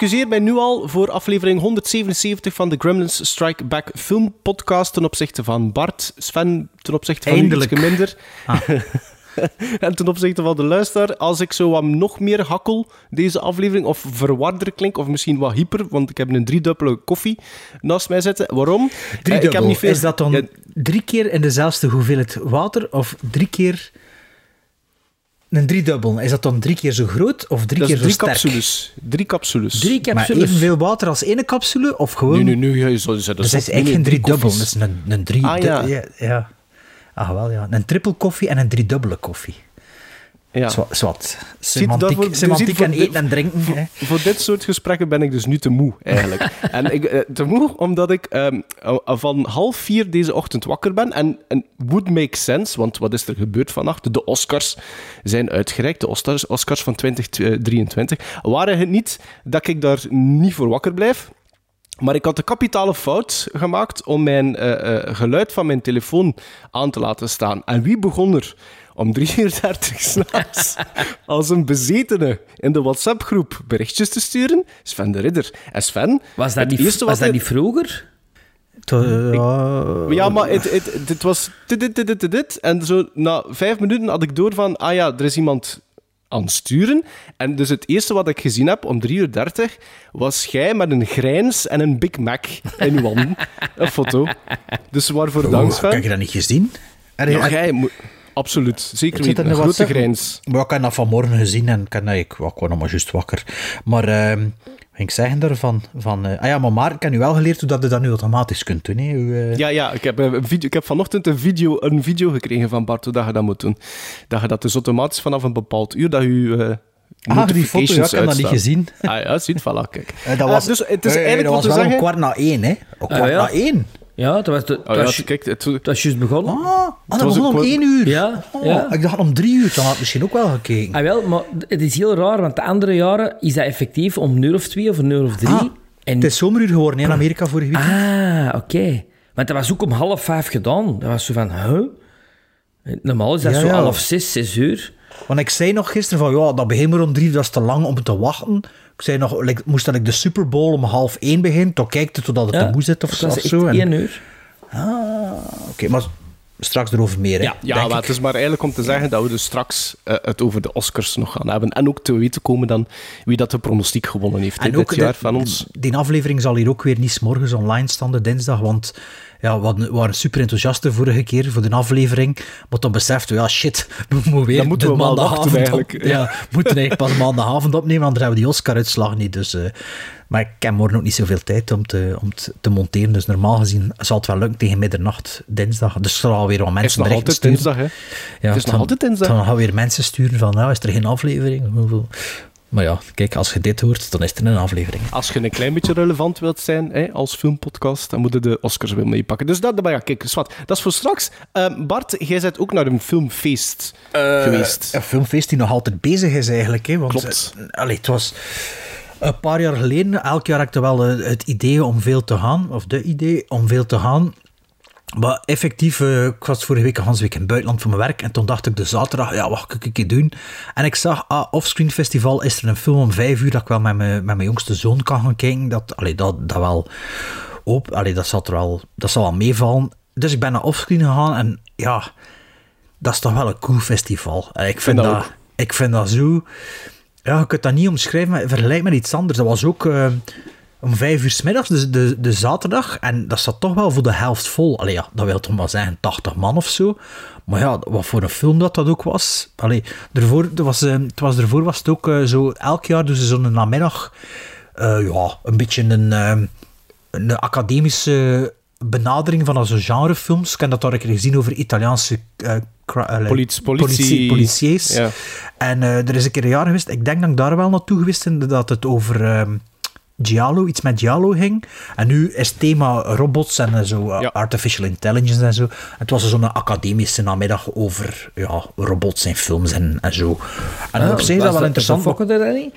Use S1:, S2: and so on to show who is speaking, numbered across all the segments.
S1: excuseer mij nu al voor aflevering 177 van de Gremlins Strike Back film podcast ten opzichte van Bart. Sven ten opzichte van
S2: Eindelijk.
S1: iets minder.
S2: Ah.
S1: en ten opzichte van de luisteraar, als ik zo wat nog meer hakkel deze aflevering, of verwarder klink, of misschien wat hyper, want ik heb een driedubbele koffie naast mij zitten. Waarom?
S2: Drie
S1: Eh, ik heb niet veel...
S2: Is dat dan
S1: Ja,
S2: drie keer in dezelfde hoeveelheid water of drie keer een driedubbel? Is dat dan drie keer zo groot of drie
S1: dat is
S2: keer
S1: drie
S2: zo sterk?
S1: capsules. Drie capsules.
S3: Drie
S2: Maar
S3: capsules.
S2: evenveel water als ene capsule of gewoon...
S1: Nu, nu, nu. Ja, je zou zeggen,
S2: Dus dat is
S1: nee,
S2: eigenlijk geen
S1: nee, drie
S2: driedubbel, dat is een, een drie...
S1: Ah, ja.
S2: ja. ja. Ah, wel ja. Een triple koffie en een driedubbele koffie.
S1: Ja.
S2: Zwat. Semantiek,
S1: dus
S2: semantiek en eten en drinken. hè.
S1: Voor dit soort gesprekken ben ik dus nu te moe, eigenlijk. en ik, eh, te moe omdat ik ehm, eh, van half vier deze ochtend wakker ben. En, en would make sense, want wat is er gebeurd vannacht? De Oscars zijn uitgereikt, de Oscars, Oscars van 2023. Waren het niet dat ik daar niet voor wakker blijf? Maar ik had de kapitale fout gemaakt om mijn eh, eh, geluid van mijn telefoon aan te laten staan. En wie begon er om 3 uur 30 s'nachts als een bezetene in de WhatsApp-groep berichtjes te sturen? Sven de Ridder. En Sven...
S3: Was dat, niet,
S1: eerste
S3: was dat
S1: hij-
S3: niet vroeger?
S2: Ja,
S1: maar het, het, dit was dit, dit, dit, dit, dit, dit. En zo na vijf minuten had ik door van, ah ja, er is iemand aan het sturen. En dus het eerste wat ik gezien heb om 3 uur 30 was jij met een grijns en een Big Mac in uw handen. Een foto. Dus waarvoor dank,
S2: Oh,
S1: Sven.
S2: heb je dat niet gezien? Er-
S1: Ja,
S2: er-
S1: jij moet... Absoluut. Zeker
S2: er
S1: Een grote grijns.
S2: Maar ik heb dat vanmorgen gezien en dat- ik, ik was nog maar juist wakker. Maar ehm wat ging ik zeggen daarvan? Van, eh, ah ja, maar Mark, ik heb nu wel geleerd hoe dat je dat nu automatisch kunt doen. Hè? Hoe, eh,
S1: Ja, ja ik, heb een video, ik heb vanochtend een video, een video gekregen van Bart hoe dat je dat moet doen. Dat je dat dus automatisch vanaf een bepaald uur, dat je eh,
S2: Ah, die foto, ja, ik heb dat niet gezien.
S1: Ah ja, ziet, voilà, kijk.
S2: Dat
S1: Eh,
S2: was,
S1: dus het is eigenlijk wat
S2: was
S1: te
S2: wel om
S1: zeggen...
S2: kwart na één, hè? Om kwart
S3: ja.
S2: na één.
S3: Ja, dat was, dat
S1: Oh, ja,
S3: was,
S1: kijk, het,
S3: dat was juist begonnen.
S2: Ah, ah, dat
S1: was
S2: begon om één uur.
S3: Ja,
S2: Oh,
S3: ja.
S2: Ik dacht om drie uur, dan had ik misschien ook wel gekeken.
S3: Ah, wel, maar het is heel raar, want de andere jaren is dat effectief om een uur of twee of een uur of drie.
S2: Ah,
S3: en,
S2: Het is zomeruur geworden in Amerika vorige week.
S3: ah, oké. Want dat was ook om half vijf gedaan. Dat was zo van, huh? Normaal is dat
S2: Ja,
S3: zo
S2: ja.
S3: half zes, zes uur.
S2: Want ik zei nog gisteren van, ja, dat begint maar om drie uur, dat is te lang om te wachten. Ik zei nog, like, moest dat ik de Super Bowl om half één begint, dan kijkt het totdat het
S3: Ja,
S2: te moe zit of, zo- of zo. En-
S3: één uur.
S2: Oké, maar straks erover meer, hè,
S1: Ja, ja maar
S2: ik.
S1: het is maar eigenlijk om te zeggen dat we dus straks eh, het over de Oscars nog gaan hebben. En ook te weten komen dan wie dat de pronostiek gewonnen heeft hè, dit
S2: de-
S1: jaar van ons.
S2: Die aflevering zal hier ook weer niet 's morgens online staan, de dinsdag, want ja, we waren super enthousiast de vorige keer voor de aflevering, maar dan beseften we, ja shit, we moeten weer
S1: Dan moeten we
S2: maandagavond op- ja, we moeten eigenlijk pas maandagavond opnemen, anders hebben we die Oscar-uitslag niet. Dus, eh, maar ik heb morgen ook niet zoveel tijd om te, om te, te monteren, dus normaal gezien zal het wel lukken tegen middernacht dinsdag. Dus er zal alweer wat
S1: Het is
S2: mensen
S1: nog
S2: berichten
S1: altijd
S2: sturen.
S1: dinsdag, hè?
S2: Ja,
S1: Het is nog
S2: dan-
S1: altijd dinsdag.
S2: Dan gaan weer mensen sturen van, nou, is er geen aflevering? Hoeveel- Maar ja, kijk, als je dit hoort, dan is er een aflevering.
S1: Als je een klein beetje relevant wilt zijn hè, als filmpodcast, dan moet je de Oscars wel meepakken. Dus dat, maar ja, kijk, zwart, dat is voor straks. Ehm, Bart, jij bent ook naar een filmfeest geweest.
S2: Een filmfeest die nog altijd bezig is eigenlijk. Hè, want,
S1: Klopt.
S2: eh, allee, het was een paar jaar geleden. Elk jaar had ik wel het idee om veel te gaan. Of de idee om veel te gaan. Maar effectief, eh, ik was vorige week een hele week in het buitenland voor mijn werk. En toen dacht ik de zaterdag, ja, wat kan ik een keer doen? En ik zag, ah, Offscreen Festival is er een film om vijf uur dat ik wel met mijn, met mijn jongste zoon kan gaan kijken. Dat, allee, dat, dat wel op, allee, dat, zal er wel, dat zal wel meevallen. Dus ik ben naar Offscreen gegaan en ja, dat is toch wel een cool festival. En ik vind,
S1: dat
S2: ik vind dat zo... Ja, je kunt dat niet omschrijven, maar vergelijk met iets anders. Dat was ook eh, om vijf uur s middags, dus de, de zaterdag. En dat zat toch wel voor de helft vol. Allee, ja, dat wil toch maar zeggen 80 man of zo. Maar ja, wat voor een film dat dat ook was. Allee, ervoor, er was, eh, het was, ervoor was het ook eh, zo... Elk jaar doen ze zo'n namiddag... ja, een beetje een, een academische benadering van zo'n genrefilms. Ik heb dat daar een keer gezien over Italiaanse... eh, eh,
S1: Politie- politie-. Ja.
S2: En eh, er is een keer een jaar geweest, ik denk dat ik daar wel naartoe geweest ben, dat het over ehm, Giallo, iets met Giallo ging. En nu is het thema robots en zo,
S1: Ja.
S2: artificial intelligence en zo. Het was zo'n academische namiddag over ja, robots in films en, en zo. En op zich is dat wel interessant.
S3: Fokken er dan niet?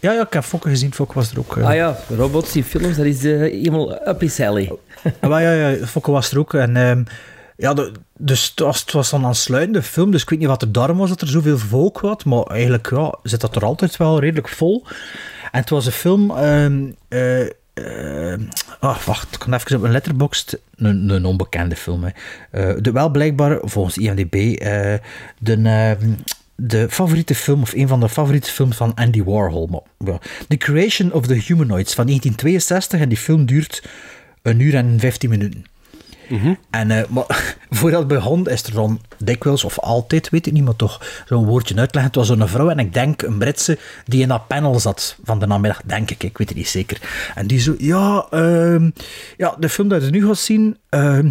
S2: Ja, ja, ik heb Fokke gezien. Fokke was er ook. eh.
S3: Ah ja, robots in films, dat is eh, helemaal up his alley.
S2: Ah, maar ja, ja, Fokke was er ook. En, ehm, ja, de- dus het was, het was een aansluitende film, dus ik weet niet wat er daarom was dat er zoveel volk was, maar eigenlijk ja, zit dat er altijd wel redelijk vol. En het was een film... ehm ah, wacht, ik kan even op een letterboxd... Een, een onbekende film, hè. De, wel blijkbaar, volgens IMDb, eh, de... de favoriete film, of een van de favoriete films van Andy Warhol. The Creation of the Humanoids van 1962. En die film duurt een uur en 15 minuten. En eh, maar, voordat het begon, is er dan dikwijls, of altijd, weet ik niet, maar toch zo'n woordje uitleggen. Het was zo'n vrouw, en ik denk een Britse, die in dat panel zat van de namiddag, denk ik, ik weet het niet zeker. En die zo, ja, ehm, ja de film dat je nu gaat zien, ehm,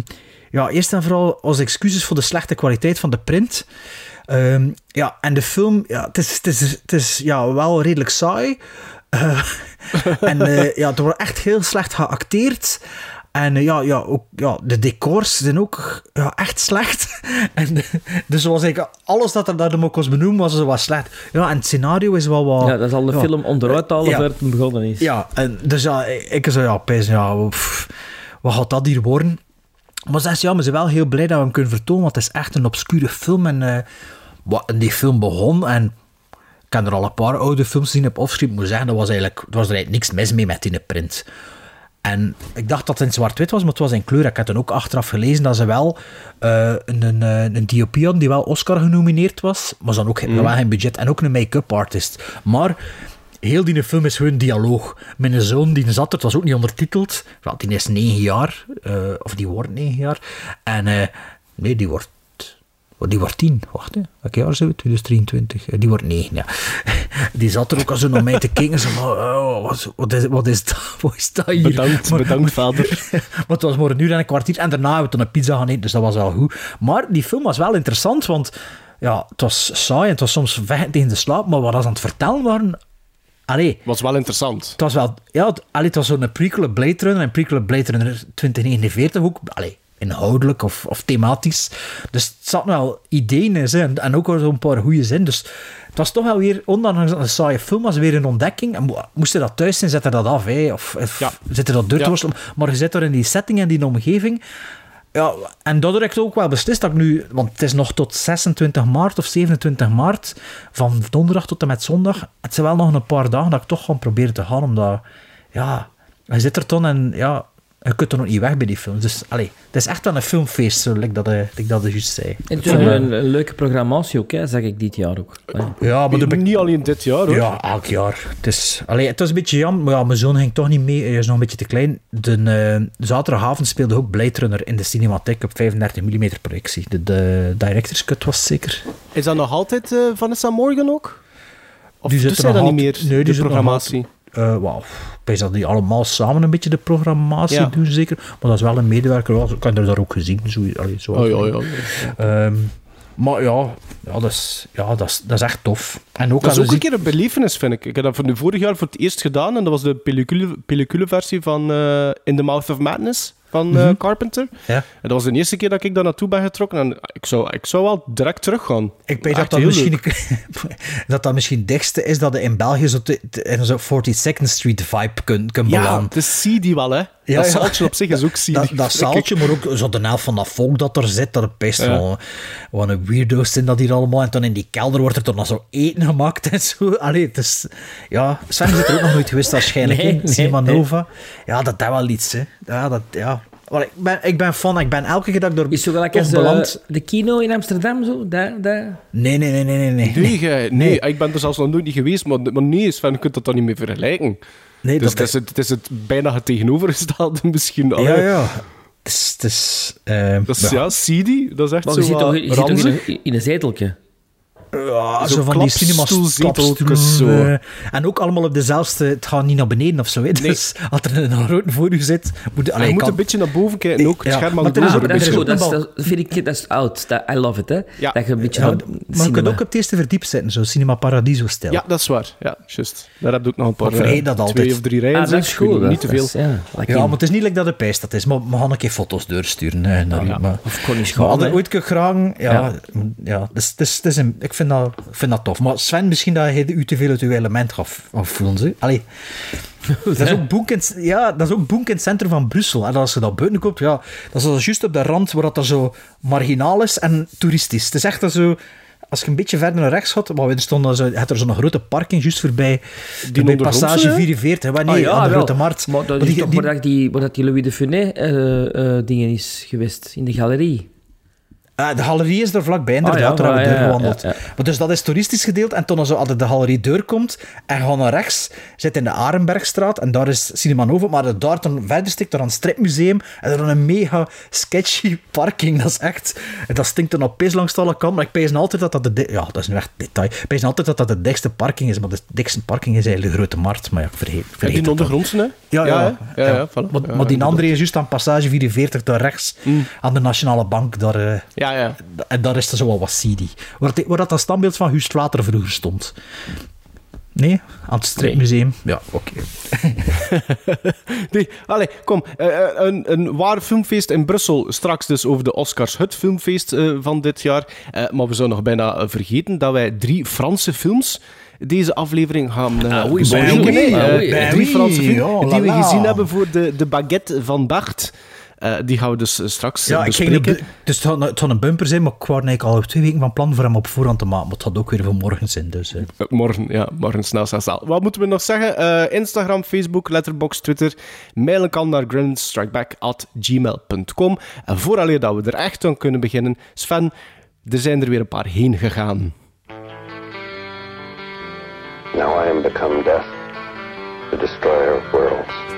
S2: ja, eerst en vooral als excuses voor de slechte kwaliteit van de print. Ehm, ja, en de film, ja, het is, het is, het is ja, wel redelijk saai. Eh, en eh, ja, er wordt echt heel slecht geacteerd. En eh, ja, ja, ook, ja, de decors zijn ook ja, echt slecht. en, dus was eigenlijk alles dat er dat hem ook was benoemd, was wat slecht. Ja, en het scenario is wel wat...
S3: Ja, dat zal de
S2: ja.
S3: film onderuit halen
S2: Ja.
S3: het begonnen is.
S2: Ja, en dus ja, ik zei ja, ja, pff, wat gaat dat hier worden? Maar ze is ja, we zijn wel heel blij dat we hem kunnen vertonen, want het is echt een obscure film. En wat en die film begon, en ik heb er al een paar oude films gezien op offscreen, moet zeggen, dat was eigenlijk, er was er eigenlijk niks mis mee met die print. En ik dacht dat het in zwart-wit was, maar het was in kleur. Ik heb dan ook achteraf gelezen dat ze wel eh, een, een, eh, een DOP hadden die wel Oscar genomineerd was, maar ze hadden ook geen, wel geen budget en ook een make-up artist. Maar heel die film is gewoon dialoog. Mijn zoon die zat er, het was ook niet ondertiteld. Die is negen jaar, eh, of die wordt negen jaar. En nee, die wordt die wordt tien. Wacht, hè. welk jaar zijn we? 2023. Eh, Die wordt negen, ja. Die zat er ook al zo naar mij te kijken. Zo, oh, wat, wat, is, wat, is dat, wat is dat hier?
S1: Bedankt,
S2: Maar-
S1: bedankt vader.
S2: maar het was maar een uur en een kwartier. En daarna hebben we toen een pizza gaan eten, dus dat was wel goed. Maar die film was wel interessant, want ja, het was saai en het was soms vechten tegen de slaap. Maar wat ze aan het vertellen waren... Allee,
S1: Was wel interessant.
S2: het was wel... Ja, het, allee, het was zo'n prequel Blade Runner. En prequel Blade Runner 2049 ook. Allee, inhoudelijk of, of thematisch. Dus het zat wel ideeën in. En, ook wel zo'n paar goede zin. Dus het was toch wel weer, ondanks dat een saaie film was, weer een ontdekking. En mo- moest je dat thuis zijn, zet er dat af. Hè, of of
S1: Ja.
S2: zit er dat te
S1: Ja.
S2: Maar je zit er in die setting en die omgeving. Ja, en heb ik ook wel beslist dat ik nu, want het is nog tot 26 maart of 27 maart, van donderdag tot en met zondag. Het zijn wel nog een paar dagen dat ik toch ga proberen te gaan, omdat, ja, je zit er toen en ja, je kunt er nog niet weg bij die films. Dus, allee, het is echt wel een filmfeest, zo, like dat, eh, like dat juist zei.
S3: En toen hebben we een, een leuke programmatie ook, hè, zag ik dit jaar ook. Ja.
S2: Ja, maar de
S1: Niet alleen dit jaar hoor.
S2: Ja, elk jaar. Het is, allee, het was een beetje jammer, maar ja, mijn zoon ging toch niet mee. Hij is nog een beetje te klein. De eh, zaterdagavond speelde ook Blade Runner in de cinematheek op 35 mm projectie. De, de director's cut was zeker.
S1: Is dat nog altijd eh, Vanessa Morgan ook? Of
S2: Die
S1: doet
S2: zit
S1: zij
S2: er
S1: dat
S2: nog
S1: niet meer,
S2: nee, die
S1: de
S2: zit nog
S1: programmatie?
S2: Eh Wauw, ik dat die allemaal samen een beetje de programmatie
S1: Ja.
S2: doen, zeker. Maar dat is wel een medewerker. wel, Ik heb er daar ook gezien. Zo, allee, zo
S1: Oh ja, ja.
S2: Ehm, maar ja, ja, dat, is, ja dat, is, dat is echt tof. En ook
S1: Dat is ook
S2: je
S1: een keer een belevenis, vind ik. Ik heb dat voor nu vorig jaar voor het eerst gedaan en dat was de pellicule, pellicule-versie van eh, In the Mouth of Madness van eh, Carpenter.
S2: Ja.
S1: En dat was de eerste keer dat ik daar naartoe ben getrokken en ik zou, ik zou wel direct teruggaan.
S2: Ik weet dat dat misschien, dat dat misschien het dichtste is dat je in België zo te- te- in zo'n 42nd Street vibe kunt kunt
S1: Ja,
S2: belanden.
S1: het is CD wel, hè.
S2: Ja,
S1: dat
S2: ja.
S1: zaaltje op zich is ook CD.
S2: Dat, zaaltje, maar ook zo de helft van dat volk dat er zit, dat er best
S1: Ja.
S2: wel wat een weirdo's zijn dat hier allemaal. En dan in die kelder wordt er toch nog zo eten gemaakt en zo. Allee, het is... Ja, Sven is er ook nog nooit geweest waarschijnlijk,
S3: Nee, nee,
S2: Cinema
S3: nee.
S2: Nova. Ja, dat is wel iets, hè. Ja, dat... Ja. Maar ik ben, ik ben fan, ik ben elke keer dat ik door
S3: Is zo gelijk als
S2: beland...
S3: de kino in Amsterdam, zo? Daar, daar.
S2: Nee, nee, nee, nee, nee. nee.
S1: Nee, gij- nee, ik ben er zelfs nog nooit niet geweest, maar, maar nee, Sven, je kunt dat dan niet meer vergelijken.
S2: Nee,
S1: Dus
S2: dat
S1: het is, het, het is het bijna het tegenovergestelde misschien. Allee,
S2: Ja, ja. Het is... Het is ehm,
S1: Dat is, ja, CD, dat is echt
S3: Maar
S1: zo
S3: je zit
S1: wat
S3: toch, je in een zeteltje?
S2: Ja,
S1: Zo
S2: zo van die cinema
S1: zo.
S2: eh, En ook allemaal op dezelfde... Het gaat niet naar beneden of zo. Hè. Dus als er een grote voor u zit... Moet,
S1: je
S2: allee,
S1: moet
S2: kan-
S1: een beetje naar boven kijken, ook het
S2: Ja,
S1: scherm
S2: is
S3: Ah, maar
S1: een
S3: dat is goed. Dat, is, dat vind ik, dat is oud. Dat, I love it, hè.
S1: Ja.
S3: Dat je een beetje
S2: Ja,
S3: naar
S2: maar je kunt ook op het eerste verdiep zitten, zo Cinema Paradiso-stijl.
S1: Ja, dat is waar. Ja, juist. Daar heb ik ook nog een paar... Eh,
S2: dat altijd.
S1: Twee of drie rijen,
S3: Ah, dat is goed.
S1: Niet
S3: dat-
S1: te
S3: dat
S1: veel.
S3: is- Ja,
S2: maar het is niet like dat de pijs dat is. Maar we gaan een keer foto's doorsturen. maar,
S3: Of Connie
S2: maar
S3: Schoon,
S2: ooit graag... Ja, ja.
S3: Ja.
S2: dus, dus, dus een, vind dat, vind dat tof. Maar Sven, misschien dat je u te veel uit uw element gaf of voelen ze. Allee. Dat is ook boek in, het- ja, dat is ook boek in het centrum van Brussel. En als je dat buiten koopt, ja, dat is juist op de rand waar dat zo marginaal is en toeristisch. Het is echt dat zo... Als je een beetje verder naar rechts gaat, maar stond er zo, had er zo'n grote parking juist voorbij, bij
S1: ondergrondse,
S2: Passage
S1: hè?
S2: 44. Waar,
S3: Ah, ja,
S2: aan de. Grote Markt.
S3: Maar dat
S2: Maar
S3: is
S2: die-
S3: toch
S2: die-
S3: waar, dat die, waar dat die Louis de Funès eh, eh, dingen is geweest, in de galerie.
S2: Ah, de galerie is er vlakbij, inderdaad.
S3: Ah, ja,
S2: daar hebben we
S3: ah, ja,
S2: doorgewandeld.
S3: ja, ja.
S2: Maar dus dat is toeristisch gedeeld. En toen als je de galerie deur komt en gewoon naar rechts, zit in de Arenbergstraat. En daar is Cinema Nova. Maar daar dan verder stikt er een stripmuseum. En dan een mega sketchy parking. Dat is echt... En dat stinkt dan op pis langs alle kanten. Maar ik pees altijd dat dat de... Ja, dat is nu echt detail. Ik pees altijd dat dat de dikste parking is. Maar de dikste parking is eigenlijk de Grote Markt. Maar ja, ik vergeet, vergeet
S1: die
S2: dat dan.
S1: ondergrondse, hè?
S2: Ja, ja.
S1: ja, ja, voilà.
S2: Maar,
S1: Ja,
S2: maar die andere is juist aan passage 44 daar rechts. Aan de Nationale Bank. Daar...
S1: Ja, ja.
S2: en daar is er zo wel wat seedy. Waar, waar dat, dat standbeeld van Guust Water vroeger stond. Nee? Aan het stripmuseum? Ja, oké.
S1: Nee, allee, kom. eh, eh, een, een waar filmfeest in Brussel. Straks dus over de Oscars. Het filmfeest eh, van dit jaar. Eh, maar we zouden nog bijna vergeten dat wij drie Franse films deze aflevering gaan
S3: Ah,
S2: oui,
S3: oui.
S2: Ben
S1: drie Franse films
S2: oh
S1: die we gezien hebben voor de, de baguette van Bart. Eh, die gaan we dus eh, straks eh,
S2: Ja, ik ging
S1: bespreken.
S2: dus het had, een bumper zijn, maar ik was eigenlijk al twee weken van plan voor hem op voorhand te maken. Maar het had ook weer van morgen zijn. Dus,
S1: Morgen, ja, morgen snel, snel, snel. Wat moeten we nog zeggen? Eh, Instagram, Facebook, Letterboxd, Twitter. Mailen kan naar grandstrikeback.gmail.com. En vooraleer dat we er echt aan kunnen beginnen, Sven, er zijn er weer een paar heen gegaan.
S4: Now I am become death, the destroyer of worlds.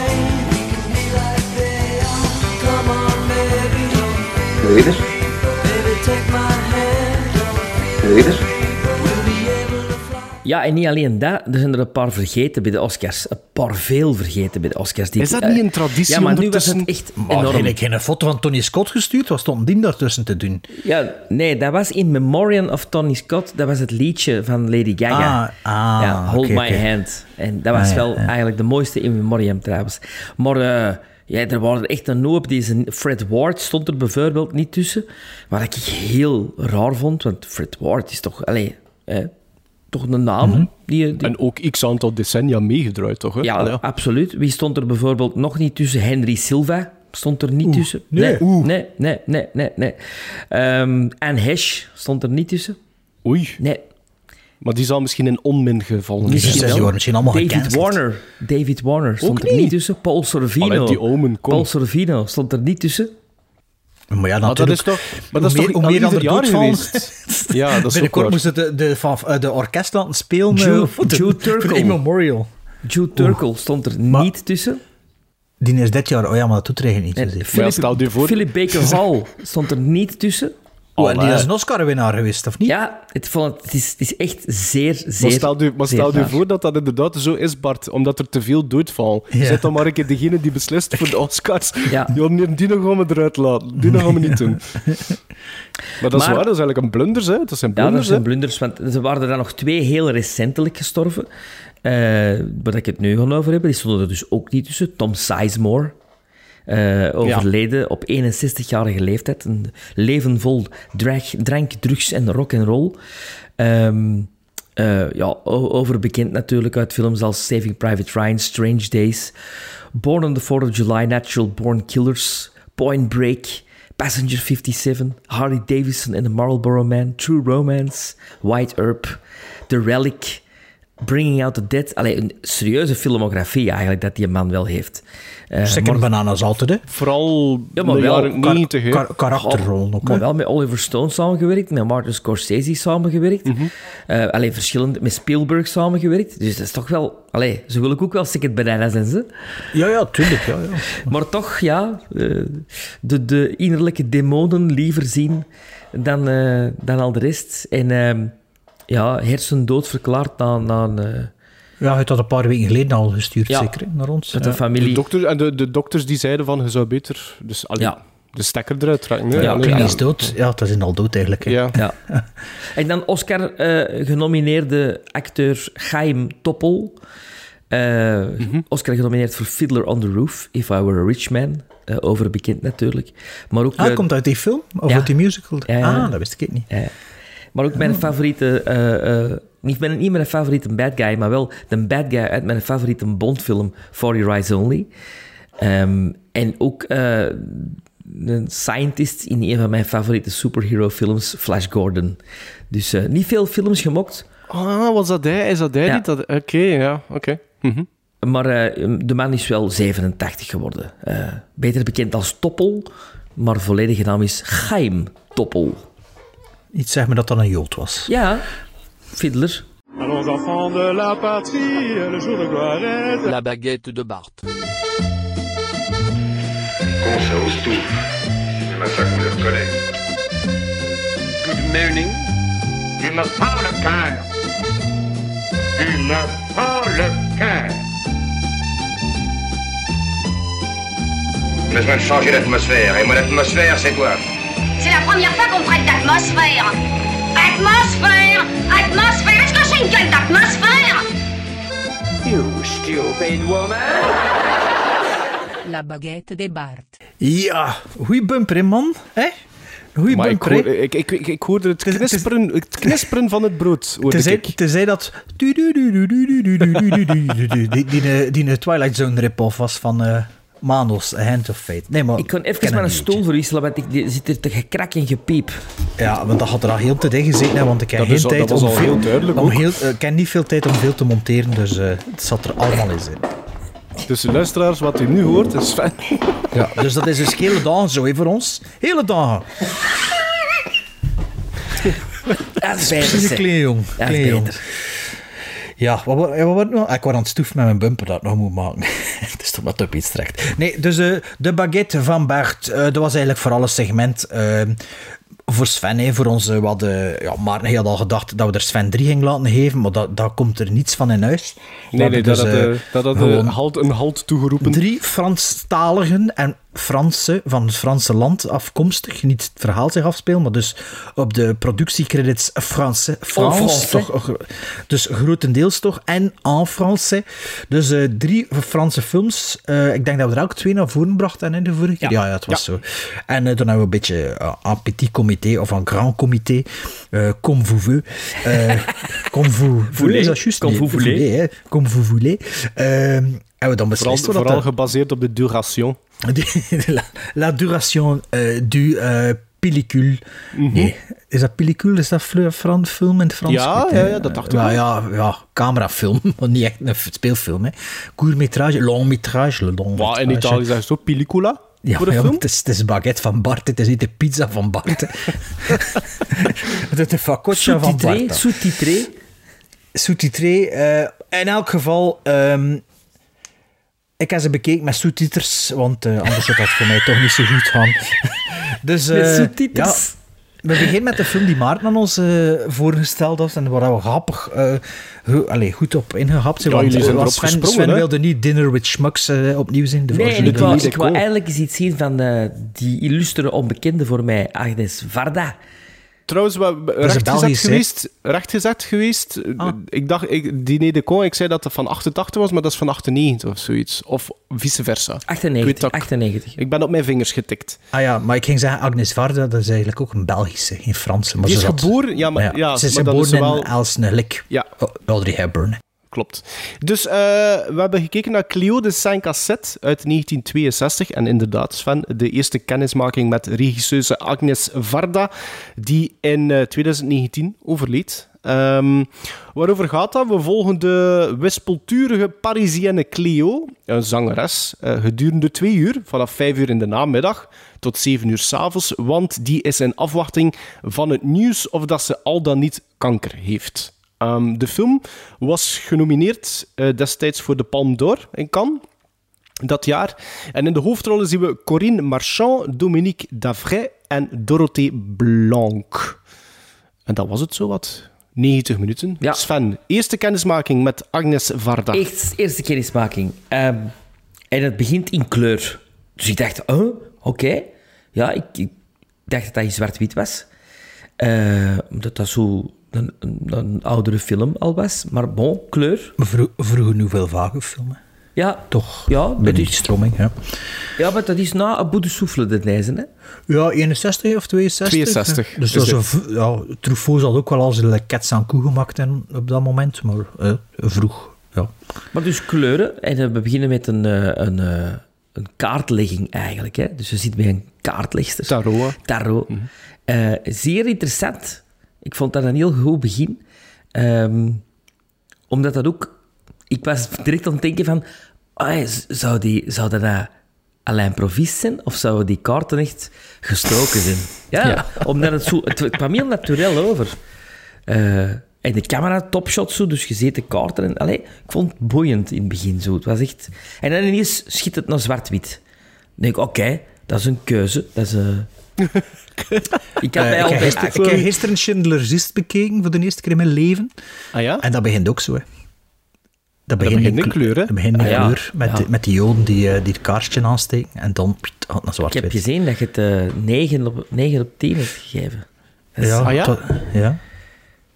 S4: ¿Reader? ¿Reader?
S3: Ja, en niet alleen dat, er zijn er een paar vergeten bij de Oscars. Een paar veel vergeten bij de Oscars. Die-
S1: Is dat
S3: eh,
S1: niet een traditie
S3: Ja, maar nu was het echt
S2: Maar
S3: enorm.
S2: heb ik geen foto van Tony Scott gestuurd? Wat stond die daartussen te doen?
S3: Ja, nee, dat was in Memoriam of Tony Scott. Dat was het liedje van Lady Gaga.
S2: Ah, ah,
S3: ja, Hold My. Hand. En dat was
S2: Ah, ja,
S3: wel
S2: ja.
S3: eigenlijk de mooiste in Memoriam trouwens. Maar eh, ja, er waren echt een hoop. Deze Fred Ward stond er bijvoorbeeld niet tussen. Wat ik heel raar vond, want Fred Ward is toch... Allez, toch een naam
S2: Mhm.
S3: die, die
S1: En ook x aantal decennia meegedraaid, toch? Hè?
S3: ja, absoluut. Wie stond er bijvoorbeeld nog niet tussen? Henry Silva stond er niet tussen.
S2: nee.
S3: Nee, nee, nee, nee, nee. nee. Ehm, Anne Hesh stond er niet tussen.
S1: Oei,
S3: Nee.
S1: Maar die zal misschien in onmin gevallen zijn.
S2: zijn- die worden misschien allemaal
S3: David
S2: gecanceld.
S3: Warner. David Warner stond
S1: Ook
S3: er niet
S1: niet?
S3: tussen. Paul Sorvino.
S1: Allee, die omen, kom.
S3: Paul Sorvino stond er niet tussen.
S2: Maar ja,
S1: Maar dat
S2: natuurlijk.
S1: is toch, maar dat is
S2: hoe
S1: toch
S2: meer, meer er
S1: ieder jaar geweest? Ja, dat is
S2: Binnenkort moesten de, de, van, eh, de orkest laten spelen eh,
S3: Jude-
S2: voor de, voor de
S3: Turkle.
S2: In Memorial.
S3: Jude Turkle stond er niet tussen.
S2: Die is dit jaar... Oh ja, maar dat doet er eigenlijk niet. Dus.
S3: Philip,
S1: stel je voor-
S3: Philip Baker Hall stond er niet tussen.
S2: Oh, en die is een Oscar-winnaar geweest, of niet?
S3: Ja, het, vond het, is, het is echt zeer, zeer...
S1: Maar stel je, maar
S3: zeer
S1: stel
S3: raar.
S1: voor dat dat inderdaad zo is, Bart, omdat er te veel doodval.
S2: Ja.
S1: Zet dan maar een keer degene die beslist voor de Oscars.
S3: Ja.
S1: Nee, die nog gaan we eruit laten. Die nog gaan we niet doen. Maar dat is
S3: Maar-
S1: waar, dat is eigenlijk een blunders, hè. Dat zijn
S3: Ja, dat
S1: blunders,
S3: zijn
S1: hè.
S3: blunders. Want er waren er dan nog twee heel recentelijk gestorven. eh waar ik het nu gaan over hebben. Die stonden er dus ook niet tussen. Tom Sizemore. Eh, overleden op 61-jarige leeftijd. Een leven vol drag, drank, drugs en rock and roll. Ehm, eh, ja, overbekend natuurlijk uit films als Saving Private Ryan, Strange Days, Born on the 4th of July, Natural Born Killers, Point Break, Passenger 57, Harley Davidson and the Marlboro Man, True Romance, White Earp, The Relic, Bringing Out the Dead. Allee, een serieuze filmografie eigenlijk dat die man wel heeft. Eh,
S2: Second
S3: maar-
S2: Bananas altijd, hè.
S1: Vooral
S3: Ja, maar wel
S2: Kar-
S1: 90. hè.
S2: kar- karakterrollen ook,
S3: Maar wel met Oliver Stone samengewerkt, met Martin Scorsese samengewerkt.
S1: Mhm.
S3: Eh, allee, verschillend, met Spielberg samengewerkt. Dus dat is toch wel... Allee, ze willen ook wel Second Bananas zijn ze.
S2: Ja, ja, tuurlijk. Ja, ja.
S3: Maar toch, ja, eh, de, de innerlijke demonen liever zien dan, eh, dan al de rest. En ehm, ja, hersendood verklaard na, na een, eh,
S2: ja, hij had dat een paar weken geleden al gestuurd,
S3: Ja.
S2: zeker, naar ons.
S3: met
S2: Ja.
S3: de familie.
S1: De, dokter, en de, de dokters die zeiden van, je zou beter dus, allee,
S3: Ja.
S1: de stekker eruit trekken. hè.
S3: Ja,
S1: Allee,
S2: is dood. Ja, dat is al dood eigenlijk. hè.
S1: Ja.
S3: Ja. En dan Oscar eh, genomineerde acteur Chaim Toppel. Eh, Oscar genomineerd voor Fiddler on the Roof, If I Were a Rich Man. Eh, overbekend natuurlijk. Maar ook,
S2: Ah, komt uit die film? Of
S3: ja.
S2: uit die musical? Ah, dat wist ik niet.
S3: Maar ook mijn favoriete... eh, eh, niet, mijn, niet mijn favoriete bad guy, maar wel de bad guy uit mijn favoriete Bondfilm For Your Eyes Only. Ehm, en ook eh, een scientist in een van mijn favoriete superhero films, Flash Gordon. Dus niet veel films gemokt,
S1: Ah, was dat hij? Is dat hij
S3: Ja.
S1: niet? Oké, ja, oké. Mhm.
S3: maar de man is wel 87 geworden. Beter bekend als Toppel, maar volledige naam is Chaim Toppel.
S2: Iets zeg me dat dat een jood was.
S3: Ja, Fiddler.
S5: Allons enfants de la patrie, le jour de gloire est...
S6: La baguette de Bart.
S4: Con, ça ose tout? C'est ma ça qu'on le reconnaît.
S7: Good morning.
S8: Tu me prends le cœur. Tu me prends le cœur.
S4: Besoin de changer d'atmosphère. Et mon atmosphère, c'est quoi
S9: C'est la première fois qu'on me traite d'atmosphère. Atmosphère Atmosphère Est-ce que j'ai une gueule d'atmosphère
S7: You stupid woman.
S10: La baguette de Bart.
S2: Ja, goeie bumper, hè, man. Hè? Goeie
S1: Maar
S2: bumper,
S1: hoor, ik, ik, ik, ik hoorde het knisperen, het knisperen van het brood.
S2: Tenzij,
S1: ik.
S2: tenzij dat... Die, die, die Twilight Zone rip-off was van eh, Manos, A Hand of Fate. Nee, maar...
S3: Ik kan
S2: ken
S3: even mijn
S2: niet.
S3: stoel verwisselen, want ik die zit er te gekrak en gepiep.
S2: Ja, want dat had er al heel te dicht gezeten, hè, want ik heb geen
S1: is
S2: tijd om veel...
S1: heel duidelijk
S2: om
S1: ook.
S2: heel, eh, ik heb niet veel tijd om veel te monteren, dus eh, het zat er allemaal in zin.
S1: Dus luisteraars, wat u nu hoort, is fijn.
S2: Ja, dus dat is dus hele dagen zo, hè, voor ons. Hele dagen.
S3: Dat is beter,
S2: een
S3: zeg.
S2: klein jong.
S3: Dat is beter.
S2: Ja, wat, wat, wat, nou? Ik was aan het stoef met mijn bumper dat ik nog moet maken. Het is toch wat op iets terecht. Nee, dus eh, de baguette van Bart, eh, dat was eigenlijk vooral een segment eh, voor Sven. hè, voor eh, we hadden, ja, Maarten had al gedacht dat we er Sven 3 gingen laten geven, maar dat, daar komt er niets van in huis.
S1: Nee, nee, dat
S2: dus,
S1: had,
S2: eh,
S1: eh, dat had
S2: gewoon
S1: eh, halt, een halt toegeroepen.
S2: Drie Franstaligen en Fransen van het Franse land afkomstig. Niet het verhaal zich afspelen, maar dus op de productiecredits Franse. Frans,
S3: Français.
S2: toch, eh, dus grotendeels toch. En en Français. Dus eh, drie Franse films. Eh, ik denk dat we er ook twee naar voren brachten in de vorige keer. Ja, ja, het was zo. En eh, dan hebben we een beetje eh, een petit comité of een grand comité. comme vous voulez. Comme vous voulez?
S3: Comme vous voulez.
S2: Comme vous voulez. Dan
S1: Vooral,
S2: beslist wat dat-
S1: vooral gebaseerd op de duration.
S2: la, la duration euh, du euh, pellicule. Nee, is dat pellicule? Is dat film in het Frans?
S1: Ja, ja, ja, dat dacht ik
S2: ja, ja, ja, camerafilm, maar niet echt een speelfilm. Long
S1: Wat in Italië zeggen ze zo pellicula
S2: Ja,
S1: voor de
S2: ja,
S1: film.
S2: het, is, het is baguette van Bart, het is niet de pizza van Bart. het is de focaccia van Bart. hè.
S3: sous-titré.
S2: Sous-titré. eh, in elk geval, ehm, ik heb ze bekeken met sous-titers, want eh, anders zou dat voor mij toch niet zo goed gaan. dus,
S3: Met
S2: eh, ja, we beginnen met de film die Maarten aan ons eh, voorgesteld had en waar we grappig eh, go- allee, goed op ingehapt zijn.
S1: Ja,
S2: want
S1: zijn
S2: eh,
S1: erop
S2: Sven,
S1: gesprongen,
S2: Sven
S1: hè?
S2: wilde niet Dinner with Schmucks eh, opnieuw zien. De
S3: Nee, ik wou, ik wou eigenlijk eens iets zien van die illustere onbekende voor mij, Agnes Varda.
S1: Trouwens, we,
S2: is
S1: rechtgezet geweest. Rechtgezet geweest.
S2: Ah.
S1: Ik dacht, ik, Diner de Con, ik zei dat het van 88 was, maar dat is van 98 of zoiets. Of vice versa. Ik, weet
S3: 98,
S1: dat ik-
S3: 98.
S1: ik ben op mijn vingers getikt.
S2: Ah ja, maar ik ging zeggen Agnes Varda, dat is eigenlijk ook een Belgische, geen Franse. Maar
S1: Die is geboren, ja, maar, ja,
S2: ze is geboren
S1: wel...
S2: Elsnelik.
S1: Ja,
S2: Audrey Hepburn.
S1: Klopt. Dus eh, we hebben gekeken naar Clio de 5 cassette uit 1962. En inderdaad, Sven, de eerste kennismaking met regisseuse Agnes Varda, die in eh, 2019 overleed. Ehm, waarover gaat dat? We volgen de wispelturige Parisienne Cleo, een zangeres, eh, gedurende twee uur, vanaf vijf uur in de namiddag tot zeven uur s'avonds, want die is in afwachting van het nieuws of dat ze al dan niet kanker heeft. Ehm, de film was genomineerd eh, destijds voor de Palme d'Or in Cannes dat jaar. En in de hoofdrollen zien we Corinne Marchand, Dominique Davray en Dorothée Blanc. En dat was het zo wat. 90 minuten.
S3: Ja.
S1: Sven, eerste kennismaking met Agnes Varda.
S3: Echt, eerste kennismaking. Ehm, en het begint in kleur. Dus ik dacht, oh, oké. Ja, ik, ik dacht dat dat in zwart-wit was. Eh, omdat dat zo een, een, een oudere film al was. Maar bon, kleur.
S2: Vro- vroeger nu veel vage filmen.
S3: Ja,
S2: Toch?
S3: Ja,
S2: Met
S3: dat
S2: die
S3: is,
S2: stroming, ja.
S3: ja, maar dat is na Abu de Souffle de lijzen, hè?
S2: Ja, 61 of 62.
S1: 62.
S2: Dus
S1: Dus
S2: dat is een v- ja, Truffaut zal ook wel als een kets aan koe gemaakt hebben op dat moment, maar eh, vroeg. Ja.
S3: Maar dus kleuren. En we beginnen met een, eh, een, eh, een kaartlegging eigenlijk. Hè? Dus je zit bij een kaartlegster.
S1: Tarot.
S3: Tarot. Eh, zeer interessant. Ik vond dat een heel goed begin. Ehm, omdat dat ook... Ik was direct aan het denken van... zou, die, zou dat eh, Alain Provis zijn? Of zouden die kaarten echt gestoken zijn? Ja, omdat het zo... Het, kwam heel natuurlijk over. Eh, en de camera topshot zo, dus gezeten kaarten. En, allee, ik vond het boeiend in het begin zo. Het was echt... En dan ineens schiet het naar zwart-wit. Dan denk ik, oké, dat is een keuze. Dat is... eh, ik had
S2: Eh, ik, heb gisteren, ik heb gisteren Schindler's List bekeken voor de eerste keer in mijn leven.
S1: Ah ja?
S2: En dat begint ook zo, hè. Dat
S1: begint in
S2: kle-
S1: kleur, hè?
S2: Dat begint in
S3: Ah, ja.
S2: kleur, met,
S3: Ja.
S2: de, met die joden die, eh, die het kaarsje aansteken. En dan gaat het naar
S3: Ik heb gezien dat je het eh 9, op, 9 op 10 hebt gegeven. Dat is-
S2: Ja,
S1: Ah, ja?
S2: ja.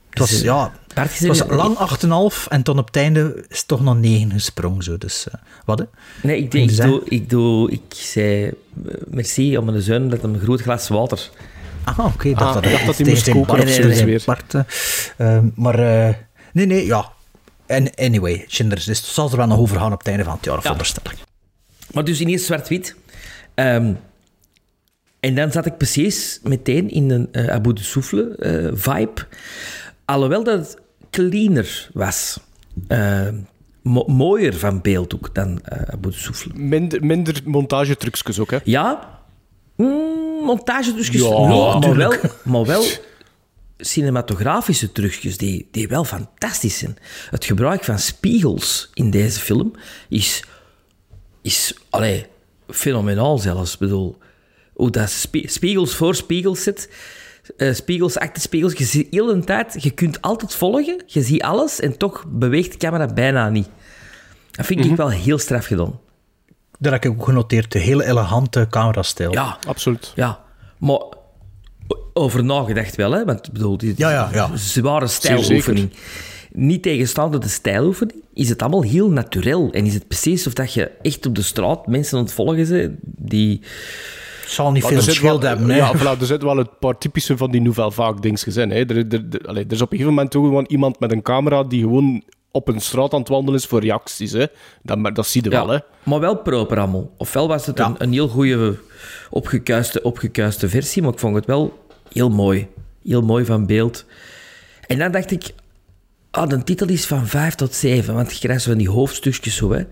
S2: Het was,
S3: Dus,
S2: ja,
S3: Bart,
S2: het was lang 8,5 en toen op het einde is het toch nog 9 gesprongen. Zo. Dus, eh, wat hè?
S3: Nee, ik, denk, ik, doe, ik, doe, ik zei eh, merci aan mijn zoon met een groot glas water.
S2: Ah, oké. dat,
S1: Ah,
S2: dat,
S1: ik dacht dat hij moest koken
S3: zo,
S2: tegen zijn
S1: weer.
S2: Bart, eh. Ehm, maar eh, nee, nee, ja. En anyway, Schindler's List zal er wel nog over gaan op het einde van het jaar, veronderstel ik.
S3: Maar dus ineens zwart-wit. Ehm, en dan zat ik precies meteen in een eh, Abu de Souffle eh, vibe. Alhoewel dat het cleaner was. Eh, mo- mooier van beeld ook dan eh, Abu.
S1: Minder, minder montagetrucjes ook, hè?
S3: Ja, mm, montage dus
S1: Ja,
S3: maar wel, maar wel cinematografische trucjes die, die wel fantastisch zijn. Het gebruik van spiegels in deze film is, is allee, fenomenaal zelfs. Ik bedoel, hoe dat spie- spiegels voor spiegels zit, eh, spiegels achter spiegels, je ziet heel de tijd, je kunt altijd volgen, je ziet alles en toch beweegt de camera bijna niet. Dat vind ik wel heel straf gedaan.
S2: Daar heb ik ook genoteerd, de hele elegante camerastijl.
S3: Ja,
S1: Absoluut.
S3: Ja, maar over nagedacht wel, hè? Want ik bedoel, dit is
S2: Ja, ja, ja.
S3: een zware stijloefening. Niet tegenstaande de stijloefening, is het allemaal heel natuurlijk. En is het precies of dat je echt op de straat mensen aan het volgen bent die...
S2: Zal niet
S1: Maar
S2: veel
S1: er zit
S2: verschil
S1: wel-
S2: hebben. hè.
S1: Ja, voilà, er zitten wel een paar typische van die Nouvelle Vague dingetjes in. Hè. Er, er, er, allee, er is op een gegeven moment ook gewoon iemand met een camera die gewoon op een straat aan het wandelen is voor reacties. Hè. Dat, maar dat zie je wel, hè.
S3: maar wel proper allemaal. Ofwel was het
S2: Ja.
S3: een, een heel goede opgekuiste, opgekuiste versie, maar ik vond het wel heel mooi. Heel mooi van beeld. En dan dacht ik, ah, de titel is van 5 tot 7, want je krijgt zo van die hoofdstukjes zo, hè.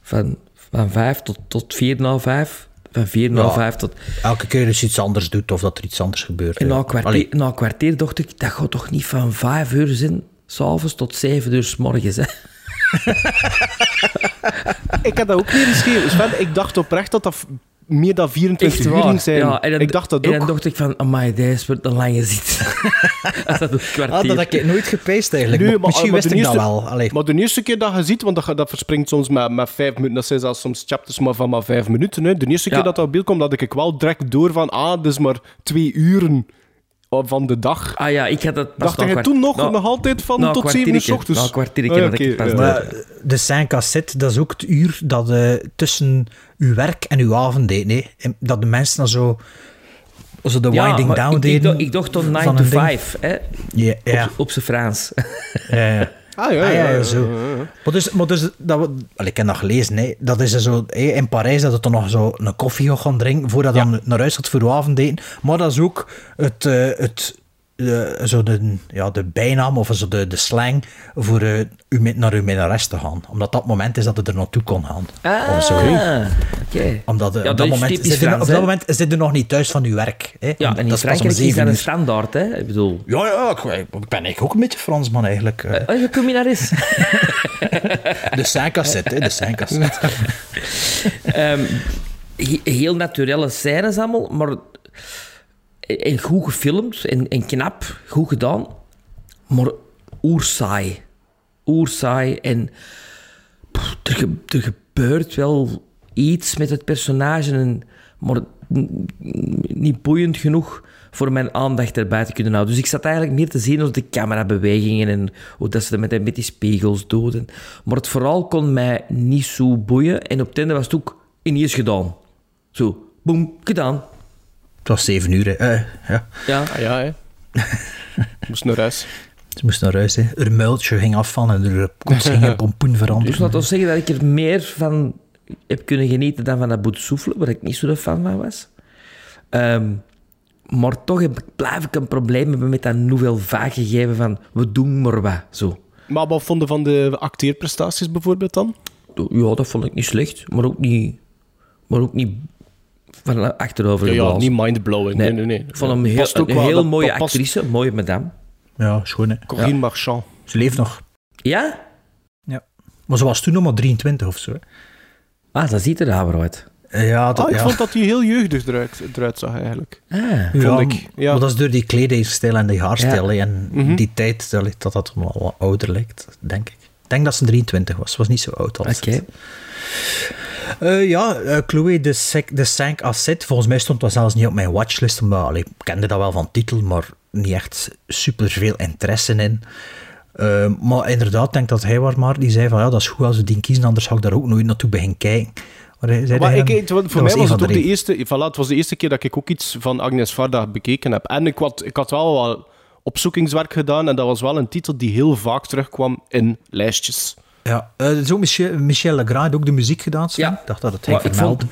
S3: Van, van 5 tot, tot 4 na 5. Van 4 na
S2: Ja.
S3: 5 tot...
S2: Elke keer als je iets anders doet of dat er iets anders gebeurt.
S3: En na een, kwartier,
S2: Allee,
S3: na een kwartier dacht ik, dat gaat toch niet van 5 uur zijn, s'avonds tot 7 uur s morgens, hè.
S1: Ik had dat ook niet geschreven. Sven, ik dacht oprecht dat dat meer dan 24 uur ging zijn.
S3: Ja, en dan,
S1: ik dacht dat
S3: en
S1: ook.
S3: dan dacht ik van, amai, deze wordt een lange zit. Als dat kwartier...
S2: ah, dat heb ik nooit gepijst eigenlijk.
S1: Nee,
S2: maar
S1: maar-
S2: misschien
S1: maar
S2: wist
S1: de
S2: ik dat wel. Allee.
S1: Maar de eerste keer dat je ziet, want dat, dat verspringt soms met, met vijf minuten, dat zijn zelfs soms chapters maar van maar vijf minuten. Hè. De eerste
S3: Ja.
S1: keer dat dat op beeld komt, dat ik wel direct door van, ah, is maar twee uren van de dag.
S3: Ah ja, ik had dat... pas
S1: Dacht toen nog,
S3: na-
S1: nog altijd van
S3: een
S1: tot zeven uur s
S3: kwartiertje,
S1: ochtends?
S3: Kwartiertje,
S1: Ah,
S3: dat ik pas
S1: ja.
S2: Maar de Saint Cassette, dat is ook het uur dat eh, tussen uw werk en uw avond deed. Nee? En Dat de mensen dan zo, zo de
S3: Ja,
S2: winding down
S3: ik, ik,
S2: deden.
S3: dacht- ik dacht tot 9
S2: van
S3: to
S2: een ding.
S3: 5, hè.
S2: Ja, ja,
S3: Op, op zijn Frans.
S2: ja, ja.
S1: Ah, ja,
S2: Ah,
S1: ja,
S2: ja,
S1: ja,
S2: zo. Maar dus, maar dus dat we, ik heb dat gelezen, hè. dat is zo, hè, in Parijs dat het dan nog zo een koffie gaan drinken voordat dan naar huis gaat voor de avondeten. Maar dat is ook het, eh, het de, zo de, ja, de bijnaam of zo de, de slang voor eh, u met, naar uw minnares te gaan. Omdat dat moment is dat het er naartoe kon gaan.
S3: Ah,
S2: Of zo.
S3: oké.
S2: Omdat eh,
S3: Ja,
S2: op,
S3: dat
S2: dat moment, zit op dat moment zit je nog niet thuis van uw werk. Hè?
S3: Ja,
S2: dat
S3: en in
S2: is pas
S3: is dat een standaard, hè? Ik bedoel...
S2: Ja, ja, ik, ik ben eigenlijk ook een beetje Fransman eigenlijk. eh.
S3: Oh, je communaris.
S2: de Saint-Cassette, hè, de Saint-Cassette.
S3: Ehm, he- heel naturele scènes allemaal, maar en goed gefilmd en, en knap, goed gedaan, maar oersaai. Oersaai en er, ge- gebeurt wel iets met het personage, en, maar niet boeiend genoeg voor mijn aandacht erbij te kunnen houden. Dus ik zat eigenlijk meer te zien als de camerabewegingen en hoe dat ze dat met, met die spiegels doden. Maar het verhaal kon mij niet zo boeien. En op het was het ook ineens gedaan. Zo, boem, gedaan.
S2: Het was zeven uur. hè. Eh, ja.
S3: Ja,
S1: Ah, ja, hè. Moest naar huis.
S2: Ze moest naar huis. Hè. Haar muiltje ging afvallen en haar kots ging in pompoen veranderen.
S3: dus laat ons zeggen dat ik er meer van heb kunnen genieten dan van dat boet souffle, waar ik niet zo de fan van was. Ehm, maar toch heb, blijf ik een probleem hebben met dat nouvelle vaag gegeven van we doen maar wat, zo.
S1: Maar wat vonden van de acteerprestaties bijvoorbeeld dan?
S3: Ja, dat vond ik niet slecht, maar ook niet, maar ook niet van achterover
S1: Ja, niet mind-blowing. Nee, nee, nee.
S3: Ik vond hem heel, een
S1: wel,
S3: heel mooie
S1: past-
S3: actrice, mooie madame.
S2: Ja, schoon hè.
S1: Corinne Marchand.
S2: Ze leeft nog.
S3: Ja?
S2: Ja. Maar ze was toen nog maar 23 of zo. hè.
S3: Ah, dat ziet er daar uit.
S2: Eh, Ja, dat,
S1: Ah, ik
S2: ja.
S1: vond dat hij heel jeugdig eruit, eruit zag eigenlijk.
S3: Ah.
S2: ja,
S1: vond ik, ja.
S2: Maar dat is door die kledingstijl en die haarstijl. En
S1: Mhm.
S2: die tijd dat dat, wel wat ouder lijkt, denk ik. Ik denk dat ze 23 was. Ze was niet zo oud als
S3: Oké.
S2: Eh, ja, eh, Chloé de, Sec- de Cinq Asset. Volgens mij stond dat zelfs niet op mijn watchlist. Allee, ik kende dat wel van titel, maar niet echt super veel interesse in. Eh, maar inderdaad, denk dat hij was maar die zei van ja, dat is goed als we die kiezen, anders zou ik daar ook nooit naartoe beginnen kijken. Maar, hij
S1: Maar ik, het,
S2: dat
S1: voor mij was het ook de eerste, voilà, het was de eerste keer dat ik ook iets van Agnes Varda bekeken heb. En ik had, ik had wel wat opzoekingswerk gedaan en dat was wel een titel die heel vaak terugkwam in lijstjes.
S2: Ja, eh, zo Michel, Michel Legrand had ook de muziek gedaan. Sven.
S3: Ja.
S2: Ik dacht dat het hij
S3: ik
S2: vermeldde.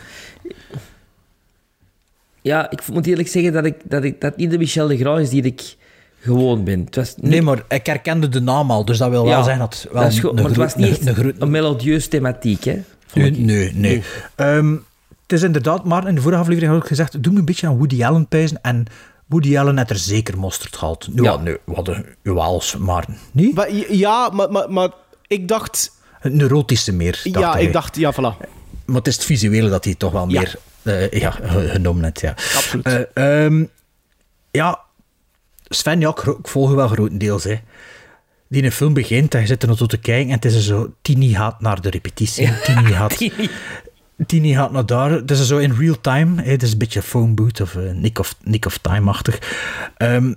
S3: Ja, ik moet eerlijk zeggen dat, ik, dat, ik, dat niet de Michel de Grand is die ik gewoon ben. Het was niet,
S2: Nee, maar ik herkende de naam al, dus dat wil wel
S3: Ja,
S2: zeggen dat het wel
S3: dat is goed,
S2: een
S3: maar het was niet
S2: een-
S3: echt
S2: een
S3: een melodieus thematiek, hè?
S2: Nee,
S3: ik.
S2: nee, nee. Ehm, het is inderdaad, maar in de vorige aflevering had ik gezegd, doe me een beetje aan Woody Allen pijzen. En Woody Allen heeft er zeker mosterd gehad. Nu,
S3: Ja.
S2: nee, we hadden Wals, maar niet.
S1: Maar, ja, maar, maar, maar ik dacht...
S2: Een neurotische meer, dacht
S1: ja,
S2: hij.
S1: ik dacht... Ja, voilà.
S2: Maar het is het visuele dat hij toch wel
S1: Ja.
S2: meer eh, ja, genomen heeft. Ja.
S1: Absoluut.
S2: Eh, ehm, ja, Sven, ja, ik, volg je wel grotendeels. Hè. Die in een film begint en je zit er nog tot te kijken en het is zo... Tini gaat naar de repetitie. Tini gaat... Tini gaat naar daar. Het is zo in real time. Het is een beetje phone boot of eh, Nick of, Nick of Time-achtig. Ehm,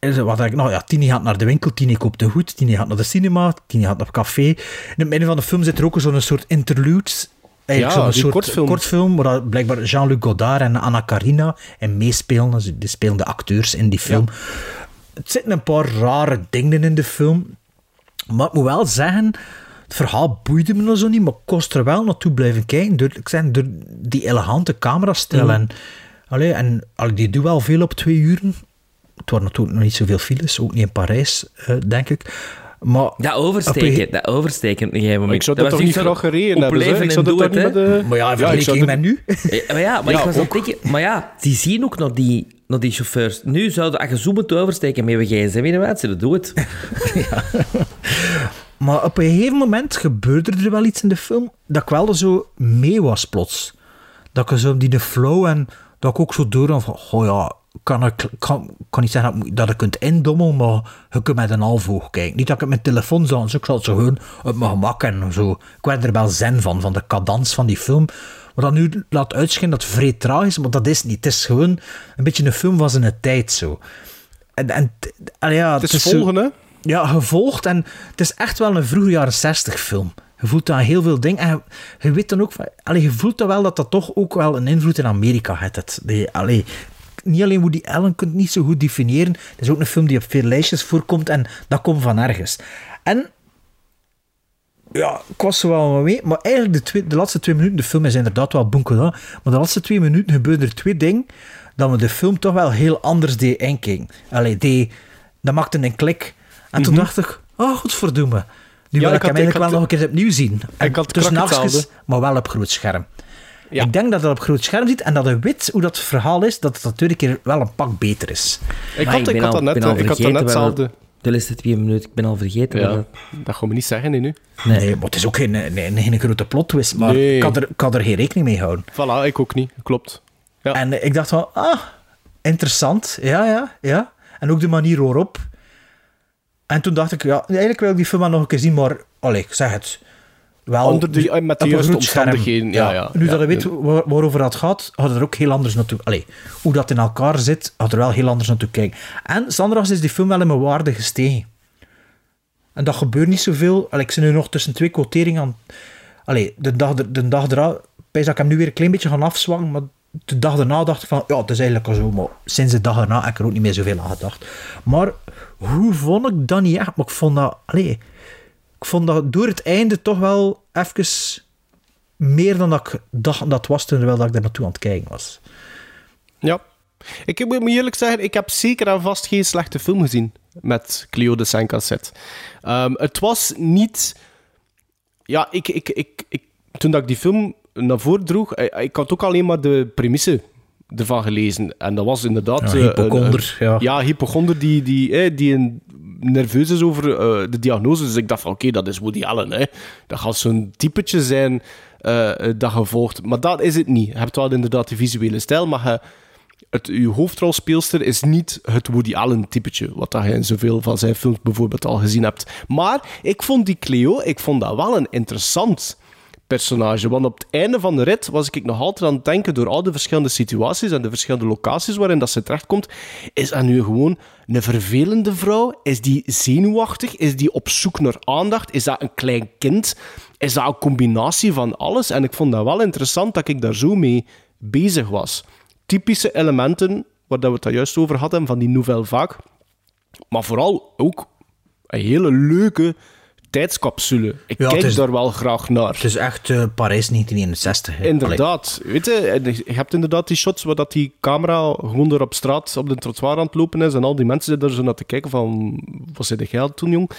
S2: wat ik, nou ja, Tini gaat naar de winkel, Tini koopt een goed, Tini gaat naar de cinema, Tini gaat naar het café. In het midden van de film zit er ook zo'n soort interludes. Eigenlijk
S1: Ja,
S2: zo'n soort
S1: kortfilm.
S2: kortfilm waar blijkbaar Jean-Luc Godard en Anna Karina en meespelen. Dus die spelende acteurs in die film. Het zitten een paar rare dingen in de film. Maar ik moet wel zeggen, het verhaal boeide me nog zo niet, maar ik kost er wel naartoe blijven kijken. Door, ik zeg, door die elegante camerastijl.
S3: Mhm.
S2: En, allee, en allee, die doet wel veel op twee uren. Het waren natuurlijk nog niet zoveel files, ook niet in Parijs, eh, denk ik. Maar,
S3: Dat oversteken, dat oversteken op een gegeven moment.
S1: Ik zou dat,
S3: was
S1: toch niet graag gereden hebben. hè. Ik
S3: en
S1: zou dat
S3: doe
S1: toch niet
S3: het,
S1: met
S3: hè.
S1: de...
S2: maar ja,
S1: Ja, zou dat-
S2: met nu.
S3: Maar ja, maar
S1: Ja,
S3: ik was
S1: ook.
S3: denken... Maar ja, die zien ook nog die, nog die chauffeurs. Nu zouden, als je zo moet oversteken met je gsm in de waard, ze doe het.
S2: Maar op een gegeven moment gebeurde er wel iets in de film dat ik wel zo mee was plots. Dat ik zo die de flow en dat ik ook zo door van, oh ja, kan ik kan, kan niet zeggen dat, ik- dat je kunt indommelen, maar je kunt met een half oog kijken. Niet dat ik het met telefoon zou, dus ik zal het zo gewoon op mijn gemak en zo. Ik werd er wel zen van, van de cadans van die film. Wat dat nu laat uitschijnen dat het vrij tragisch is, maar dat is niet. Het is gewoon een beetje een film van zijn tijd zo. En, en, ja,
S1: Het is
S2: zo-
S1: volgen, hè.
S2: ja, gevolgd. En het is echt wel een vroege jaren 60 film. Je voelt daar heel veel dingen. En je, je weet dan ook. Allee, je voelt dan wel dat dat toch ook wel een invloed in Amerika heeft. Het, die, allee, niet alleen Woody Allen kunt niet zo goed definiëren. Het is ook een film die op veel lijstjes voorkomt. En dat komt van ergens. En. Ja, ik was er wel mee. Maar eigenlijk de, twee, de laatste twee minuten, de film is inderdaad wel gedaan. Maar de laatste twee minuten gebeuren er twee dingen. dat me de film toch wel heel anders deed inkijken. Allee, die, dat maakte een klik. En toen
S1: Mhm.
S2: dacht ik, oh, godverdomme. Nu
S1: Ja,
S2: wil
S1: ik
S2: ik hem
S1: ik
S2: eigenlijk
S1: had-
S2: wel nog een keer opnieuw zien. En
S1: ik had
S2: tussen maar wel op groot scherm.
S1: Ja.
S2: Ik denk dat dat op groot scherm ziet en dat je weet hoe dat verhaal is, dat het keer wel een pak beter is.
S1: Ik
S3: Maar
S1: had, ik
S3: ben
S1: had
S3: al-
S1: dat net,
S3: al
S1: ik had dat net hetzelfde.
S3: De laatste twee minuten, ik ben al vergeten.
S1: Ja,
S3: dat-
S1: dat gaan we niet zeggen nu.
S2: Nee, maar het is ook geen, geen, geen grote plot twist, maar
S1: Nee.
S2: ik, had er, ik had er geen rekening mee houden.
S1: Voilà, ik ook niet. Klopt. Ja.
S2: En ik dacht van, ah, interessant. Ja, ja, ja. En ook de manier waarop. En toen dacht ik, ja, eigenlijk wil ik die film nog een keer zien, maar, allee, ik zeg het. Wel
S1: Onder de- met de
S2: op een
S1: juiste omstandigheden, ja, ja.
S2: Nu
S1: Ja,
S2: dat je weet waar- waarover dat gaat, had er ook heel anders naartoe... Allee, hoe dat in elkaar zit, had er wel heel anders naartoe kijken. En Sandra's is die film wel in mijn waarde gestegen. En dat gebeurt niet zoveel. Allee, ik zit nu nog tussen twee quoteringen aan... Allee, de dag, er- de dag erna... Pijs dat ik hem nu weer een klein beetje gaan afzwangen, maar de dag daarna dacht ik van... Ja, het is eigenlijk al zo, maar sinds de dag erna heb ik er ook niet meer zoveel aan gedacht. Maar hoe vond ik dat niet echt? Maar ik vond dat... Allee, ik vond dat door het einde toch wel even meer dan dat ik dacht dat het was, terwijl dat ik daar naartoe aan het kijken was.
S1: Ja. Ik moet eerlijk zeggen, ik heb zeker en vast geen slechte film gezien met Cleo de Saint-Cassette. Ehm, het was niet... Ja, ik, ik, ik, ik, toen dat ik die film naar voren droeg, eh, ik had ook alleen maar de premisse ervan gelezen. En dat was inderdaad...
S2: Ja,
S1: eh,
S2: hypochonder,
S1: een-
S2: ja.
S1: Ja, hypochonder die, die, eh, die een, nerveus is over eh, de diagnose. Dus ik dacht van, oké, dat is Woody Allen. Hè. Dat gaat zo'n typetje zijn eh, eh, dat je volgt. Maar dat is het niet. Je hebt wel inderdaad de visuele stijl, maar je, het, uw hoofdrolspeelster is niet het Woody Allen typetje, wat je in zoveel van zijn films bijvoorbeeld al gezien hebt. Maar ik vond die Cleo, ik vond dat wel een interessant personage. Want op het einde van de rit was ik nog altijd aan het denken door al de verschillende situaties en de verschillende locaties waarin dat ze terechtkomt. Is dat nu gewoon een vervelende vrouw? Is die zenuwachtig? Is die op zoek naar aandacht? Is dat een klein kind? Is dat een combinatie van alles? En ik vond dat wel interessant dat ik daar zo mee bezig was. Typische elementen, waar dat we het juist over hadden, van die nouvelle vaak. Maar vooral ook een hele leuke tijdscapsule. Ik
S2: Ja,
S1: kijk
S2: is-
S1: daar wel graag naar.
S2: Het is echt eh, Parijs 1961. hè.
S1: Inderdaad. Weet je, je hebt inderdaad die shots waar dat die camera gewoon door op straat op de trottoir aan het lopen is en al die mensen zitten er zo naar te kijken van, wat zei jij toen, jong?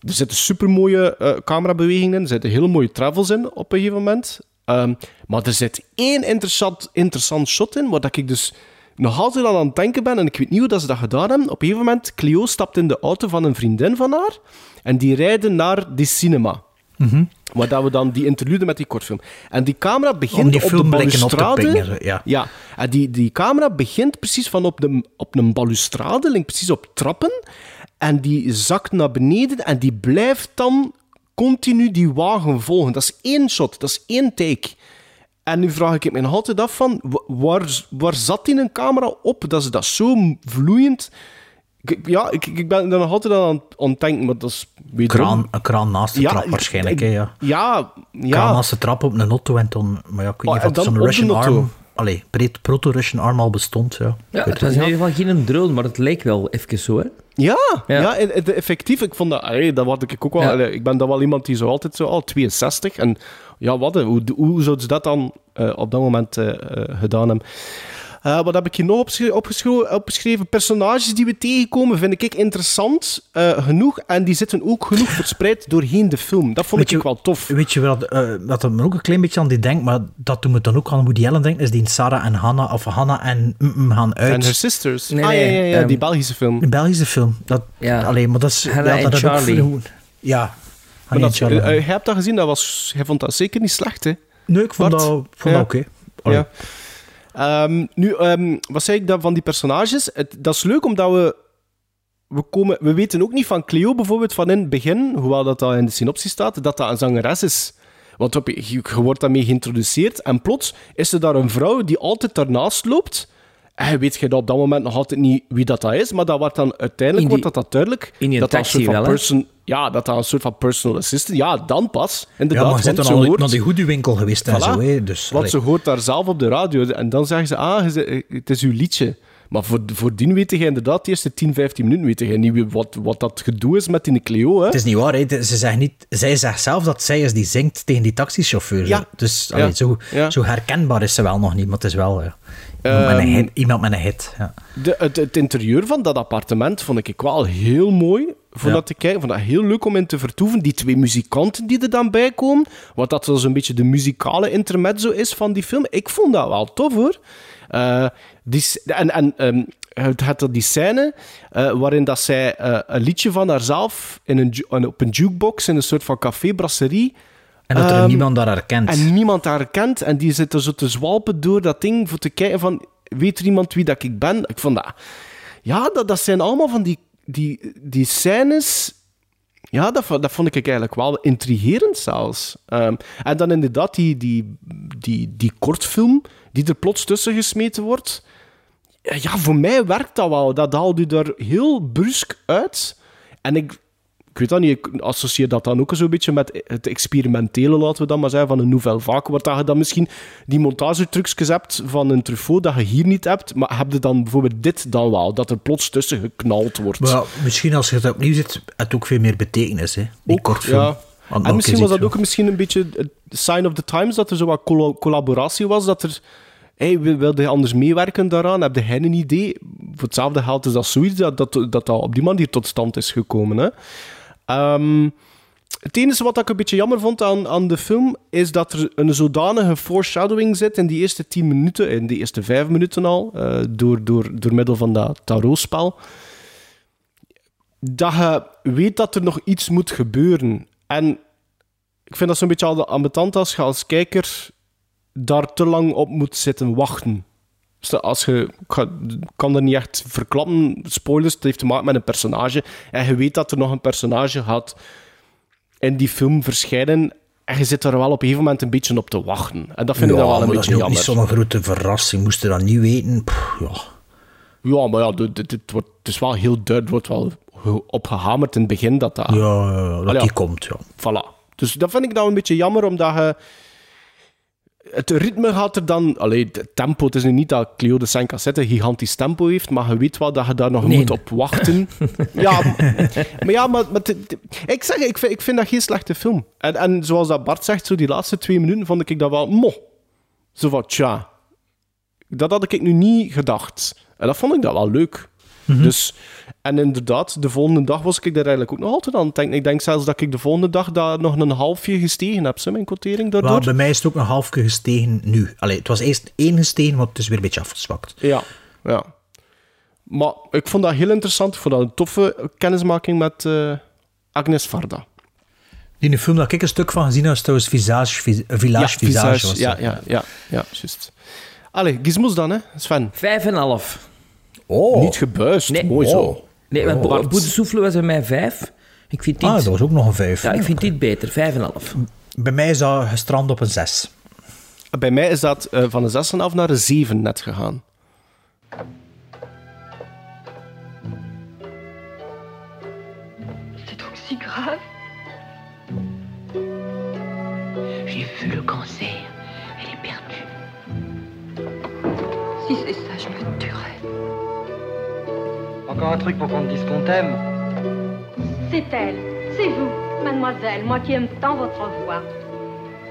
S1: Er zitten supermooie eh camerabewegingen in, er zitten hele mooie travels in op een gegeven moment. Ehm, maar er zit één interessant, interessant shot in, waar dat ik dus nog altijd aan aan het denken ben, en ik weet niet hoe dat ze dat gedaan hebben. Op een gegeven moment, Cleo stapt in de auto van een vriendin van haar, en die rijden naar die cinema. Waar dat we dan die interlude met die kortfilm. En die camera begint
S2: Om die
S1: op de
S2: op
S1: balustrade.
S2: ja.
S1: ja. En die, die camera begint precies van op, de, op een balustrade, lijkt precies op trappen. En die zakt naar beneden en die blijft dan continu die wagen volgen. Dat is één shot, dat is één take. En nu vraag ik me nog altijd af van, wa- waar, waar zat die een camera op dat ze dat zo vloeiend... Ja, ik, ik ben er nog altijd aan aan het denken, maar dat is...
S2: Kraan, een kraan naast de
S1: Ja,
S2: trap waarschijnlijk. hè, ja.
S1: Ja,
S2: Kraan
S1: ja.
S2: naast de trap op een auto en dan... Maar ja, ik weet
S1: Oh,
S2: niet of zo'n Russian arm... Allee, proto-Russian arm al bestond, ja.
S3: Ja, het was in ieder geval geen drone, maar het leek wel even zo, hè?
S1: Ja, ja. Effectief. Ik vond dat, allee, dat word ik ook wel.
S3: Ja.
S1: allee, Ik ben dan wel iemand die zo altijd zo al 62 en ja, wat? Hoe, hoe zouden ze dat dan eh, op dat moment eh, eh, gedaan hebben? Eh, wat heb ik hier nog opgeschreven, opgeschreven, opgeschreven? Personages die we tegenkomen vind ik interessant eh, genoeg. En die zitten ook genoeg verspreid doorheen de film. Dat vond
S2: Weet
S1: ik
S2: je-
S1: wel tof.
S2: Weet je wat, eh wat er me ook een klein beetje aan die denkt, maar dat doet me dan ook aan Woody Allen denken, is die Sarah en Hannah, of Hannah en mm, gaan uit.
S1: En Her Sisters.
S3: Nee,
S1: ah,
S3: nee,
S1: ja, ja, ja,
S3: ehm,
S1: die Belgische film.
S2: Een Belgische film. Dat,
S3: Ja.
S2: Alleen, maar dat is...
S3: Hannah
S2: ja,
S3: en
S2: dat ook Ja.
S1: Maar dat,
S2: Charlie.
S1: eh, eh, jij hebt dat gezien, dat was, jij vond dat zeker niet slecht, hè?
S2: nee, ik vond
S1: Bart?
S2: dat, vond
S1: Ja.
S2: oké.
S1: Ja. Ehm, nu, ehm, wat zei ik dan van die personages? Het, dat is leuk omdat we. We, komen, we weten ook niet van Cleo bijvoorbeeld van in het begin, hoewel dat, dat in de synopsis staat, dat dat een zangeres is. Want je, je wordt daarmee geïntroduceerd en plots is er daar een vrouw die altijd daarnaast loopt. En je weet je dat op dat moment nog altijd niet wie dat, dat is, maar dat wordt dan, uiteindelijk
S3: die-
S1: wordt dat, dat duidelijk.
S3: in die
S1: dat dat een
S3: taxi
S1: soort van
S3: wel,
S1: person, Ja, dat dat een soort van personal assistant... Ja, dan pas.
S2: Ja,
S1: Inderdaad,
S2: maar je
S1: want
S2: dan
S1: ze
S2: al
S1: hoort-
S2: naar die goede-winkel geweest en zo. Hè, dus,
S1: want
S2: allee.
S1: ze hoort daar zelf op de radio en dan zeggen ze, ah, je het is uw liedje. Maar voor, voordien weet je inderdaad, de eerste 10, 15 minuten weet je niet wat, wat dat gedoe is met die Cleo. Hè?
S2: Het is niet waar, hè. Ze zegt niet, zij zegt zelf dat zij is die zingt tegen die taxichauffeur.
S1: Ja.
S2: Dus
S1: Ja.
S2: zo,
S1: Ja.
S2: zo herkenbaar is ze wel nog niet, maar het is wel... Ja. Iemand met een
S1: Ehm,
S2: hit. Iemand met een hit. Ja.
S1: De, het, het interieur van dat appartement vond ik wel heel mooi. Voor
S2: Ja.
S1: dat te kijken. vond dat heel leuk om in te vertoeven. Die twee muzikanten die er dan bij komen. Wat dat zo'n beetje de muzikale intermezzo is van die film. Ik vond dat wel tof hoor. Eh, die, en en ehm, het had die scène eh, waarin dat zij eh, een liedje van haarzelf in een, op een jukebox in een soort van café-brasserie.
S2: En dat er
S1: Ehm,
S2: niemand daar herkent.
S1: En niemand haar kent. En die zit er zo te zwalpen door dat ding voor te kijken van... Weet er iemand wie dat ik ben? Ik vond dat... Ja, dat, dat zijn allemaal van die, die, die scènes... Ja, dat, dat vond ik eigenlijk wel intrigerend zelfs. Ehm, en dan inderdaad die, die, die, die kortfilm die er plots tussen gesmeten wordt. Ja, voor mij werkt dat wel. Dat haalt u daar heel brusk uit. En ik, ik weet dat niet, ik associeer dat dan ook zo'n beetje met het experimentele, laten we dat maar zeggen, van een nouvelle vaak, waar dat je dan misschien die montagetrucjes hebt van een Truffaut dat je hier niet hebt, maar heb je dan bijvoorbeeld dit dan wel, dat er plots tussen geknald wordt.
S2: Maar ja, misschien als je het opnieuw zit, het het ook veel meer betekenis, hè? Die
S1: Ook,
S2: kortfilm.
S1: ja.
S2: Want
S1: En misschien
S2: is
S1: was dat ook misschien een beetje het sign of the times, dat er zo wat collaboratie was, dat er... Hey, wil- wilde je anders meewerken daaraan? Heb hij een idee? Voor hetzelfde geld is dat zoiets dat dat, dat, dat op die manier tot stand is gekomen. Hè? Ehm, het enige wat ik een beetje jammer vond aan, aan de film, is dat er een zodanige foreshadowing zit in die eerste tien minuten, in die eerste vijf minuten al, eh, door, door, door middel van dat tarotspel, dat je weet dat er nog iets moet gebeuren. En ik vind dat zo'n beetje al ambetant als je als kijker daar te lang op moet zitten wachten. Dus Als je, kan er niet echt verklappen, spoilers, het heeft te maken met een personage. En je weet dat er nog een personage gaat in die film verschijnen. En je zit er wel op een gegeven moment een beetje op te wachten. En dat vind ik dan wel een
S2: dat
S1: beetje
S2: is ook
S1: jammer.
S2: niet zo'n grote verrassing. Moest je dat niet weten? Pff, ja.
S1: Ja, maar ja, dit, dit- dit wordt, het is wel heel duidelijk, wordt wel ge- opgehamerd in het begin dat dat...
S2: Ja, dat die komt, ja.
S1: Voilà. Dus dat vind ik dan een beetje jammer, omdat je... Het ritme gaat er dan... Allee, het tempo, het is nu niet dat Cleo de Saint Cassette een gigantisch tempo heeft, maar je weet wel dat je daar nog
S3: Nee.
S1: moet op wachten. ja, maar ja, maar... ik zeg, ik vind, ik vind dat geen slechte film. En, en zoals dat Bart zegt, zo die laatste twee minuten vond ik dat wel... Mo. Zo van, tja. Dat had ik nu niet gedacht. En dat vond ik dat wel leuk. Dus, en inderdaad, de volgende dag was ik daar eigenlijk ook nog altijd aan het denken. Ik denk zelfs dat ik de volgende dag daar nog een halfje gestegen heb, zo, mijn quotering daardoor.
S2: Maar bij mij is het ook een halfje gestegen nu. Allee, het was eerst één gestegen, maar het is weer een beetje afgezwakt.
S1: Ja, ja. Maar ik vond dat heel interessant. Ik vond dat een toffe kennismaking met eh, Agnes Varda.
S2: In de film dat ik een stuk van gezien heb, is trouwens Visage, Vis- Village
S1: ja,
S2: Visage. was
S1: ja, ja, ja, ja, juist. Allee, gizmos dan, hè, Sven.
S3: Vijf en een half.
S2: Oh,
S1: Niet gebuist,
S3: Nee.
S1: mooi zo.
S3: Nee, want
S1: Oh.
S3: Bo- Boete Soefelen was bij mij vijf. Ik vind dit...
S2: ah, dat was ook nog een vijf.
S3: Ja, ik vind dit beter. Vijf en een half.
S2: Bij mij is dat gestrand op een zes.
S1: Bij mij is dat eh, van een 6,5 naar een 7 net gegaan.
S9: C'est donc si grave J'ai vu le cancer. Elle est perdue. Si c'est
S7: Encore un truc pour qu'on te dise qu'on t'aime.
S6: C'est elle, c'est vous, mademoiselle, moi qui aime tant votre voix.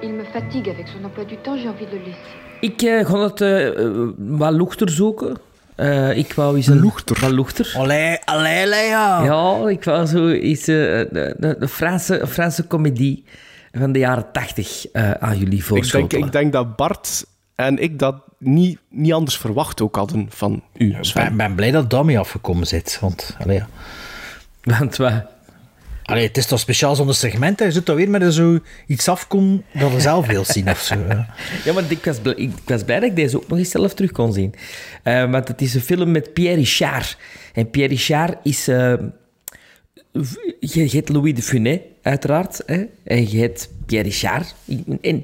S11: Il me fatigue avec son emploi du temps, j'ai envie de le laisser.
S3: Ik eh, ga het eh, eh, wat luchter zoeken. Eh, ik wou eens een... Luchter? Wat luchter.
S2: Allee, allee, allee, ja.
S3: Ja, ik wou zo de, de Franse, Franse comedie van de jaren tachtig eh, aan jullie
S1: Ik denk,
S3: voorschotelen.
S1: ik denk dat Bart en ik dat niet, niet anders verwacht ook hadden van u,
S2: Ik ben, ben blij dat Dami afgekomen zit. Want, allee, ja.
S3: Want wat?
S2: allee, het is toch speciaal zonder segment. hè. Je zit toch weer met zo iets afkomen dat je zelf wilt zien of zo.
S3: Ja, maar ik was, blij, ik was blij dat ik deze ook nog eens zelf terug kon zien. Eh, want het is een film met Pierre Richard. En Pierre Richard is... eh, v- je, hebt Louis de Funès, uiteraard. Hè? En je hebt Pierre Richard. En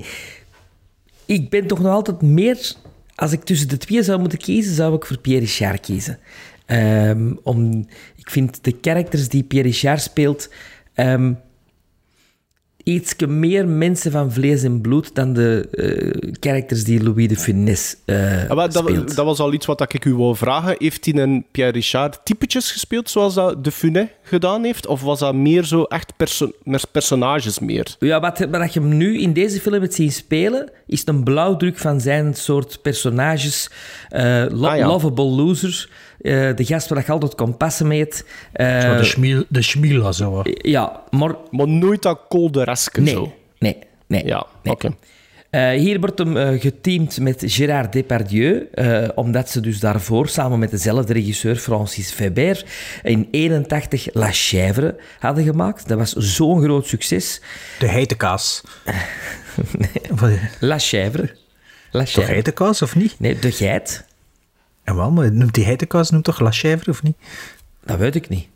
S3: ik ben toch nog altijd meer... Als ik tussen de twee zou moeten kiezen, zou ik voor Pierre Richard kiezen. Ehm, om, ik vind de characters die Pierre Richard speelt... ehm, iets meer mensen van vlees en bloed dan de eh characters die Louis de Funès
S1: maar dat,
S3: speelt.
S1: dat was al iets wat ik u wou vragen. Heeft hij een Pierre Richard typetjes gespeeld zoals dat De Funès gedaan heeft? Of was dat meer zo echt perso personages meer?
S3: Ja, wat, wat je hem nu in deze film hebt zien spelen, is een blauwdruk van zijn soort personages. eh, lo-
S1: Ah, ja.
S3: Lovable losers. Eh, de gast waar je altijd kompassen mee hebt. eh,
S2: Zo de, schmiel, de schmiela zo. hè.
S3: ja, maar...
S1: Maar nooit dat koldereske
S3: Nee,
S1: zo.
S3: nee, nee.
S1: Ja,
S3: nee.
S1: oké.
S3: Eh, hier wordt hem eh, geteamd met Gérard Depardieu, eh, omdat ze dus daarvoor samen met dezelfde regisseur Francis Weber in 81 La Chèvre hadden gemaakt. Dat was zo'n groot succes.
S2: De heitekaas. nee.
S3: La Chèvre. La
S2: Toch
S3: Chèvre.
S2: heitekaas, of niet?
S3: Nee, de geit.
S2: En wel, maar noemt die heitekaas noemt toch La Chèvre, of niet?
S3: Dat weet ik niet.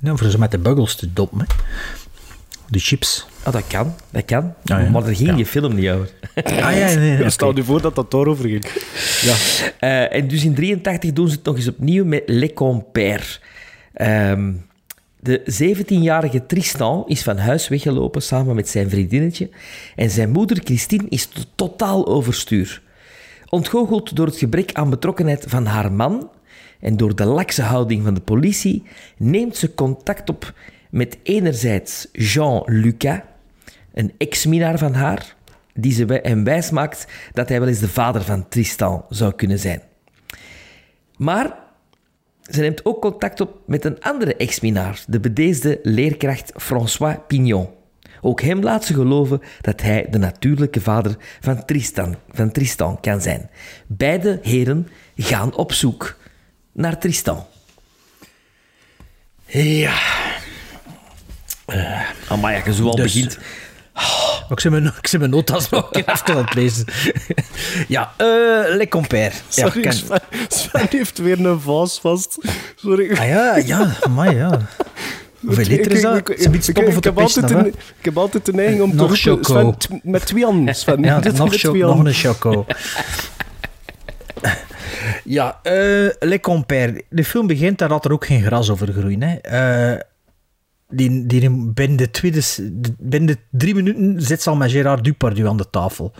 S2: Nou, voor zo met de buggels te doppen, hè. De chips.
S3: Ah, dat kan, dat kan.
S2: Ah, ja.
S3: Maar daar ging
S2: Ja.
S3: je film niet over.
S2: Ah ja, nee, nee, oké.
S1: Stel je voor dat dat daarover ging. Ja.
S3: Eh, en dus in 83 doen ze het nog eens opnieuw met Les Compères. Ehm, de 17-jarige Tristan is van huis weggelopen samen met zijn vriendinnetje. En zijn moeder Christine is to- totaal overstuur. Ontgoocheld door het gebrek aan betrokkenheid van haar man en door de lakse houding van de politie, neemt ze contact op met enerzijds Jean Lucas, een ex-minnaar van haar, die ze hem wijsmaakt dat hij wel eens de vader van Tristan zou kunnen zijn. Maar ze neemt ook contact op met een andere ex-minnaar, de bedeesde leerkracht François Pignon. Ook hem laat ze geloven dat hij de natuurlijke vader van Tristan, van Tristan kan zijn. Beide heren gaan op zoek naar Tristan.
S2: Ja.
S3: Amai, als je zo al
S2: Dus-
S3: begint...
S2: Ik zit mijn, ik zit mijn notas nog een keer even aan het lezen. ja, eh Le Compère. Ja,
S1: Sorry, Sven heeft weer een vaas vast. Sorry.
S2: Ah ja, ja, maar ja. Hoeveel liter is dat?
S1: Ik, heb altijd een, ik heb altijd de neiging om
S2: Nog
S1: te roepen...
S2: choco.
S1: Sven, t- met twee handen, Sven.
S2: Ja,
S1: Dit
S2: nog, cho- nog een choco. ja, eh Le Compère. De film begint, daar had er ook geen gras over groeien. Hè. Eh, die, die, binnen, de tweede, binnen de drie minuten zit ze al met Gérard Dupardieu aan de tafel.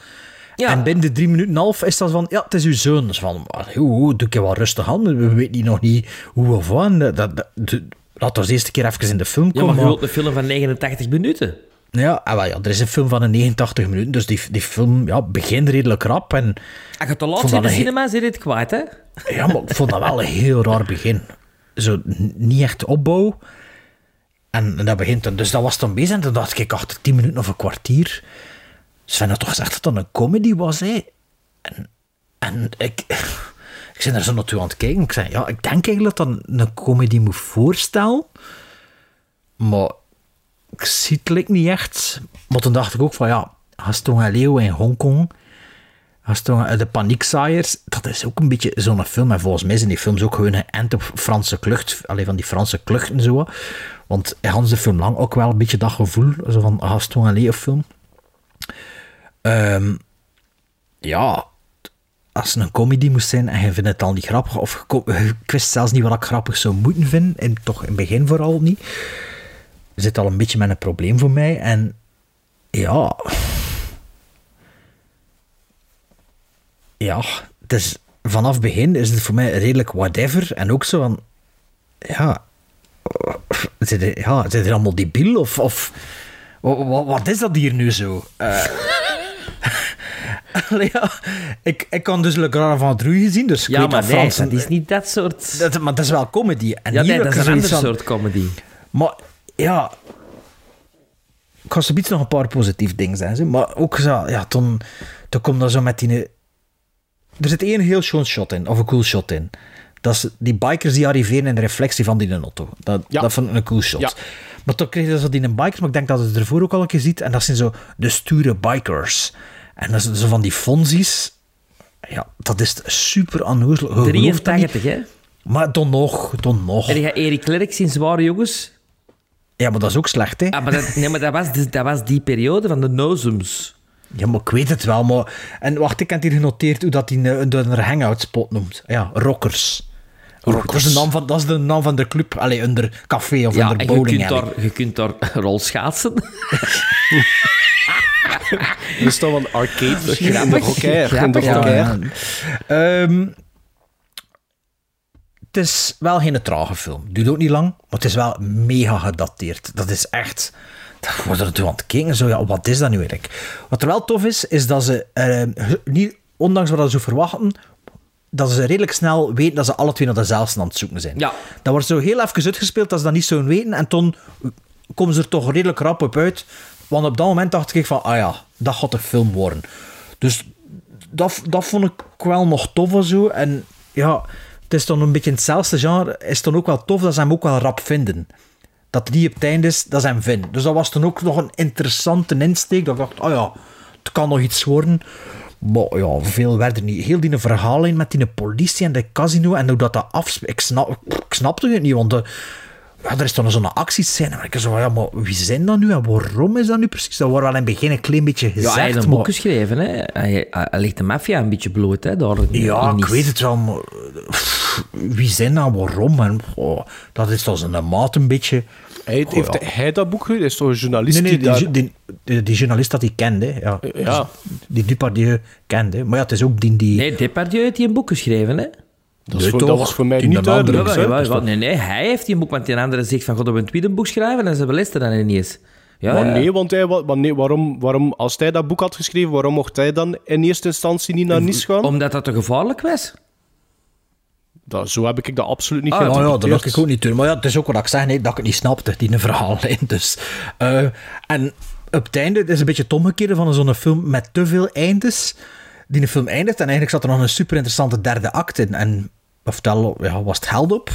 S3: Ja.
S2: En binnen de drie minuten en half is dat van, ja, het is uw zoon. Dus van, hoe, hoe, doe ik je wel rustig aan? We weten nog niet hoe of wat. Dat, dat, dat- laat ons eerst een keer even in de film
S3: Ja,
S2: komen.
S3: maar je wilt een film van 89 minuten.
S2: ja, ah, wel, ja, er is een film van een 89 minuten, dus die, die film ja, begint redelijk rap. En,
S3: Als je te laat zit in de cinema, zit het kwijt, hè?
S2: ja, maar ik vond dat wel een heel raar begin. Zo, niet echt opbouw. En, en dat begint dan, dus dat was dan bezig. En toen dacht ik, achter 10 minuten of een kwartier. Sven had toch gezegd dat dat een comedy was, hè? En, en ik, ik ben er zo naartoe aan het kijken. Ik zei, ja, ik denk eigenlijk dat dat een comedy moet voorstellen. Maar ik zie het like niet echt. Maar toen dacht ik ook van, ja, Gaston en Leo in Hongkong... Gaston en de Paniekzaaiers, dat is ook een beetje zo'n film. En volgens mij zijn die films ook gewoon geënt op Franse klucht. Alleen van die Franse kluchten zo. Want had de film lang ook wel een beetje dat gevoel. Zo van Gaston en Leo film. Ehm, ja, als het een comedy moest zijn en je vindt het al niet grappig, of ik wist zelfs niet wat ik grappig zou moeten vinden, en toch in het begin vooral niet, zit al een beetje met een probleem voor mij. En ja, ja, het is, vanaf het begin is het voor mij redelijk whatever. En ook zo van, ja, zit er, ja, allemaal debiel? Of, of wat, wat is dat hier nu zo? Allee, ja, ik, ik kan dus Le Grand Vendrue gezien, dus ik
S3: Ja,
S2: weet
S3: maar
S2: dat
S3: nee,
S2: Frans...
S3: dat is niet dat soort...
S2: dat, maar dat is wel comedy. En
S3: ja, nee, dat is een ander
S2: van-
S3: soort comedy.
S2: Maar ja, ik ga zoiets nog een paar positief dingen zeggen. zeg. Maar ook zo, ja, toen, toen komt dat zo met die... Er zit één heel schoon shot in, of een cool shot in. Dat is die bikers die arriveren in de reflectie van die auto. Dat,
S1: Ja.
S2: dat vond ik een cool shot.
S1: Ja.
S2: Maar toen kreeg je zo die bikers, maar ik denk dat het ervoor ook al een keer ziet. En dat zijn zo de sture bikers. En dat is zo van die fonzies. Ja, dat is super onnozel. Je gelooft dat niet.
S3: 83, hè?
S2: Maar dan nog, dan nog.
S3: En je gaat Erik Klerks in Zware Jongens.
S2: Ja, maar dat is ook slecht, hè?
S3: Ah, maar dat, nee, maar dat was, dus- dat was die periode van de Nozums.
S2: Ja, maar ik weet het wel, maar... En wacht, ik heb hier genoteerd hoe dat hij een, een, een hangout spot noemt. Ja, rockers. Dat is, de naam van, dat is de naam van de club. Allee, onder café of
S3: Ja,
S2: onder
S3: en je
S2: bowling
S3: kunt, daar, je kunt daar rolschaatsen.
S1: Er is toch wel een arcade in de. In de
S3: Grappig, ja.
S2: Ja. Ehm, het is wel geen trage film. Het duurt ook niet lang, maar het is wel mega gedateerd. Dat is echt... Ik word er toe aan het kijken, zo, ja, wat is dat nu eigenlijk? Wat er wel tof is, is dat ze, ehm, niet, ondanks wat ze verwachten, dat ze redelijk snel weten dat ze alle twee naar dezelfde aan het zoeken zijn.
S3: Ja.
S2: Dat wordt zo heel even uitgespeeld dat ze dat niet zouden weten. En toen komen ze er toch redelijk rap op uit. Want op dat moment dacht ik van, ah ja, dat gaat een film worden. Dus dat, dat vond ik wel nog tof of zo. En ja, het is dan een beetje hetzelfde genre. Is dan ook wel tof dat ze hem ook wel rap vinden. Dat niet op het einde is, dat ze hem vinden. Dus dat was dan ook nog een interessante insteek. Dat ik dacht, oh ja, het kan nog iets worden. Maar ja, veel werd er niet. Heel die verhaallijn met die politie en de casino en hoe dat dat. Ik, snap, ik snapte het niet, want de, ja, er is dan zo'n actiescène. Maar ik zo ja, maar wie zijn dat nu en waarom is dat nu precies? Dat wordt wel in het begin een klein beetje
S3: Ja,
S2: gezegd.
S3: hij heeft een
S2: maar-
S3: boek geschreven. Hè. Hij, hij, hij legt de maffia een beetje bloot. Hè, daar in-
S2: Ja,
S3: in
S2: ik weet het wel, maar pff, wie zijn dat, waarom? En, oh, dat is dan zijn maat een beetje.
S1: Hij,
S2: Oh,
S1: heeft
S2: ja.
S1: hij dat boek geschreven? Is toch een journalist
S2: Nee, nee,
S1: die
S2: die,
S1: daar...
S2: die, die, die journalist dat hij kende, ja.
S1: Ja.
S2: Dus die Dupardieu kende. Maar ja, het is ook die... die
S3: Nee, Depardieu heeft hij een boek geschreven. Hè?
S1: Dat, is
S2: Nee,
S1: voor,
S2: toch?
S1: dat was voor mij niet
S2: de andere
S1: duidelijk.
S3: Jawel,
S1: hè.
S3: jawel, jawel. Nee, nee, hij heeft die een boek, want die andere zegt van, god, we een tweede boek schrijven en ze beluisteren dan ineens. Ja,
S1: Maar
S3: ja.
S1: nee, want hij, maar nee, waarom, waarom, als hij dat boek had geschreven, waarom mocht hij dan in eerste instantie niet naar Nice gaan?
S3: Omdat dat te gevaarlijk was.
S1: Dat, zo heb ik dat absoluut niet
S2: Ah, ja, ja, dat had ik ook niet doen. Maar ja, het is ook wat ik zeg, nee, dat ik het niet snapte, die verhaallijn. Dus, eh, en op het einde, het is een beetje het omgekeerde van zo'n film met te veel eindes. Die een film eindigt en eigenlijk zat er nog een super interessante derde act in. En vertel, ja, was het held op.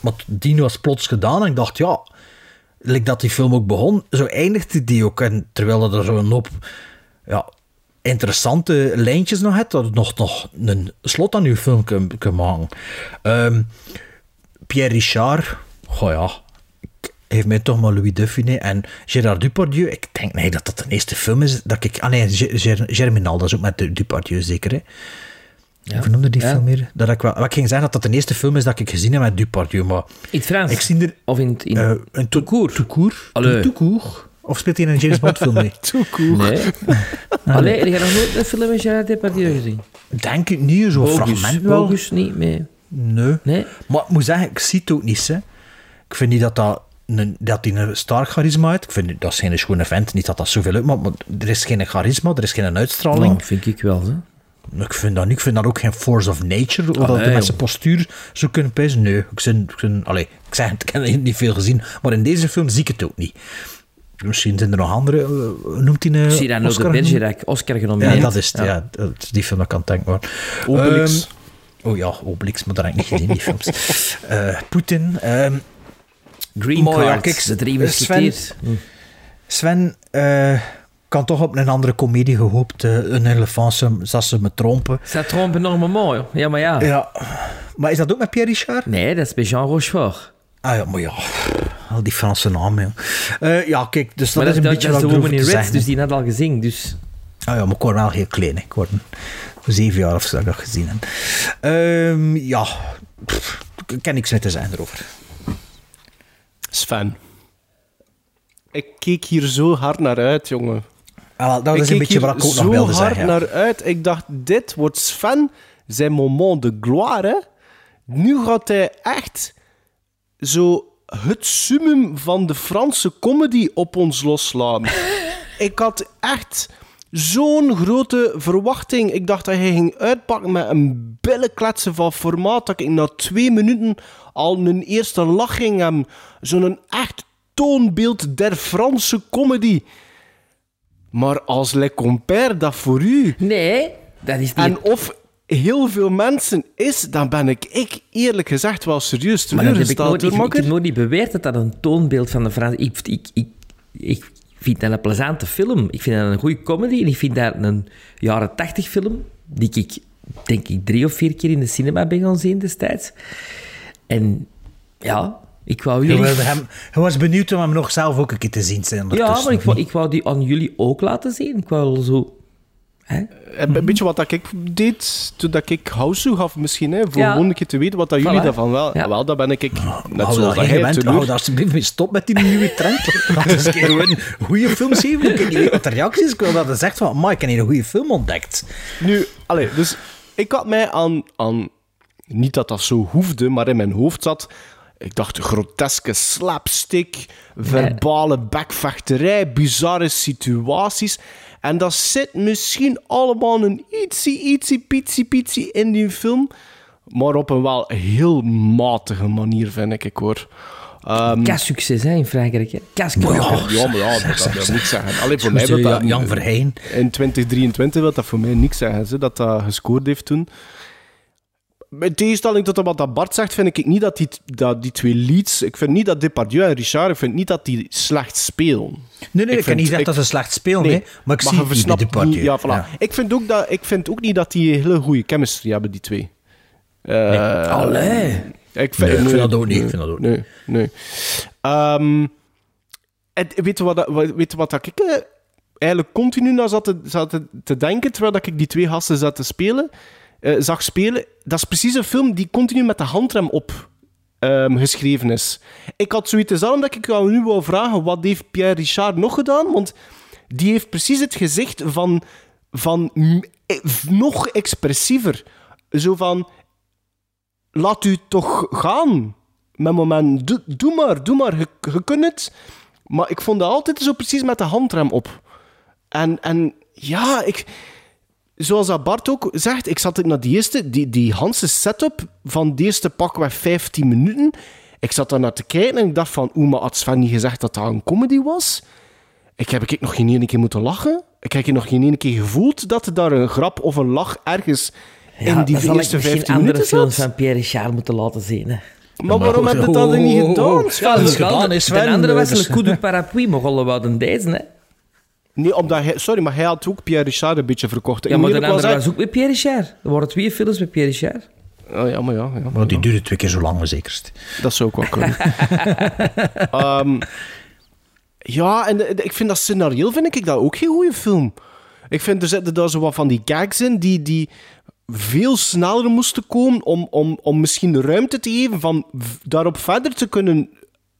S2: Maar die was plots gedaan en ik dacht, ja, like dat die film ook begon, zo eindigde die ook. En terwijl er zo'n hoop ja, interessante lijntjes nog hebt, dat het nog, nog een slot aan uw film kan, kan maken. Ehm, Pierre Richard, goh ja, heeft mij toch maar Louis Dufiné en Gérard Depardieu. Ik denk nee, dat dat de eerste film is dat ik... Ah nee, Ge- Ger- Germinal, dat is ook met de Depardieu zeker, hè? Hoe noemde die
S3: ja.
S2: film weer? Dat ik, wel, wat ik ging zeggen dat dat de eerste film is dat ik gezien heb met Depardieu, maar...
S3: In het Frans.
S2: Ik zie er...
S3: Of in, het- in
S2: eh een court? Of speelt hij in een James Bond film mee?
S3: Nee. Allee, heb je nog nooit een film met Gerard Depardieu gezien?
S2: Denk ik niet, zo'n fragment wel.
S3: Bogus niet, mee.
S2: Nee.
S3: Nee?
S2: Maar ik moet zeggen, ik zie het ook niet. Hè. Ik vind niet dat dat een, dat hij een sterk charisma heeft. Ik vind dat is geen schone vent, niet dat dat zoveel uitmaakt, maar er is geen charisma, er is geen uitstraling.
S3: Nou, vind ik wel, hè.
S2: Ik vind dat niet. Ik vind dat ook geen force of nature, dat
S3: Allee, joh.
S2: zijn postuur zo kunnen pijzen. Nee, ik, zin, ik, zin, allee, ik zeg het, ik heb niet veel gezien, maar in deze film zie ik het ook niet. Misschien zijn er nog andere, eh, noemt hij een
S3: Cyrano de
S2: Oscar?
S3: Bergerac, Oscar genomineerd.
S2: Ja, dat is het. Ja. dat is die film dat ik aan het denken was.
S1: Obelix.
S2: Ehm, oh ja, Obelix, maar dat heb ik niet gezien, die films. Eh, Poetin. ehm,
S3: Green
S2: Maar ja,
S3: Card, de drie
S2: Sven-.
S3: Hm.
S2: Sven eh, kan toch op een andere komedie gehoopt. eh, een elefant, dat ze me trompen.
S3: Ça trompe enormément, joh. Ja, maar ja.
S2: Ja. Maar is dat ook met Pierre Richard?
S3: Nee, dat is bij Jean Rochefort.
S2: Ah ja, maar ja. Al die Franse namen, ja. Eh, ja, kijk, dus dat is een
S3: dat,
S2: beetje
S3: dat
S2: wat
S3: is
S2: ik
S3: de Woman in
S2: te
S3: Red,
S2: zeggen.
S3: dus die had al gezien. Dus.
S2: Ah ja, maar ik word wel heel klein. hè. Ik word zeven jaar of zo dat ik dat gezien heb. Ehm, ja, Pff, ik ken niks meer te zeggen erover.
S1: Sven. Ik keek hier zo hard naar uit, jongen.
S2: Ah, dat
S1: ik
S2: is een beetje wat ik ook nog
S1: zo
S2: wilde
S1: hard
S2: zeggen. ja.
S1: naar uit. Ik dacht, dit wordt Sven zijn moment de gloire. Nu gaat hij echt zo het summum van de Franse comedy op ons losslaan. ik had echt zo'n grote verwachting. Ik dacht dat hij ging uitpakken met een billenkletsen van formaat. Dat ik na twee minuten al een eerste lach ging hebben. Zo'n echt toonbeeld der Franse comedy. Maar als Le Compère dat voor u
S3: Nee, dat is niet...
S1: en of heel veel mensen is, dan ben ik, ik eerlijk gezegd wel serieus
S3: Maar ik, ik, ik heb nooit niet beweerd dat dat een toonbeeld van de Frans... Ik, ik, ik, ik vind dat een plezante film. Ik vind dat een goede comedy. En ik vind dat een jaren tachtig film, die ik denk ik drie of vier keer in de cinema ben gaan zien destijds. En ja, ik wou jullie...
S2: wilde hem, je was benieuwd om hem nog zelf ook een keer te zien. Zijn
S3: Ja, maar ik wou, ik wou die aan jullie ook laten zien. Ik wou zo Hè?
S1: Een beetje wat dat ik deed toen dat ik House gaf misschien, hè, voor
S3: Ja.
S1: gewoon een keer te weten wat dat jullie
S3: Voilà.
S1: daarvan wel.
S3: Ja.
S1: Wel, dat ben ik, ik net zoals
S2: daar
S1: dat
S2: geen
S1: jij
S2: hou daar alsjeblieft mee stop met die nieuwe trend. Laat eens een goede films geven. Ik weet niet wat de reactie is. Ik wil dat je zegt van, maar ik heb hier een goede film ontdekt.
S1: Nu, allee, dus ik had mij aan, aan, niet dat dat zo hoefde, maar in mijn hoofd zat, ik dacht groteske slapstick, verbale bekvechterij, bizarre situaties. En dat zit misschien allemaal een ietsie, ietsie, pitsie, pitsie in die film, maar op een wel heel matige manier, vind ik, hoor. Ehm,
S3: Kas-succes hè, in Frankrijk. hè. Kas
S1: ja, maar ja, dat, dat, dat moet ik zeggen. Allee, voor mij wil dat...
S2: Jan Verheyen.
S1: In 2023 wil dat voor mij niks zeggen, ze, dat dat gescoord heeft toen. In tegenstelling tot wat dat Bart zegt, vind ik niet dat die, dat die twee leads... Ik vind niet dat Depardieu en Richard, ik vind niet dat die slecht spelen.
S2: Nee, nee, ik,
S1: Ik vind-
S2: niet
S1: ik-
S2: dat ze slecht spelen,
S1: Nee,
S2: maar ik
S1: maar
S2: zie Depardieu.
S1: niet- Ja, voilà.
S2: Ja.
S1: Ik, vind ook dat, ik vind ook niet dat die hele goede chemistry hebben, die twee. Eh,
S3: Allee.
S1: Ik
S2: Nee, ik vind
S1: nee,
S2: dat ook niet, ik
S1: nee,
S2: vind dat ook
S1: nee, nee. Ehm, en weet je wat, weet je wat dat ik eh, eigenlijk continu naar zat te, zat te, te denken, terwijl dat ik die twee gasten zat te spelen, eh, zag spelen? Dat is precies een film die continu met de handrem op ehm, geschreven is. Ik had zoiets daarom dat ik jou nu wou vragen, wat heeft Pierre Richard nog gedaan? Want die heeft precies het gezicht van, van eh, nog expressiever. Zo van, laat u toch gaan. Met moment, doe, doe maar, doe maar, je, je kunt het. Maar ik vond dat altijd zo precies met de handrem op. En, en ja, ik, zoals dat Bart ook zegt, ik zat naar die eerste, die, die Hanse setup van de eerste pakweg 15 minuten. Ik zat daar naar te kijken en ik dacht van, oeh, maar had Sven niet gezegd dat dat een comedy was? Ik heb ik nog geen ene keer moeten lachen. Ik heb nog geen ene keer gevoeld dat er daar een grap of een lach ergens
S3: Ja,
S1: in die
S3: dan zal ik
S1: eerste
S3: misschien
S1: 15
S3: andere
S1: minuten
S3: films
S1: zat.
S3: van Pierre Richard moeten laten zien. Hè.
S1: Maar waarom heb je dat dan niet gedaan? Sven?
S2: Ja, dat is
S3: Wel,
S2: gedaan,
S3: de-
S2: is Sven.
S3: De andere was een coup de parapluie, maar alle wouden deze. Hè.
S1: Nee, omdat hij, sorry, maar hij had ook Pierre Richard een beetje verkocht.
S3: Ja, maar de andere was ook met Pierre Richard. Er worden twee films met Pierre Richard.
S1: Oh, ja, maar ja, ja.
S2: Maar die duurde twee keer zo lang, zekerst.
S1: Dat zou ook wel kunnen. Ehm, ja, en de- de- ik vind dat scenario vind ik dat ook geen goede film. Ik vind er zitten daar zo wat van die gags in die, die veel sneller moesten komen om, om, om misschien de ruimte te geven van daarop verder te kunnen.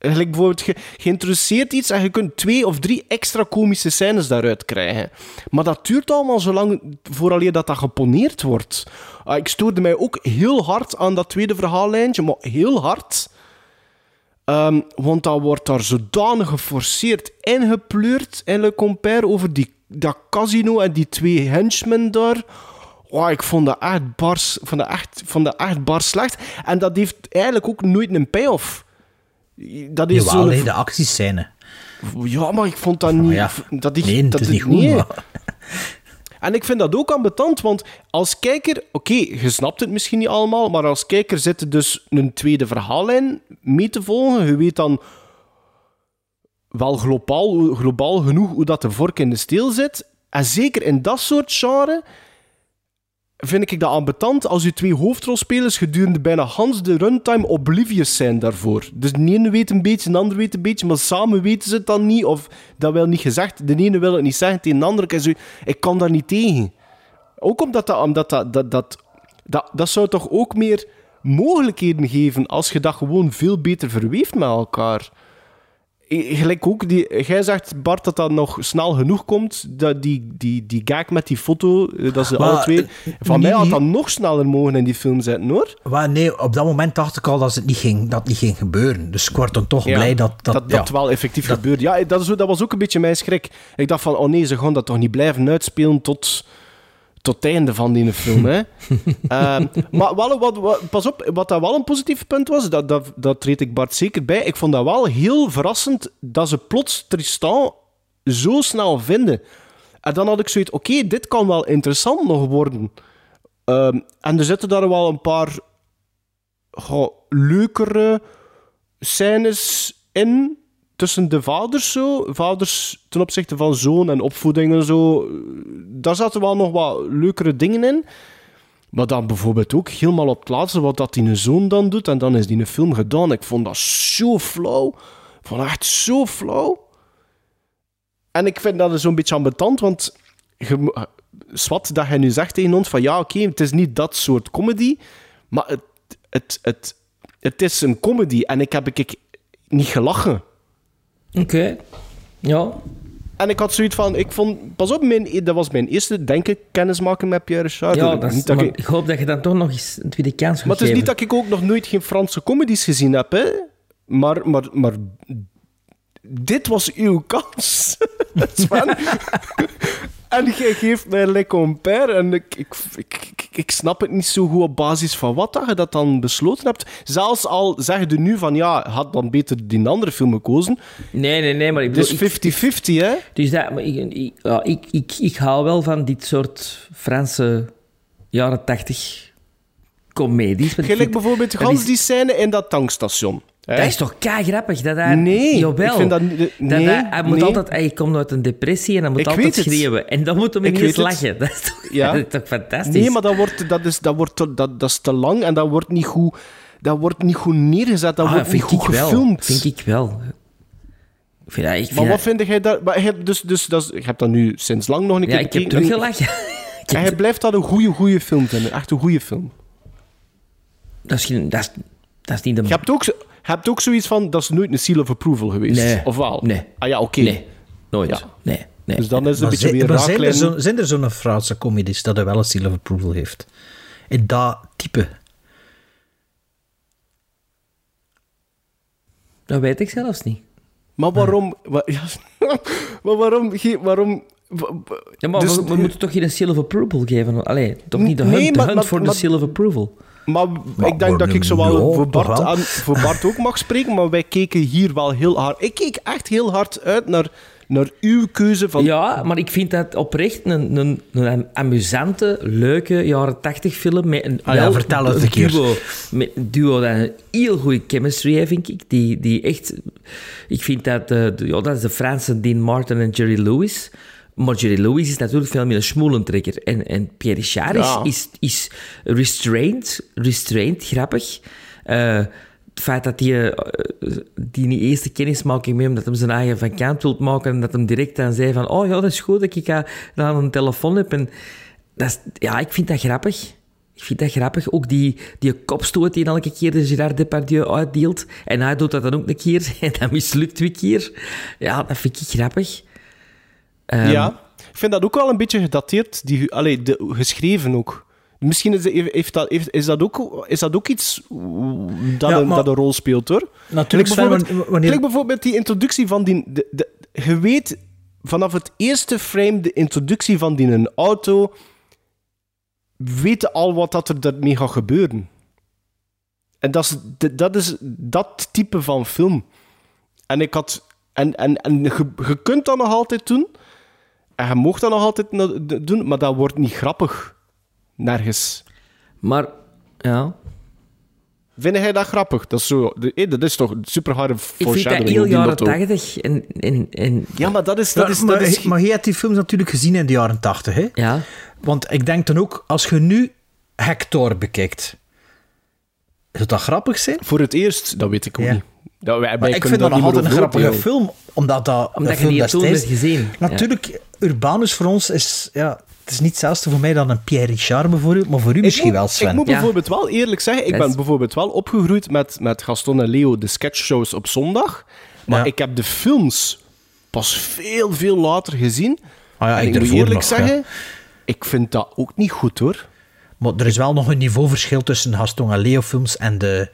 S1: Gelijk bijvoorbeeld, je, je introduceert iets en je kunt twee of drie extra komische scènes daaruit krijgen. Maar dat duurt allemaal zo lang vooraleer dat dat geponeerd wordt. Ah, ik stoorde mij ook heel hard aan dat tweede verhaallijntje, maar heel hard. Ehm, want dat wordt daar zodanig geforceerd ingepleurd in Le Compère over die, dat casino en die twee henchmen daar. Oh, ik vond dat echt bars, vond dat echt, vond dat echt bar slecht. En dat heeft eigenlijk ook nooit een payoff. Dat is
S2: Jawel, nee, de actiescène.
S1: Ja, maar ik vond dat niet...
S2: ja,
S1: dat
S2: nee, het
S1: dat
S2: is niet goed,
S1: nee.
S2: maar-
S1: En ik vind dat ook ambetant, want als kijker... Oké, je snapt het misschien niet allemaal, maar als kijker zit er dus een tweede verhaallijn mee te volgen. Je weet dan wel globaal, globaal genoeg hoe dat de vork in de steel zit. En zeker in dat soort genre vind ik dat ambetant als je twee hoofdrolspelers gedurende bijna Hans de runtime oblivious zijn daarvoor. Dus de ene weet een beetje, de ander weet een beetje, maar samen weten ze het dan niet, of dat wel niet gezegd. De ene wil het niet zeggen tegen de andere. Zo, ik kan daar niet tegen. Ook omdat dat, omdat dat, dat, dat, dat, dat zou toch ook meer mogelijkheden geven als je dat gewoon veel beter verweeft met elkaar. Gelijk ook, die, jij zegt Bart dat dat nog snel genoeg komt. Dat die, die, die gag met die foto, eh, dat ze
S2: Maar,
S1: alle twee. Van mij had dat nog sneller mogen in die film zitten hoor.
S2: Maar nee, op dat moment dacht ik al dat het niet ging, dat niet ging gebeuren. Dus ik word dan toch blij dat... Dat,
S1: dat, wel effectief gebeurt. Ja, dat, is, dat was ook een beetje mijn schrik. Ik dacht van, oh nee, ze gaan dat toch niet blijven uitspelen tot, tot het einde van die film. Hè? Ehm, maar wel, wat, wat, pas op, wat dat wel een positief punt was, dat, dat, dat treed ik Bart zeker bij. Ik vond dat wel heel verrassend dat ze plots Tristan zo snel vinden. En dan had ik zoiets, oké, dit kan wel interessant nog worden. Ehm, en er zitten daar wel een paar goh, leukere scènes in tussen de vaders zo. Vaders ten opzichte van zoon en opvoeding en zo. Daar zaten wel nog wat leukere dingen in. Maar dan bijvoorbeeld ook helemaal op het laatste wat dat die zoon dan doet. En dan is die een film gedaan. Ik vond dat zo flauw. Ik echt zo flauw. En ik vind dat zo'n beetje ambetant, want Swat dat hij nu zegt tegen ons van ja, oké, het is niet dat soort comedy, maar het, het, het, het is een comedy en ik heb ik, niet gelachen.
S3: Oké. Ja.
S1: En ik had zoiets van, ik vond, pas op, mijn, dat was mijn eerste, denk ik, kennismaking met Pierre Richard.
S3: Ja, dat is,
S1: niet dat
S3: maar
S1: ik,
S3: ik hoop dat je dan toch nog eens een tweede kans gaat
S1: maar het is niet dat ik ook nog nooit geen Franse comedies gezien heb, hè. Maar, maar, maar dit was uw kans, Sven. En je geeft mij Le Compère en ik, ik, ik, ik, snap het niet zo goed op basis van wat dat je dat dan besloten hebt. Zelfs al zeg je nu van, ja, had dan beter die andere film gekozen.
S3: Nee, nee, nee, maar ik bedoel...
S1: Dus
S3: ik-
S1: 50-50, hè.
S3: Dus dat, maar ik, ik, ja, ik, ik, ik hou wel van dit soort Franse jaren tachtig comedies.
S1: Gelijk bijvoorbeeld gans die scène in dat tankstation.
S3: Dat is toch kei grappig dat hij.
S1: Nee,
S3: jawel,
S1: ik vind dat nee,
S3: hij, hij moet
S1: nee.
S3: altijd, hij komt uit een depressie en hij moet
S1: Ik
S3: altijd schreeuwen. En dan moet hem
S1: Ik
S3: ineens lachen. Dat is toch,
S1: Ja.
S3: dat is toch fantastisch?
S1: Nee, maar dat, wordt, dat, is, dat, wordt, te- dat, dat is te lang en dat wordt niet goed, dat wordt niet goed neergezet. Dat
S3: Ah,
S1: wordt niet goed
S3: ik wel.
S1: gefilmd.
S3: Vind ik wel. Ik vind dat, ik vind
S1: Maar wat vind jij daar... Maar je hebt dus, dus, dat is, je hebt dat nu sinds lang nog een
S3: ja,
S1: keer
S3: ik heb teruggelachen.
S1: En hij blijft dat een goede, goede film vinden. Echt een goede film.
S3: dat, is geen, dat, is, dat is niet de...
S1: Je hebt ook, hebt ook zoiets van, dat is nooit een seal of approval geweest.
S3: Nee.
S1: Of wel?
S3: Nee.
S1: Ah ja, oké.
S3: Nee, nooit.
S1: Ja.
S3: Nee, nee.
S1: Dus dan is het een beetje
S2: zijn,
S1: weer
S2: maar zijn, er
S1: raaklijn.
S2: zo, zijn er zo'n Franse comedies dat hij wel een seal of approval heeft? In dat type.
S3: Dat weet ik zelfs niet.
S1: Maar waarom... wa- ja, maar waarom... waarom wa- wa-
S3: Ja, maar
S1: dus-
S3: we, we moeten toch geen seal of approval geven? Allee, toch niet de
S1: Nee,
S3: hunt, de
S1: maar-
S3: hunt
S1: maar-
S3: voor de seal of approval?
S1: Maar ik denk dat ik zowel voor, Bart aan, voor Bart ook mag spreken, maar wij keken hier wel heel hard. Ik keek echt heel hard uit naar, naar uw keuze van.
S3: Ja, maar ik vind dat oprecht een, een, een amusante, leuke jaren tachtig film met een,
S2: Ah ja,
S3: wel
S2: vertel het
S3: een
S2: een keer.
S3: duo, met een duo dat een heel goede chemistry heeft, vind ik. Die, die echt... Ik vind dat... eh, de, ja, dat is de Franse Dean Martin en Jerry Lewis. Maar Jerry Lewis is natuurlijk veel meer een smoelentrekker. En, en Pierre Richard is,
S1: Ja.
S3: is, is restrained, restrained, grappig. Eh, het feit dat hij eh, die niet eerste kennismaking met hem, dat hij zijn eigen van kant wilt maken en dat hem direct dan zei van oh ja, dat is goed dat ik eh, dan een telefoon heb. En dat is, ja, ik vind dat grappig. Ik vind dat grappig. Ook die, die kopstoot die elke keer de Gérard Depardieu uitdeelt. En hij doet dat dan ook een keer. En dat mislukt twee keer. Ja, dat vind ik grappig. Ehm,
S1: ja. Ik vind dat ook wel een beetje gedateerd, die, allee, de, geschreven ook. Misschien is, heeft dat, heeft, is, dat ook, is dat ook iets dat,
S2: Ja,
S1: een,
S2: maar-
S1: dat een rol speelt, hoor.
S2: Natuurlijk, Sven,
S1: bijvoorbeeld,
S2: wanneer-
S1: bijvoorbeeld die introductie van die... De, de, je weet vanaf het eerste frame, de introductie van die een auto, weten al wat dat er daarmee gaat gebeuren. En dat is, de- dat is dat type van film. En ik had... En, en, en je, je kunt dat nog altijd doen. En je mocht dat nog altijd doen, maar dat wordt niet grappig. Nergens.
S3: Maar, ja...
S1: Vind jij dat grappig? Dat is, zo, de- dat is toch super harde
S3: Ik vind dat heel jaren tachtig. En, en, en,
S1: Ja, maar dat is... Dat is,
S2: maar,
S1: dat is
S2: maar je hebt die films natuurlijk gezien in de jaren tachtig, hè?
S3: ja.
S2: Want ik denk dan ook, als je nu Hector bekijkt, zou dat grappig zijn?
S1: voor het eerst, dat weet ik ook
S2: Ja.
S1: niet. Dat, wij, wij
S2: Maar ik vind dat nog altijd een grappige film, omdat dat
S3: Omdat
S2: een
S3: je
S2: film
S3: die toen hebt gezien.
S2: Natuurlijk, Urbanus voor ons is... Ja, het is niet hetzelfde voor mij dan een Pierre Richard bijvoorbeeld, maar voor u
S1: Ik
S2: misschien
S1: moet,
S2: wel, Sven.
S1: ik moet
S3: Ja.
S1: bijvoorbeeld wel eerlijk zeggen, ik ben bijvoorbeeld wel opgegroeid met, met Gaston en Leo, de sketchshows op zondag. Maar
S2: Ja.
S1: ik heb de films pas veel, veel later gezien.
S2: Ah ja,
S1: en
S2: ik
S1: ik moet eerlijk
S2: nog,
S1: zeggen, ik vind dat ook niet goed hoor.
S2: Maar er is wel nog een niveauverschil tussen Gaston en Leo films en, de,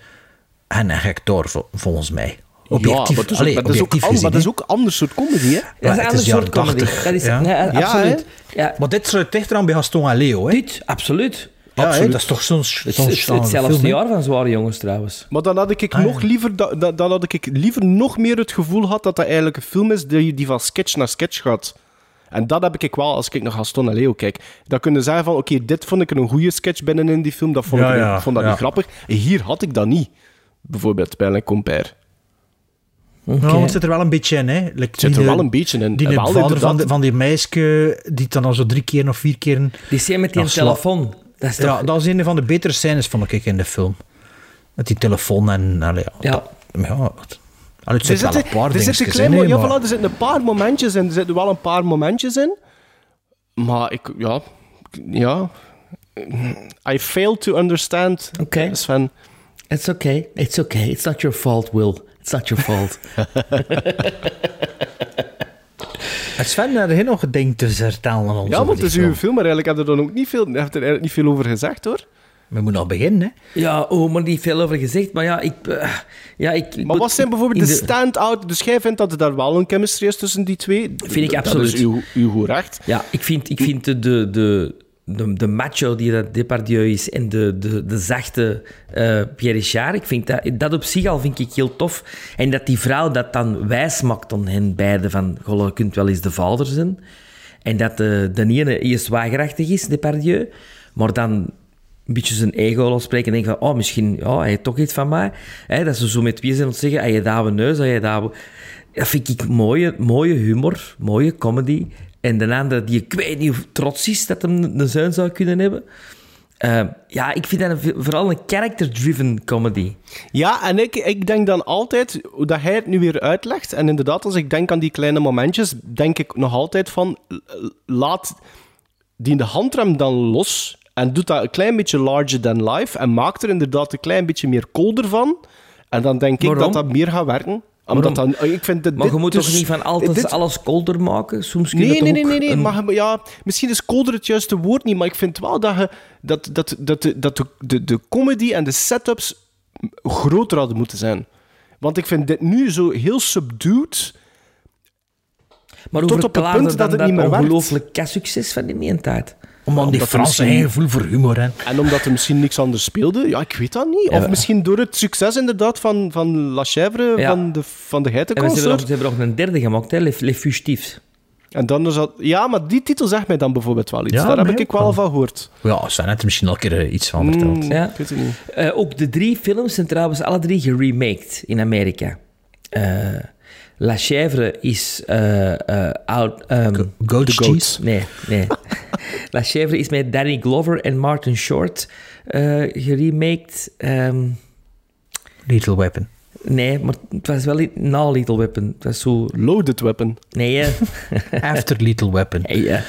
S2: en Hector, vol- volgens mij. Objectief,
S1: ja, is ook,
S2: allee,
S1: maar dat is ook,
S2: objectief
S1: an-
S2: gezien,
S1: maar dat is
S2: hè.
S1: ook een ander soort comedy, hè?
S3: Dat is een ander soort comedy.
S2: 80,
S3: Dat is,
S2: ja.
S3: nee,
S1: Ja,
S3: absoluut. Ja,
S2: Maar dit sluit dichter aan bij Gaston en Leo, hè?
S3: dit, absoluut.
S2: Ja,
S1: absoluut.
S2: dat is toch zo'n
S3: hetzelfde jaar van Zware Jongens, trouwens.
S1: Maar dan had ik
S2: Ah,
S1: nog
S2: ja.
S1: liever, da- da- dan had ik liever nog meer het gevoel gehad dat dat eigenlijk een film is die, die van sketch naar sketch gaat. En dat heb ik wel als ik naar Gaston en Leo kijk. Dan kunnen zeggen van, oké, dit vond ik een goede sketch binnen in die film, dat vond
S2: Ja,
S1: ik,
S2: ja,
S1: vond dat
S2: ja.
S1: niet grappig. Hier had ik dat niet. Bijvoorbeeld bij een compare.
S2: Nou, het zit er wel een beetje in, hè? Like
S1: Het zit er wel een beetje in.
S2: Die
S1: wel
S2: vader van, de- van die meisje die het dan al zo drie keer of vier keer...
S3: Die scène met die telefoon. Dat is toch...
S2: Ja, dat is een van de betere scènes, vond ik, in de film. Met die telefoon en... Allee, ja.
S3: Ja.
S2: Het, allee, het
S1: Er
S2: zit wel
S1: zitten,
S2: een paar
S1: er zitten
S2: in, hè,
S1: ja,
S2: maar-
S1: voilà, er zitten een paar momentjes in. Er zitten wel een paar momentjes in. Maar ik, ja, ja. I fail to understand,
S3: Oké.
S1: Sven.
S3: It's okay. It's okay. It's not your fault, Will. It's not your fault.
S2: En Sven, had je nog een ding te vertellen aan ons
S1: Ja, want het is uw
S2: film?
S1: maar eigenlijk heb je er dan ook niet veel, je er eigenlijk niet veel over gezegd, hoor.
S2: We moeten nog beginnen, hè.
S3: ja, oh, maar niet veel over gezegd. Maar ja, ik... eh, ja, ik
S1: Maar wat zijn bijvoorbeeld de stand-out... Dus jij vindt dat er daar wel een chemistry is tussen die twee?
S3: Vind ik
S1: Dat
S3: absoluut.
S1: is uw, uw goed recht.
S3: Ja, ik vind, ik vind de, de, de, de, macho die dat Depardieu is en de, de, de zachte eh, Pierre Richard, ik vind dat, dat op zich al vind ik heel tof. En dat die vrouw dat dan wijs maakt aan hen beiden van, goh, je kunt wel eens de vader zijn. En dat de, de ene eerst wagerachtig is, Depardieu, maar dan een beetje zijn ego losspreken en denken van, oh, misschien, ja, hij heeft toch iets van mij. Hè, dat ze zo met wie zijn zeggen, hij daar we neus, hij daar we... Dat vind ik mooie, mooie humor, mooie comedy. En de andere die ik weet niet hoe trots is dat hem een zoon zou kunnen hebben. Eh, ja, ik vind dat een- vooral een character-driven comedy.
S1: Ja, en ik, ik denk dan altijd, dat hij het nu weer uitlegt, en inderdaad, als ik denk aan die kleine momentjes, denk ik nog altijd van, laat die de handrem dan los en doet dat een klein beetje larger than life en maakt er inderdaad een klein beetje meer kolder van. En dan denk ik dat dat meer gaat werken. Omdat dan, ik vind dat
S3: Maar
S1: dit
S3: je moet
S1: dus-
S3: toch niet van altijd
S1: dit-
S3: alles kolder maken? Soms kun je
S1: Nee, nee, nee,
S3: ook
S1: nee. nee.
S3: een-
S1: Maar, ja, misschien is kolder het juiste woord niet, maar ik vind wel dat, je, dat, dat, dat, de, dat de, de, de comedy en de setups groter hadden moeten zijn. Want ik vind dit nu zo heel subdued.
S3: Maar
S1: tot op het punt dat het niet meer werkt.
S3: ongelooflijk succes van die meentijd?
S2: Omdat die Fransen
S1: misschien-
S2: gevoel voor humor hebben.
S1: En omdat er misschien niks anders speelde. Ja, ik weet dat niet.
S3: Ja.
S1: Of misschien door het succes inderdaad van, van La Chèvre,
S3: Ja.
S1: van de, van de
S3: En ze hebben, nog, ze hebben nog een derde gemaakt, hè? Les, Les Fugitifs.
S1: En dan is. Ja, maar die titel zegt mij dan bijvoorbeeld wel iets.
S2: Ja,
S1: Daar heb ik
S2: ook
S1: wel van gehoord.
S2: Ja, heeft er misschien al een keer eh, iets van verteld.
S1: Mm,
S3: Ja.
S1: Ik weet niet.
S3: Eh, ook de drie films zijn trouwens alle drie geremaked in Amerika. Eh, La Chèvre is eh, eh, out... ehm,
S2: Goat's
S1: The
S2: cheese.
S3: nee, nee. La Chèvre is met Danny Glover en Martin Short eh geremaked. Ehm,
S2: Lethal Weapon.
S3: nee, maar het was wel na Little Weapon. Het was zo...
S1: Loaded Weapon.
S3: Nee, hè.
S2: After Lethal Weapon.
S3: Ja.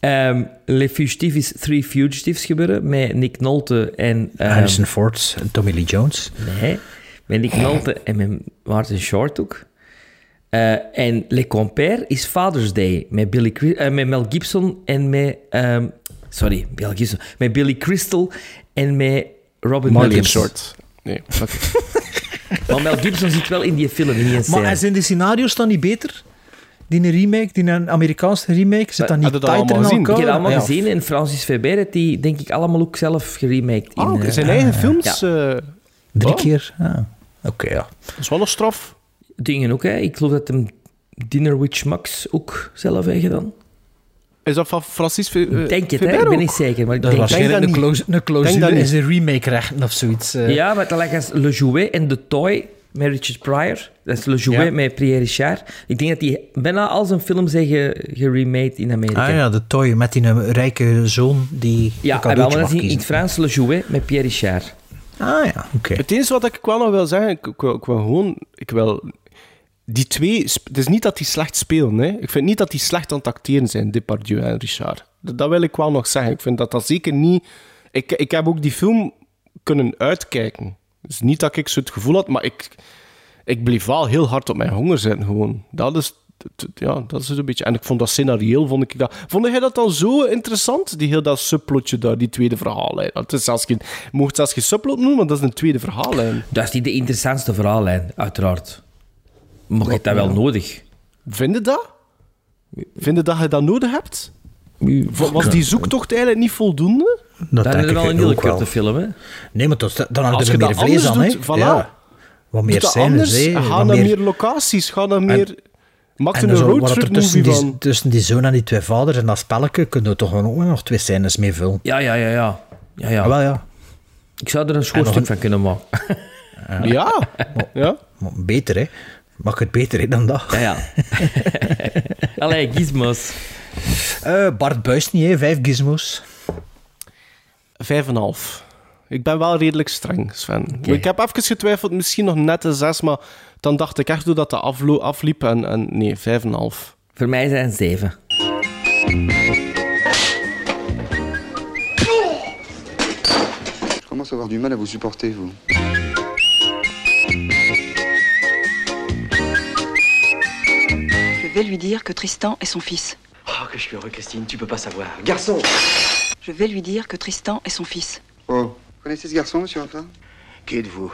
S3: Ehm, Le Fugitif is Three Fugitives gebeuren met Nick Nolte en... ehm,
S2: Harrison Ford en Tommy Lee Jones.
S3: Nee, met Nick Nolte en met Martin Short ook. Eh, en Le Compère is Father's Day met, Billy, eh, met Mel Gibson en met... ehm, sorry, Mel Gibson. Met Billy Crystal en met Robin
S1: Martin
S3: Williams.
S1: Short. Nee, oké.
S3: Maar Mel Gibson zit wel in die film, in die
S2: Maar zijn die scenario's dan niet beter? Die een remake, die een Amerikaanse remake, zit dan niet
S1: dat
S2: tighter in
S1: allemaal gezien?
S3: ik heb allemaal
S2: Ja.
S3: gezien en Francis Weber heeft die, denk ik, allemaal ook zelf geremaked. In,
S1: Ah, oké,
S3: eh,
S1: zijn eigen films. eh,
S2: Drie
S1: Oh.
S2: keer? Ja. Oké, ja.
S1: dat is wel een straf.
S3: Dingen ook, hè. Ik geloof dat hem Dinner with Schmucks ook zelf heeft gedaan.
S1: Is dat van Francis Ve- eh,
S3: Ik denk het, hè. Ik ben niet zeker, maar ik
S2: Dat is
S3: denk
S2: waarschijnlijk
S1: dat
S2: een, een clausule
S1: dat
S2: in
S1: niet.
S2: zijn remake-rechten of zoiets. eh.
S3: Ja, maar dat lijkt als Le Jouet en The Toy met Richard Pryor. Dat is Le Jouet
S1: Ja.
S3: met Pierre Richard. Ik denk dat die bijna al zijn films zijn ge- geremade in Amerika.
S2: Ah ja, de toy met die eh, rijke zoon die
S3: Ja,
S2: een
S3: en wel,
S2: cadeautje
S3: maar dat is in, het Frans Le Jouet met Pierre Richard.
S2: Ah ja, oké.
S1: Het enige wat ik wel nog wil zeggen, ik, ik wil, ik wil gewoon... Ik wil, die twee... Het is niet dat die slecht spelen, hè. Ik vind niet dat die slecht aan het acteren zijn, Depardieu en Richard. Dat, wil ik wel nog zeggen. Ik vind dat dat zeker niet... Ik, ik heb ook die film kunnen uitkijken. Dus niet dat ik zo het gevoel had, maar ik, ik bleef wel heel hard op mijn honger zitten, gewoon. Dat is... Ja, dat is een beetje... En ik vond dat scenarioel, vond ik dat... Vond jij dat dan zo interessant? Die heel dat subplotje daar, die tweede verhaallijn. Het is zelfs geen... Je mocht zelfs geen subplot noemen, maar dat is een tweede verhaallijn.
S3: Dat is niet de interessantste verhaallijn, uiteraard. Maar je hebt dat wel nodig.
S1: Vind je dat? Vind je dat je dat nodig hebt? Was die zoektocht eigenlijk niet voldoende?
S2: Dat denk
S3: is wel een hele korte film, hè.
S2: Nee, maar dat, dan
S1: Als
S2: er
S1: je
S2: meer
S1: dat
S2: vlees aan, hè.
S1: voilà.
S2: Ja. Wat meer scènes.
S1: Ga naar
S2: meer...
S1: meer locaties. Ga naar meer... Maak er
S2: En
S1: een
S2: dan
S1: roadtrip
S2: tussen die,
S1: van.
S2: tussen die zoon en die twee vaders en dat spelletje kunnen we toch wel ook nog twee scènes mee vullen.
S3: Ja, ja, ja, ja. ja, ja.
S2: Ah, wel ja.
S3: Ik zou er een schoorstuk
S2: een-
S3: van kunnen maken.
S1: Ja. ja.
S2: Maar beter, hè. Mag het beter hè, dan dat.
S3: Ja, ja. Allee, gizmos.
S2: Eh, Bart Buist niet, hè. Vijf gizmos.
S1: Vijf en een half. Ik ben wel redelijk streng, Sven. Ik heb even getwijfeld, misschien nog net een zes, maar dan dacht ik echt hoe dat de aflo- afliep. En, en nee, vijf en een half.
S3: Voor mij zijn zeven.
S10: Je commence à avoir du mal à vous supporter, vous.
S12: Vais lui dire que Tristan est son fils.
S13: Oh, que je suis heureux, Christine, tu peux pas savoir. Garçon
S12: Je vais lui dire que Tristan est son fils.
S10: Oh. Vous connaissez ce garçon, monsieur Raffin
S13: Qui êtes-vous?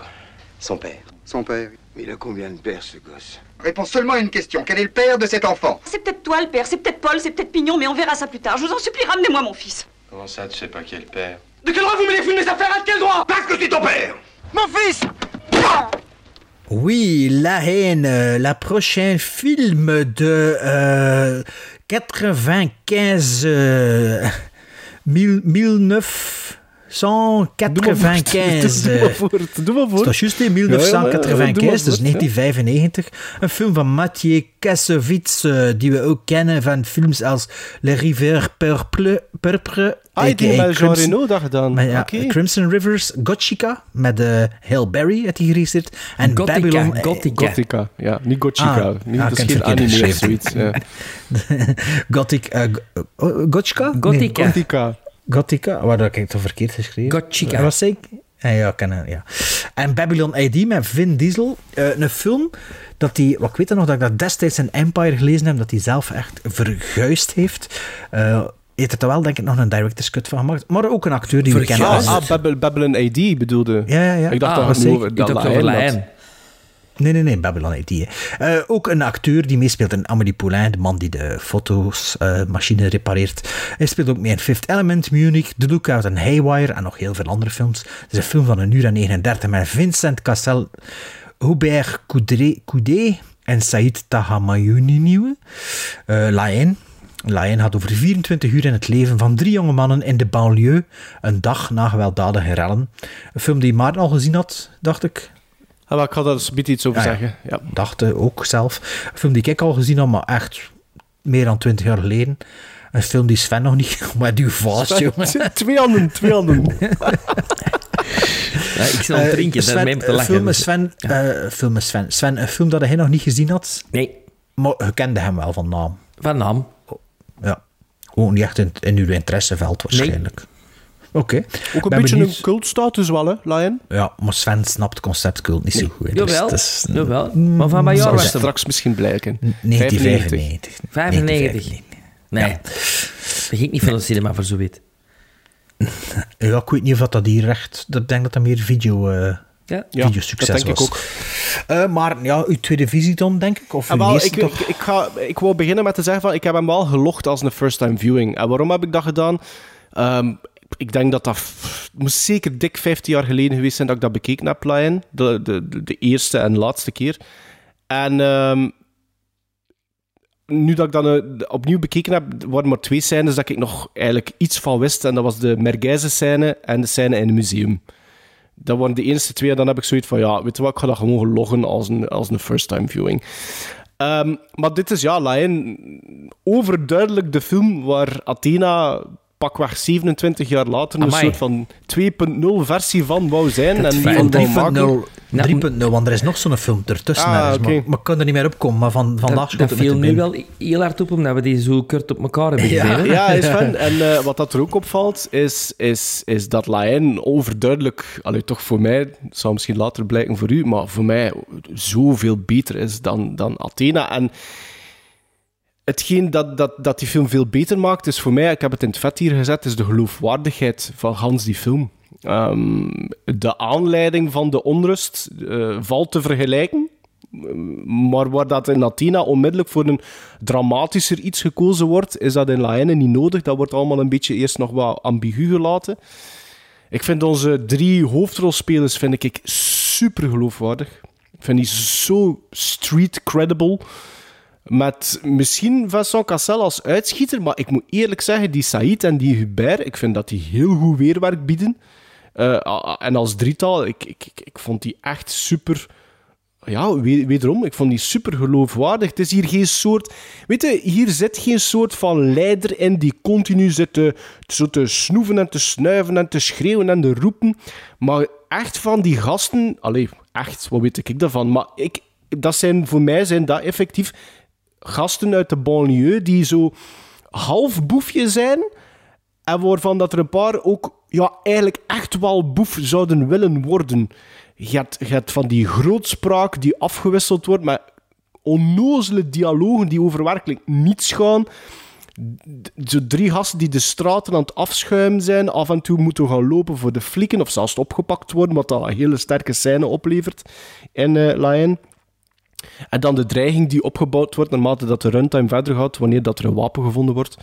S13: Son père.
S10: Son père.
S13: Il a combien de pères, ce gosse?
S10: Réponds seulement à une question. Quel est le père de cet enfant?
S12: C'est peut-être toi le père, c'est peut-être Paul, c'est peut-être Pignon, mais on verra ça plus tard. Je vous en supplie, ramenez-moi mon fils.
S13: Comment ça, tu sais pas qui est le père?
S7: De quel droit vous mêlez mes affaires? À quel droit?
S13: Parce que c'est ton père
S7: Mon fils
S2: Oui, La haine, euh, la prochaine film de euh, 95... Euh, mille- 1995.
S1: Doe maar voor, doe maar voor.
S2: Dat is juist in
S1: Ja, ja, ja,
S2: 1995,
S1: doe maar
S2: dus
S1: voor,
S2: 1995. Een film van Mathieu Kassovitz, eh, die we ook kennen van films als Le Rivière Purple. Purple
S1: Ah, die
S2: aka
S1: met Jean
S2: Crimson-
S1: Reno dat gedaan.
S2: met, ja,
S1: Oké.
S2: Crimson Rivers, Gotchika, met eh Hail Berry heeft hij geregisseerd. En
S3: Gothica,
S2: Babylon... eh,
S3: Gothica.
S1: Gothica, ja. Niet Gothica.
S2: Ah,
S1: niet,
S2: ah,
S1: dat
S2: ik
S1: is
S2: heb
S1: geen anime of
S2: geschreven.
S1: zoiets. Ja.
S2: Gothic... eh, oh, Gotchika?
S3: Gothica.
S2: Nee,
S1: Gothica.
S2: Gothica, waar heb ik het verkeerd geschreven?
S3: Gotchica.
S2: Wat zei ik? Ja, ja, ik ken het, ja. En Babylon ID met Vin Diesel. Eh, een film dat hij... Wat ik weet nog dat ik dat destijds in Empire gelezen heb, dat hij zelf echt verguisd heeft. Eh heeft het er wel, denk ik, nog een director's cut van gemaakt. Maar ook een acteur die we kennen.
S1: Ah, Babel, Babylon AD bedoelde.
S2: Ja, ja, ja.
S1: Ik dacht
S2: Ah,
S1: dat het over dat had.
S2: Nee, nee, nee, Babylon hè. Eh, ook een acteur die meespeelt in Amélie Poulain, de man die de foto's, eh, machine repareert. Hij speelt ook mee in Fifth Element, Munich, The Lookout en Haywire en nog heel veel andere films. Het is een film van een uur en 39 met Vincent Cassel, Hubert Coudet en Saïd Tahamayouni nieuwe. Eh Lion. Lion gaat over 24 uur in het leven van drie jonge mannen in de banlieue, een dag na gewelddadige rellen. Een film die Maarten al gezien had, dacht ik.
S1: Ah, maar ik ga daar eens een beetje iets over
S2: Ah, ja.
S1: zeggen. Ja.
S2: dacht ook zelf. Een film die ik al gezien had, maar echt meer dan 20 jaar geleden. Een film die Sven nog niet... Maar die vast, jongen.
S1: twee handen, twee handen.
S3: Ja, ik zal
S2: Eh,
S3: drinken,
S2: Sven,
S3: te
S2: eh,
S3: lachen.
S2: Film met
S3: dus-
S2: Sven, eh, film met Sven. Sven, een film dat hij nog niet gezien had.
S3: Nee,
S2: Maar je kende hem wel van naam.
S3: van naam.
S2: Ja. Gewoon niet echt in, in uw interesseveld waarschijnlijk. Oké.
S1: Ook een
S2: Ben
S1: beetje
S2: benieuwd.
S1: een cultstatus wel, hè, Lion?
S2: Ja, maar Sven snapt concept cult niet zo goed. Dus
S3: Jawel,
S2: het is-
S3: jawel. Maar van mijn jaar
S1: Zal
S3: was hem.
S1: straks misschien blijken.
S2: 1995.
S3: 95. Nee, daar ging ik niet van de cinema voor zo wit.
S2: Ja, ik weet niet of dat hier recht... Ik denk dat dat meer video... eh
S3: Ja,
S1: Ja,
S2: videosucces
S1: dat denk ik ook.
S2: Eh, maar ja, uw tweede visie dan, denk ik? Of uw
S1: wel,
S2: eerste
S1: ik,
S2: toch?
S1: ik, ik, ga, ik wou beginnen met te zeggen van ik heb hem wel gelogd als een first-time viewing. En waarom heb ik dat gedaan? Ehm, ik denk dat dat moest zeker dik 15 jaar geleden geweest zijn dat ik dat bekeken heb, Lion. De, de, de, de eerste en laatste keer. En ehm, nu dat ik dan eh, opnieuw bekeken heb, waren maar twee scènes dat ik nog eigenlijk iets van wist. En dat was de Merguize scène en de scène in het museum. Dat waren de eerste twee. En dan heb ik zoiets van, ja, weet je wat, ik ga dat gewoon loggen als een, als een first-time viewing. Ehm, maar dit is, ja, Lion, overduidelijk de film waar Athena pakweg 27 jaar later een
S3: Amai.
S1: soort van 2.0 versie van wou zijn.
S3: Dat
S1: en
S3: fijn.
S1: die van wou maken.
S2: 3.0, 3.0, want er is nog zo'n film ertussen.
S1: Ah,
S2: maar, maar ik kan er niet meer op komen. Maar van, vandaag
S3: dat, dat viel nu wel heel hard op, omdat we die zo kort op elkaar hebben
S2: Ja.
S3: gezien.
S1: Ja, is van. En eh, wat dat er ook opvalt, is, is, is dat Lion overduidelijk, allee, toch voor mij, het zal misschien later blijken voor u, maar voor mij zoveel beter is dan, dan Athena. En hetgeen dat, dat, dat die film veel beter maakt, is voor mij, ik heb het in het vet hier gezet, is de geloofwaardigheid van Hans die film. Ehm, de aanleiding van de onrust eh, valt te vergelijken. Maar waar dat in Athena onmiddellijk voor een dramatischer iets gekozen wordt, is dat in Laene niet nodig. Dat wordt allemaal een beetje eerst nog wat ambigu gelaten. Ik vind onze drie hoofdrolspelers vind ik super geloofwaardig. Ik vind die zo street credible. Met misschien Vincent Cassel als uitschieter, maar ik moet eerlijk zeggen, die Said en die Hubert, ik vind dat die heel goed weerwerk bieden. Eh, en als drietal, ik, ik, ik, ik vond die echt super ja, we- wederom, ik vond die super geloofwaardig. Het is hier geen soort... Weet je, hier zit geen soort van leider in die continu zit te, zo te snoeven en te snuiven en te schreeuwen en te roepen. Maar echt van die gasten... Allee, echt, wat weet ik daarvan? Maar ik, dat zijn, voor mij zijn dat effectief gasten uit de banlieue die zo half boefje zijn. En waarvan dat er een paar ook ja, eigenlijk echt wel boef zouden willen worden. Je hebt, van die grootspraak die afgewisseld wordt met onnozele dialogen die over werkelijk niets gaan. Zo drie gasten die de straten aan het afschuimen zijn, af en toe moeten gaan lopen voor de flikken, of zelfs opgepakt worden, wat dat een hele sterke scène oplevert in eh Lion. En dan de dreiging die opgebouwd wordt naarmate dat de runtime verder gaat, wanneer dat er een wapen gevonden wordt.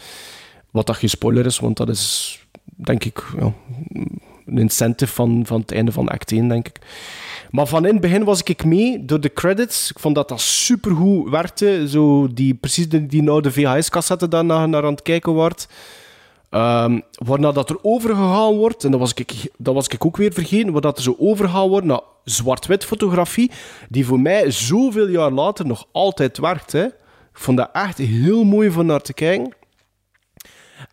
S1: Wat dat geen spoiler is, want dat is, denk ik, ja, een incentive van, van het einde van act 1, denk ik. Maar van in het begin was ik mee door de credits. Ik vond dat dat supergoed werkte. Zo die, precies die, die oude VHS-cassette daar naar, naar aan het kijken wordt. Ehm waarna dat er overgegaan wordt, en dat was ik, dat was ik ook weer vergeten, waar dat er zo overgegaan wordt naar zwart-wit fotografie, die voor mij zoveel jaar later nog altijd werkt. Hè. Ik vond dat echt heel mooi van naar te kijken.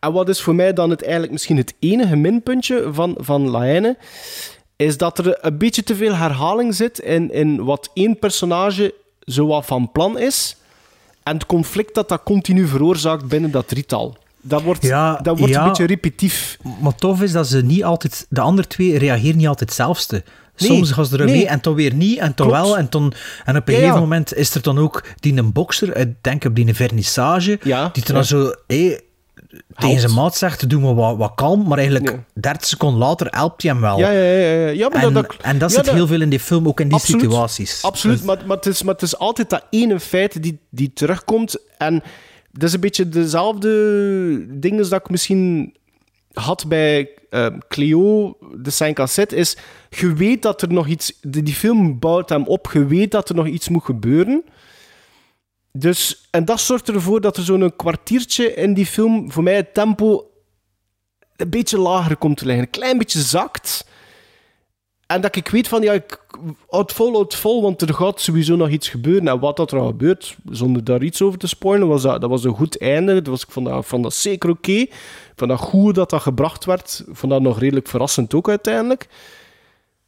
S1: En wat is voor mij dan het, eigenlijk misschien het enige minpuntje van, van is dat er een beetje te veel herhaling zit in, in wat één personage zo wat van plan is, en het conflict dat dat continu veroorzaakt binnen dat drietal. Dat wordt,
S2: Ja,
S1: dat wordt
S2: ja.
S1: een beetje repetitief.
S2: Maar tof is dat ze niet altijd... De andere twee reageren niet altijd hetzelfde.
S1: Nee,
S2: Soms gaan ze er
S1: nee.
S2: mee en dan weer niet en dan
S1: Klopt.
S2: wel. En, dan, en op een
S1: Ja,
S2: gegeven moment is er dan ook die een bokser, ik denk op die een vernissage, die dan zo hé, tegen zijn maat zegt, doe maar wat, wat kalm, maar eigenlijk 30 seconden later helpt hij hem wel.
S1: Ja, ja, ja. ja, ja maar
S2: en,
S1: dat, dat,
S2: en dat
S1: ja,
S2: zit
S1: dat-
S2: heel veel in die film, ook in die
S1: Absoluut.
S2: situaties.
S1: Absoluut, maar, maar, het is, maar het is altijd dat ene feit die, die terugkomt. En dat is een beetje dezelfde dingen dat ik misschien had bij eh, Cleo, de zijn cassette, is je weet dat er nog iets... Die, die film bouwt hem op, je weet dat er nog iets moet gebeuren. Dus, en dat zorgt ervoor dat er zo'n kwartiertje in die film, voor mij het tempo een beetje lager komt te liggen. Een klein beetje zakt. En dat ik weet van, ja, ik houd vol, vol, want er gaat sowieso nog iets gebeuren. En wat dat er gebeurt, zonder daar iets over te spoilen, was dat, dat was een goed einde. Dat was, ik vond dat, vond dat zeker oké. Ik vond dat goed dat dat gebracht werd. Vond dat nog redelijk verrassend ook uiteindelijk.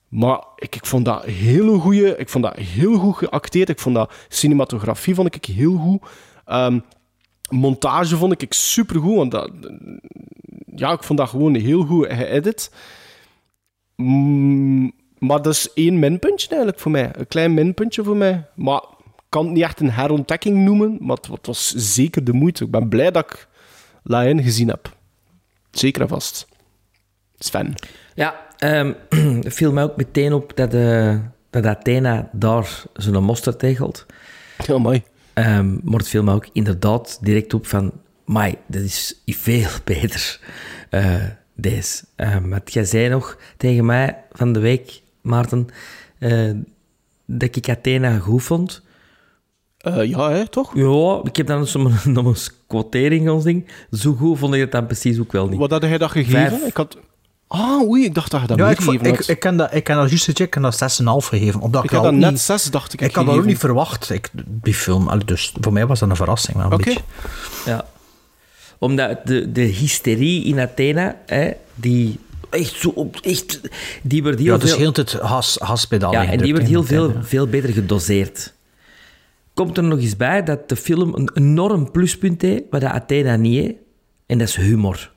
S1: Maar ik, ik vond dat heel goeie, ik vond dat heel goed geacteerd. Ik vond dat cinematografie vond ik heel goed. Ehm, montage vond ik supergoed, want dat, ja, ik vond dat gewoon heel goed geëdit. Mm, maar dat is één minpuntje eigenlijk voor mij. Een klein minpuntje voor mij. Maar ik kan het niet echt een herontdekking noemen, maar het, het was zeker de moeite. Ik ben blij dat ik Lion gezien heb. Zeker en vast. Sven.
S3: Ja, ehm het viel mij ook meteen op dat, eh, dat Athena daar zo'n mosterd tegelt.
S1: Ja, mooi.
S3: Ehm, maar het viel me ook inderdaad direct op van... Mai, dat is veel beter, eh, deze. Ehm, want jij zei nog tegen mij van de week, Maarten, eh, dat ik Athena goed vond.
S1: Eh, ja, hè, toch?
S3: Ja, ik heb dan nog een quotering ons ding. Zo goed vond ik het dan precies ook wel niet.
S1: Wat had jij dat gegeven?
S3: Vijf.
S1: Ik had... Ah, oei, ik dacht dat je dat
S2: Ja,
S1: meer
S2: ik, vond-
S1: gegeven
S2: ik,
S1: had.
S2: ik, kan dat, ik kan dat juist checken, ik kan dat 6,5 gegeven. Omdat
S1: Ik
S2: ik,
S1: had
S2: dat
S1: net
S2: niet,
S1: 6, dacht ik.
S2: Ik had dat ook niet verwacht, ik, die film. Allee, Dus voor mij was dat een verrassing. een
S1: Oké.
S2: beetje.
S3: Ja. Omdat de, de hysterie in Athena, hè, die echt zo op... Echt, die werd heel
S2: Ja, dus
S3: veel...
S2: heel het gaspedaal
S3: Ja, en die werd heel veel,
S2: dat
S3: veel beter gedoseerd. Komt er nog eens bij dat de film een enorm pluspunt heeft, wat de Athena niet heeft, en dat is humor.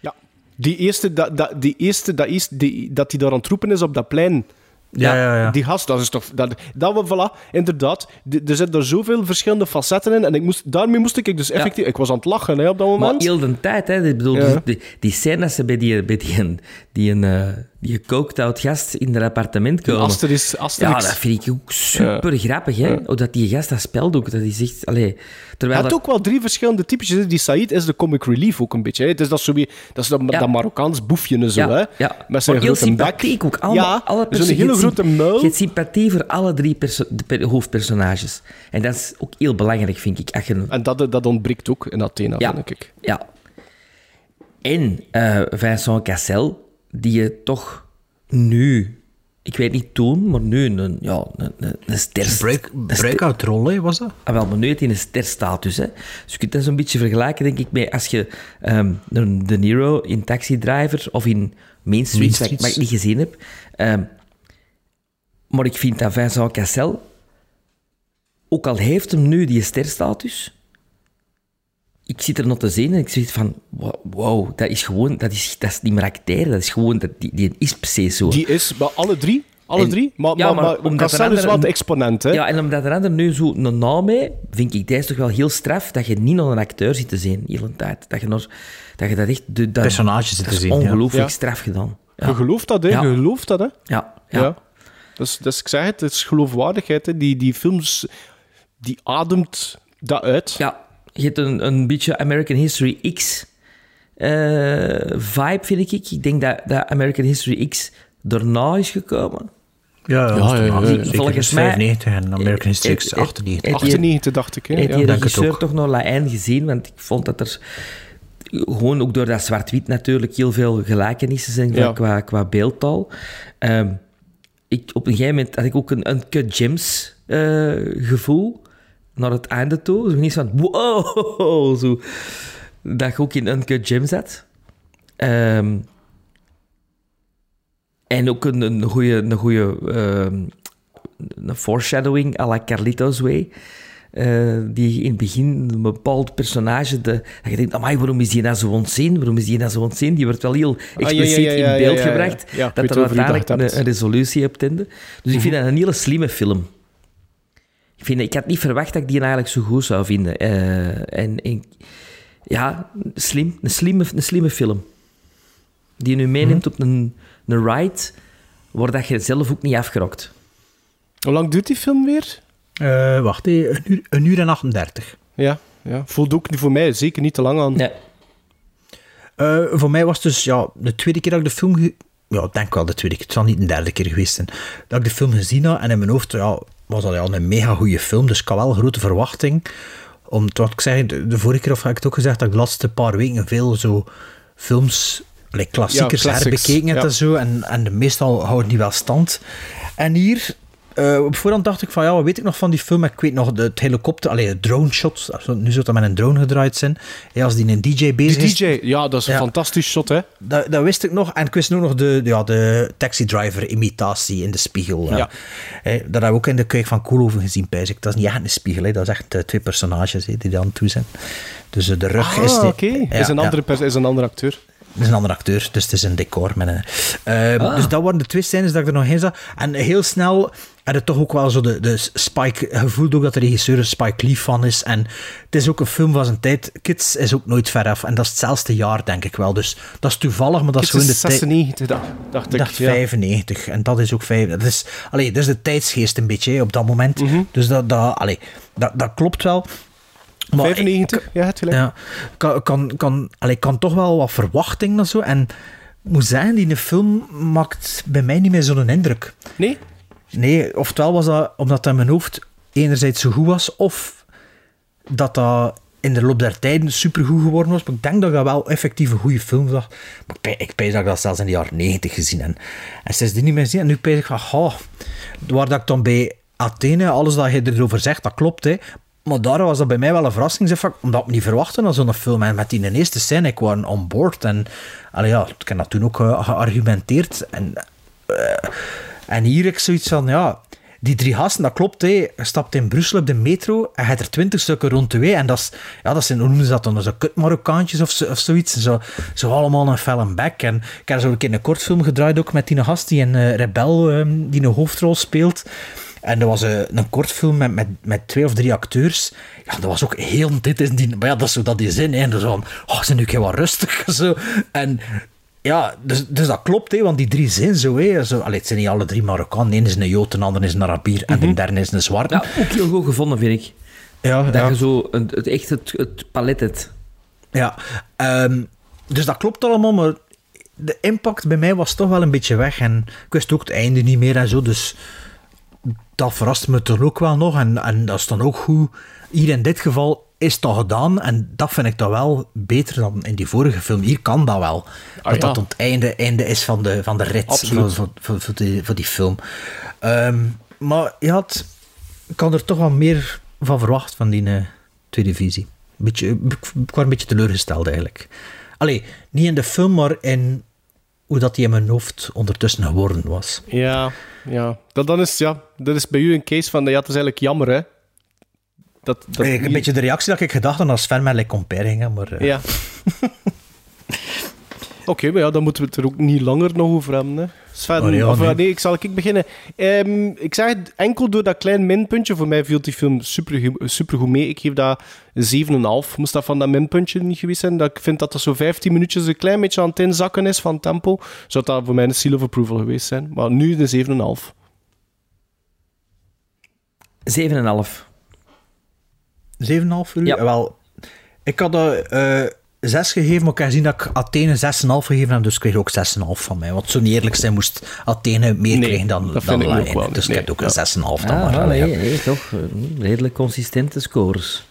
S1: Ja. Die eerste, dat, dat, die eerste dat, is, die, dat die daar aan het roepen is op dat plein.
S2: Ja, ja, ja.
S1: Die gast, dat is toch... Dat, dat, we- voilà, inderdaad. Er zitten er zoveel verschillende facetten in. En ik moest, daarmee moest ik dus effectief... Ik was aan het lachen hè, op dat
S3: Maar
S1: moment.
S3: heel de tijd, hè. Ik bedoel, die, die scène dat ze bij die, bij die, die, een, eh, die coked-out gast in het appartement komen.
S1: Asterix- Asterix.
S3: Ja, dat vind ik ook super grappig, hè. Hoe dat die gast dat spel doet, dat is echt... Allee, terwijl
S1: Het
S3: dat-
S1: ook wel drie verschillende typetjes. hè. Die Said is de comic relief ook een beetje. Hè. Het is dat, zo weer, dat, is dat,
S3: Ja.
S1: dat Marokkaans boefje en zo.
S3: Ja,
S1: hè.
S3: ja.
S1: Met zijn
S3: heel
S1: grote bek.
S3: sympathiek ook. Allemaal,
S1: ja,
S3: alle
S1: zo'n hele grote muil.
S3: Je hebt sympathie voor alle drie de per- hoofdpersonages. En dat is ook heel belangrijk, vind ik.
S1: En dat, dat ontbreekt ook in Athena,
S3: Ja.
S1: vind ik.
S3: Ja. En eh, Vincent Cassel, die je toch nu, ik weet niet toen, maar nu een, ja, een, een, ster...
S2: Break, breakout rol, hè, was dat?
S3: Ah, wel, maar nu heeft hij een sterstatus. Hè. Dus je kunt dat zo'n beetje vergelijken, denk ik, met als je ehm, de, de Nero in Taxi Driver of in Main Streets, wat, ik- wat ik niet gezien heb. ehm, maar ik vind dat Vincent Cassel, ook al heeft hem nu die sterstatus, ik zit er nog te zien en ik zit van, wow, dat is gewoon, dat is, dat is niet meer acteren, dat is gewoon, dat, die, die is precies zo.
S1: Die is, maar alle drie? Alle
S3: En-
S1: drie? Maar,
S3: ja,
S1: maar,
S3: maar
S1: maar,
S3: omdat
S1: Cassel
S3: er
S1: is
S3: andere-
S1: wel de exponent, hè?
S3: Ja, en omdat er ander nu zo een naam mee, vind ik deze toch wel heel straf dat je niet naar een acteur zit te zien, heel een tijd. Dat je, nog, dat, je dat echt... de- Dat,
S2: Personages zit
S3: dat
S2: te
S3: is
S2: zien, ja.
S3: ongelooflijk
S1: Ja.
S3: straf gedaan. Ja.
S1: Je gelooft dat, hè?
S3: Ja.
S1: Je gelooft dat, hè?
S3: Ja, ja.
S1: Dus, dus ik zeg het, het is geloofwaardigheid. Hè. Die, die films, die ademt dat uit.
S3: Ja, je hebt een, een beetje American History X eh, vibe, vind ik. Ik denk dat, dat American History X daarna is gekomen.
S2: Ja, ja,
S1: Ja, ja, ja,
S3: Volgens mij-
S2: 95 en American History
S3: Het-
S2: X
S3: het-
S2: 98.
S3: het-
S1: 98 dacht ik, hè?
S3: Die
S2: denk het
S3: regisseur toch nog La Haine gezien? Want ik vond dat er gewoon ook door dat zwart-wit natuurlijk heel veel gelijkenissen zijn
S1: Ja.
S3: qua, qua beeldtaal. Ehm, ik, op een gegeven moment had ik ook een Uncut Gems eh, gevoel naar het einde toe. Zo niet van wow, zo. Dat je ook in Uncut Gems zat. Ehm, en ook een, een goede, een goede ehm, een foreshadowing à la Carlitos Way. Eh, die in het begin een bepaald personage, de, dat je denkt, amai, waarom is die nou zo ontzien? Waarom is die nou zo ontzien? Die wordt wel heel
S1: Ah, ja, ja,
S3: expliciet
S1: ja,
S3: in beeld gebracht, dat er uiteindelijk een, een resolutie hebt in. de. Dus ik vind
S1: Mhm.
S3: dat een hele slimme film. Ik, vind, ik had niet verwacht dat ik die eigenlijk zo goed zou vinden. Eh, en, en ja, slim, een, slimme, een slimme film. Die je nu meeneemt
S1: Mhm.
S3: op een, een ride, waar dat je zelf ook niet afgerokt.
S1: Hoe lang duurt die film weer?
S2: Eh, wacht, hé, een, uur, een uur en 38.
S1: Ja, ja. voelt ook voor mij zeker niet te lang aan.
S3: Nee.
S2: Eh, voor mij was het dus ja, de tweede keer dat ik de film... Ja, ik denk wel de tweede keer. Het zal niet de derde keer geweest zijn. Dat ik de film gezien had. En in mijn hoofd ja, was dat ja, een mega goede film. Dus ik had wel een grote verwachting. Om, wat ik zei, de, de vorige keer of heb ik het ook gezegd, dat ik de laatste paar weken veel zo films, like klassiekers,
S1: Ja,
S2: herbekeken heb
S1: ja.
S2: en zo. En, en de meestal houden die wel stand. En hier... eh, op voorhand dacht ik van, ja, wat weet ik nog van die film? Ik weet nog de, het helikopter, allee, de drone shots. Nu zou dat met een drone gedraaid zijn. Ja, als die een DJ bezig
S1: Die
S2: is.
S1: DJ, ja, dat is een
S2: Ja.
S1: fantastisch shot, hè?
S2: Dat, dat wist ik nog. En ik wist ook nog de, ja, de taxi driver imitatie in de spiegel.
S1: Ja.
S2: Hè, dat hebben we ook in de keuken van Koolhoven gezien, pijs ik. Dat is niet echt een spiegel, hè. dat is echt eh, twee personages hè, die dan toe zijn. Dus eh, de rug
S1: Ah,
S2: is... de- ja,
S1: is, een andere is een andere acteur.
S2: Dat is een andere acteur, dus het is een decor. Met een, Eh,
S3: Ah.
S2: Dus dat waren de twee scènes dat ik er nog in zag. En heel snel had het toch ook wel zo de, de Spike... Je voelt ook dat de regisseur Spike Lee fan is. En het is ook een film van zijn tijd. Kids is ook nooit ver af. En dat is hetzelfde jaar, denk ik wel. Dus dat is toevallig, maar dat is
S1: Het
S2: gewoon
S1: is
S2: de tijd...
S1: 96, dacht, dacht
S2: Ik
S1: ja.
S2: 95 en dat is ook 5. Dat is, allee, dat is de tijdsgeest een beetje hè, op dat moment.
S1: Mhm.
S2: Dus dat, dat, allee, dat, dat klopt wel. Maar
S1: 95, ja, het gelijk.
S2: ja, kan, kan, kan, allee, kan toch wel wat verwachting en zo. En ik moet zeggen, die film maakt bij mij niet meer zo'n indruk.
S1: Nee?
S2: Nee, oftewel was dat omdat dat in mijn hoofd enerzijds zo goed was, of dat dat in de loop der tijden supergoed geworden was. Maar ik denk dat ik dat wel effectief een goede film zag. Maar ik, ik pijs dat ik dat zelfs in de jaren 90 gezien heb. En sindsdien niet meer zien. En nu pijs ik van, oh, waar dat ik dan bij Athene, alles dat je erover zegt, dat klopt, hè. Maar daar was dat bij mij wel een verrassing, zeg, omdat ik niet verwachtte aan zo'n film. En met die eerste scène, ik was on board. En allee, ja, ik heb dat toen ook eh, geargumenteerd. En eh, en hier ik zoiets van, ja, die drie gasten, dat klopt, hè. Je stapt in Brussel op de metro en je hebt er twintig stukken rond de wee. En dat, is, ja, dat zijn, noemen ze dat dan, zo kut Marokkaantjes of, zo, of zoiets. Zo, zo allemaal een fel bek. En ik heb zo een keer een kortfilm gedraaid ook met die gast die een eh, rebel, ehm, die een hoofdrol speelt. En dat was eh, een kortfilm met, met, met twee of drie acteurs. Ja, dat was ook heel dit is die, maar ja, dat is zo dat die zin. En zo van, oh, zijn nu een wat rustig, zo. En ja, dus, dus dat klopt, hè, want die drie zijn zo. Hè, zo allee, het zijn niet alle drie Marokkaan. De ene is een Jood, de ander is een Arabier en de derde is een Zwarte.
S3: Ja, ook heel goed gevonden, vind ik.
S2: Ja,
S3: Dat
S2: ja.
S3: je zo een, het, echt het, het palet hebt.
S2: Ja, ehm, dus dat klopt allemaal, maar de impact bij mij was toch wel een beetje weg. En ik wist ook het einde niet meer en zo, dus dat verrast me toch ook wel nog. En, en dat is dan ook goed. Hier in dit geval is dat gedaan en dat vind ik dan wel beter dan in die vorige film. Hier kan dat wel. dat
S1: ja.
S2: dat het einde, einde is van de, van de rit voor,
S1: Absoluut.
S2: voor, voor, die, voor die film. Ehm, maar je had, ik had er toch wel meer van verwacht van die eh, tweede visie. Beetje, ik was een beetje teleurgesteld eigenlijk. Allee, niet in de film, maar in hoe dat die in mijn hoofd ondertussen geworden was.
S1: Ja, ja. Dat, dan is, ja. Dat is bij u een case van, ja, het is eigenlijk jammer, hè. dat, dat
S2: Ik, een beetje de reactie dat ik gedacht had als Sven met like hè, maar... eh,
S1: Ja. Oké, maar ja, dan moeten we het er ook niet langer nog over hebben. Hè. Sven,
S2: Oh, ja,
S1: of, eh,
S2: nee.
S1: nee, ik zal ik beginnen. Ehm, ik zeg het enkel door dat klein minpuntje. Voor mij viel die film super, super goed mee. Ik geef dat een 7,5. Moest dat van dat minpuntje niet geweest zijn? Dat ik vind dat dat zo 15 minuutjes een klein beetje aan het inzakken is van tempo. Zou dat voor mij een seal of approval geweest zijn. Maar nu een 7,5.
S3: 7,5.
S2: 7,5 voor u?
S3: Ja.
S2: Wel, ik had er eh 6 gegeven, maar ik heb gezien dat ik Athene 6,5 gegeven heb, dus ik kreeg ook 6,5 van mij. Want zo niet eerlijk zijn moest Athene meer
S1: Nee,
S2: krijgen dan,
S1: dat
S2: dan
S1: vind ik ook
S2: Lion.
S1: wel.
S2: Dus ik heb ook
S1: ja.
S2: een 6,5 dan
S3: Ah,
S2: maar.
S3: nee,
S2: ja.
S3: nee, toch. eh, Redelijk consistente scores.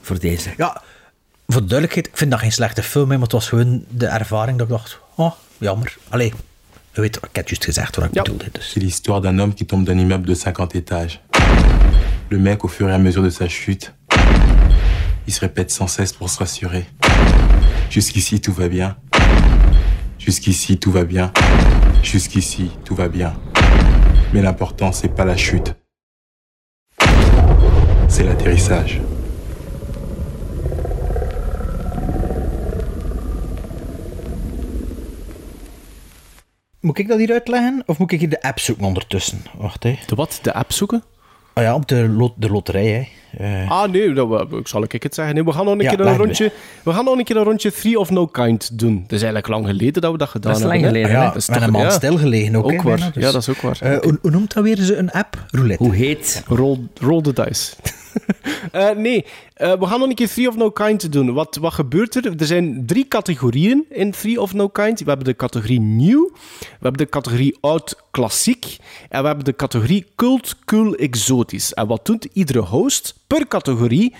S3: Voor deze.
S2: Ja, voor de duidelijkheid, ik vind dat geen slechte film, maar het was gewoon de ervaring dat ik dacht, oh, jammer. Allee, je weet, ik heb het juist gezegd wat ik bedoelde. Dus.
S14: C'est l'histoire d'un homme qui tombe d'un immeuble de 50 étages. Le mec, au fur et à mesure de sa chute, il se répète sans cesse pour se rassurer. Jusqu'ici, tout va bien. Jusqu'ici, tout va bien. Jusqu'ici, tout va bien. Mais l'important, c'est pas la chute. C'est l'atterrissage.
S2: Moet ik dat hier uitleggen, of moet ik hier de app zoeken ondertussen? Wacht, hè.
S1: De wat? De app zoeken?
S2: Oh ja, op de, lot, de loterij, hè. Eh,
S1: Ah, nee, dat, we- ik zal ik het zeggen. Nee, we gaan nog een
S2: Ja,
S1: keer een
S2: me.
S1: rondje. We gaan nog een keer een rondje Three of No Kind doen. Dat is eigenlijk lang geleden dat we dat gedaan
S3: Dat is lang
S1: hebben. hè?
S3: geleden,
S2: ja,
S3: hè?
S2: met een maand
S1: ja.
S2: stilgelegen ook,
S1: Ook waar.
S2: dus.
S1: Ja, dat is ook waar.
S2: Eh, hoe, hoe noemt dat weer, een app? Roulette.
S3: Hoe heet?
S1: Roll, roll the dice. Eh, nee, eh, we gaan nog een keer Three of No Kind doen. Wat, wat gebeurt er? Er zijn drie categorieën in Three of No Kind. We hebben de categorie nieuw, we hebben de categorie oud klassiek en we hebben de categorie cult, cool, exotisch. En wat doet iedere host? Per categorie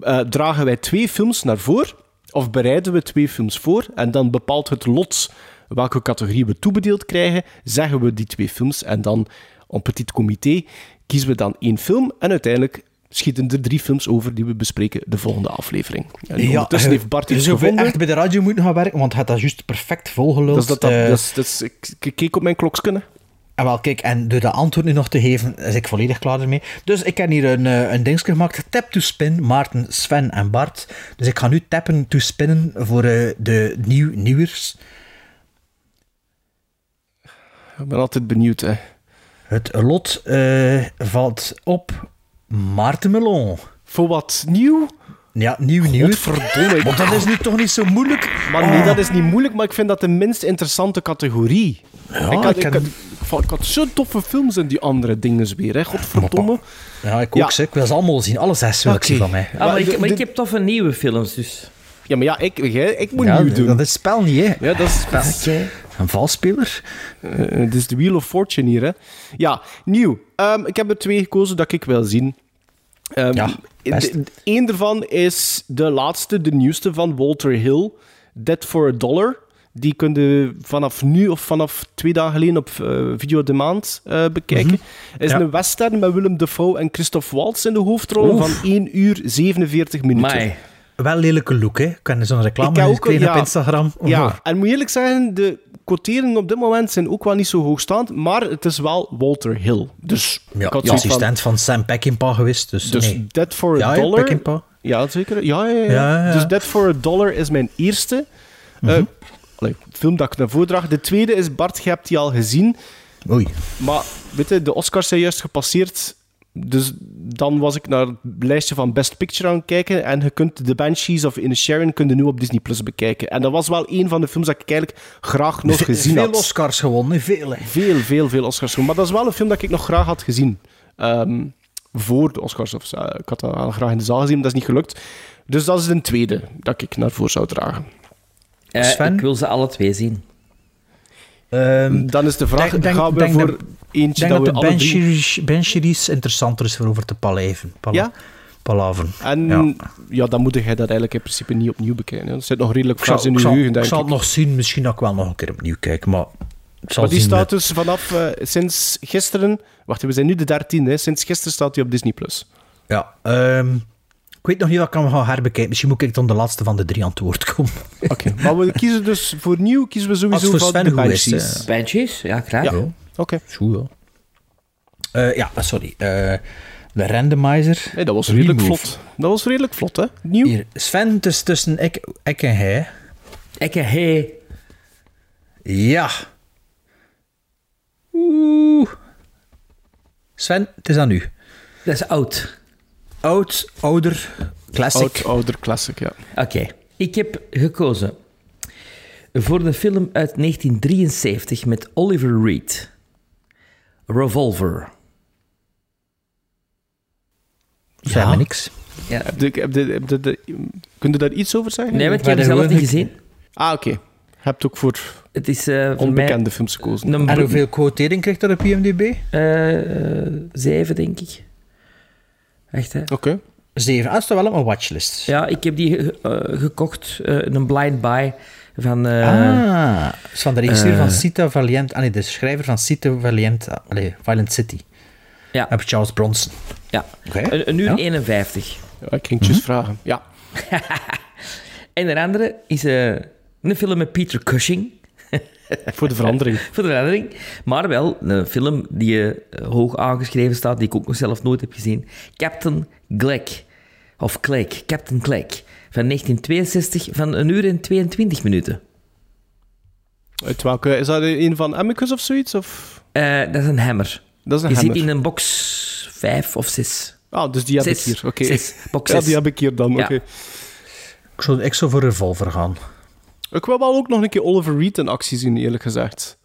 S1: eh, dragen wij twee films naar voren of bereiden we twee films voor en dan bepaalt het lot welke categorie we toebedeeld krijgen, zeggen we die twee films en dan op petit comité kiezen we dan één film en uiteindelijk schieten er drie films over die we bespreken de volgende aflevering. En ondertussen
S2: eh,
S1: heeft Bart iets gevonden.
S2: echt bij de radio moeten gaan werken, want hij had dat juist perfect volgeluld.
S1: Is dat, dat,
S2: Eh,
S1: ik, keek op mijn kloksken.
S2: En wel, kijk, en door de antwoord nu nog te geven, is ik volledig klaar ermee. Dus ik heb hier een, eh, een dingetje gemaakt. Tap to spin, Maarten, Sven en Bart. Dus ik ga nu tappen to spinnen voor de nieuw nieuwers.
S1: Ik ben altijd benieuwd. Hè.
S2: Het lot valt op Maarten Melon.
S1: Voor wat nieuw?
S2: Ja, nieuw nieuws.
S1: Verdomme.
S2: Want dat is nu toch niet zo moeilijk.
S1: Maar nee, dat is niet moeilijk, maar ik vind dat de minst interessante categorie.
S2: Ja,
S1: ik, had,
S2: ik
S1: ik,
S2: heb-
S1: had, ik, had, zo toffe films in die andere dingen weer, hè. Godverdomme.
S2: Ja, ik ook.
S1: Ja.
S2: zeg. Ik wil ze allemaal zien. Alle zes wil ik
S1: Oké.
S2: zien van mij.
S3: Ah, maar, ik, maar ik heb toffe nieuwe films, dus...
S1: Ja, maar ja, ik, ik moet
S2: Ja,
S1: nieuw doen.
S2: dat is het spel niet, hè.
S1: Ja, dat is spelletje.
S2: Een valspeler.
S1: Eh, Het is de Wheel of Fortune hier, hè. Ja, nieuw. Ehm, ik heb er twee gekozen dat ik wil zien. Ehm,
S2: Ja,
S1: Eén daarvan is de laatste, de nieuwste van Walter Hill. Dead for a Dollar. Die kun je vanaf nu of vanaf twee dagen geleden op eh, Video de Maand eh, bekijken. Het is
S2: Ja.
S1: een western met Willem Dafoe en Christophe Waltz in de hoofdrollen
S3: Oef.
S1: van 1 uur 47 minuten.
S3: Mai.
S2: Wel lelijke look, hè. Ik heb zo'n
S1: Ik
S2: reclame
S1: heb ook- ja.
S2: op Instagram.
S1: Ja, en moet eerlijk zeggen, de quoteringen op dit moment zijn ook wel niet zo hoogstaand, maar het is wel Walter Hill. Dus
S2: Ja,
S1: ik had
S2: ja,
S1: zoiets van-
S2: assistent van, Sam Peckinpah geweest. Dus,
S1: Dus
S2: nee.
S1: Dead for a
S2: Ja,
S1: Dollar.
S2: Peckinpah.
S1: Ja, zeker. Ja, ja, ja.
S2: Ja, ja, ja.
S1: Dus Dead for a Dollar is mijn eerste eh, allee, film dat ik naar voren draag. De tweede is Bart, je hebt die al gezien.
S2: Oei.
S1: Maar weet je, de Oscars zijn juist gepasseerd. Dus dan was ik naar het lijstje van Best Picture aan het kijken. En je kunt The Banshees of In Sharon kun je nu op Disney Plus bekijken. En dat was wel een van de films dat ik eigenlijk graag nog gezien
S2: veel
S1: had.
S2: Oscars gewonnen, veel. Hè.
S1: Veel, veel, veel Oscars. Maar dat is wel een film dat ik nog graag had gezien. Ehm, voor de Oscars. Of, zo. ik had dat wel graag in de zaal gezien, maar dat is niet gelukt. Dus dat is een tweede dat ik naar voren zou dragen.
S3: Eh,
S2: Sven?
S3: ik wil ze alle twee zien.
S2: Ehm,
S1: Dan is de vraag,
S2: denk-
S1: gaan we
S2: denk
S1: voor
S2: dat-
S1: eentje
S2: ik denk
S1: dat
S2: dat,
S1: we
S2: de interessanter is voor over te paleven. Pala-
S1: Ja?
S2: Palaven.
S1: En
S2: Ja.
S1: ja. dan moet jij dat eigenlijk in principe niet opnieuw bekijken. hè. Dat zit nog redelijk vers in
S2: ik
S1: je
S2: zal,
S1: geheugen,
S2: ik zal het nog zien. Misschien dat ik wel nog een keer opnieuw kijk. Maar, ik zal
S1: Maar die
S2: zien
S1: staat
S2: met-
S1: dus vanaf eh, sinds gisteren... Wacht, we zijn nu de 13e. Sinds gisteren staat hij op Disney+. Plus.
S2: Ja, ehm, ik weet nog niet wat ik kan gaan herbekijken. Misschien moet ik dan de laatste van de drie aan het woord komen.
S1: Oké, maar we kiezen dus voor nieuw kiezen we sowieso
S2: Als voor
S1: van
S2: Sven
S1: de Banshees.
S3: Banshees? Ja, graag.
S1: Ja. Oké.
S2: Goed, hoor. Eh, ja, sorry. Eh, De randomizer.
S1: Nee, dat was redelijk
S2: Remove.
S1: vlot. Dat was redelijk vlot, hè? Nieuw.
S2: Hier, Sven, het is tussen ik, ik en hij.
S3: Ik en hij.
S2: Ja. Oeh. Sven, het is aan u.
S3: Dat is oud.
S2: Oud, ouder, classic.
S1: Oud, ouder classic, ja.
S3: Oké, ik heb gekozen voor de film uit 1973 met Oliver Reed. Revolver.
S2: Me niks.
S3: Ja.
S1: Heb je, heb je, heb je, heb je- kun je daar iets over zeggen?
S3: Nee, want ik heb
S2: de
S3: zelf niet gezien.
S1: Ah, oké. Je hebt ook voor
S3: Het is eh, voor
S1: onbekende films gekozen.
S2: En hoeveel quotering krijgt dat op IMDb?
S3: eh, zeven, denk ik. Echt, hè?
S1: Oké.
S2: Zeven. Ah, staat wel op mijn watchlist.
S3: Ja, ik heb die eh, gekocht, eh, een blind buy van... eh,
S2: ah, is van de regisseur van Cita Valiant. Ah nee, de schrijver van Cita Valiant. ah, Allee, Violent City.
S3: Ja.
S2: Heb Charles Bronson.
S3: Ja,
S2: Oké.
S3: een, een uur
S2: Ja.
S3: 51.
S1: Ja, ik ging het juist vragen. Ja.
S3: En de andere is eh, een film met Peter Cushing.
S1: Voor de verandering.
S3: Voor de verandering. Maar wel een film die eh, hoog aangeschreven staat, die ik ook nog zelf nooit heb gezien. Captain Gleck. Of Clegg. Captain Clegg. Van 1962, van een uur en 22 minuten.
S1: Uit welke, is dat een van Amicus of zoiets? Of?
S3: Eh, dat is een hammer.
S1: Dat is een
S3: Je
S1: hammer.
S3: zit in een box 5 of 6.
S1: Ah, dus die heb
S3: Zes.
S1: ik hier. Oké.
S3: Box
S1: Ja,
S3: zes.
S1: die heb ik hier dan.
S3: Ja.
S1: Oké.
S2: Ik zou, ik zou voor Revolver gaan.
S1: Ik wil wel ook nog een keer Oliver Reed in actie zien, eerlijk gezegd.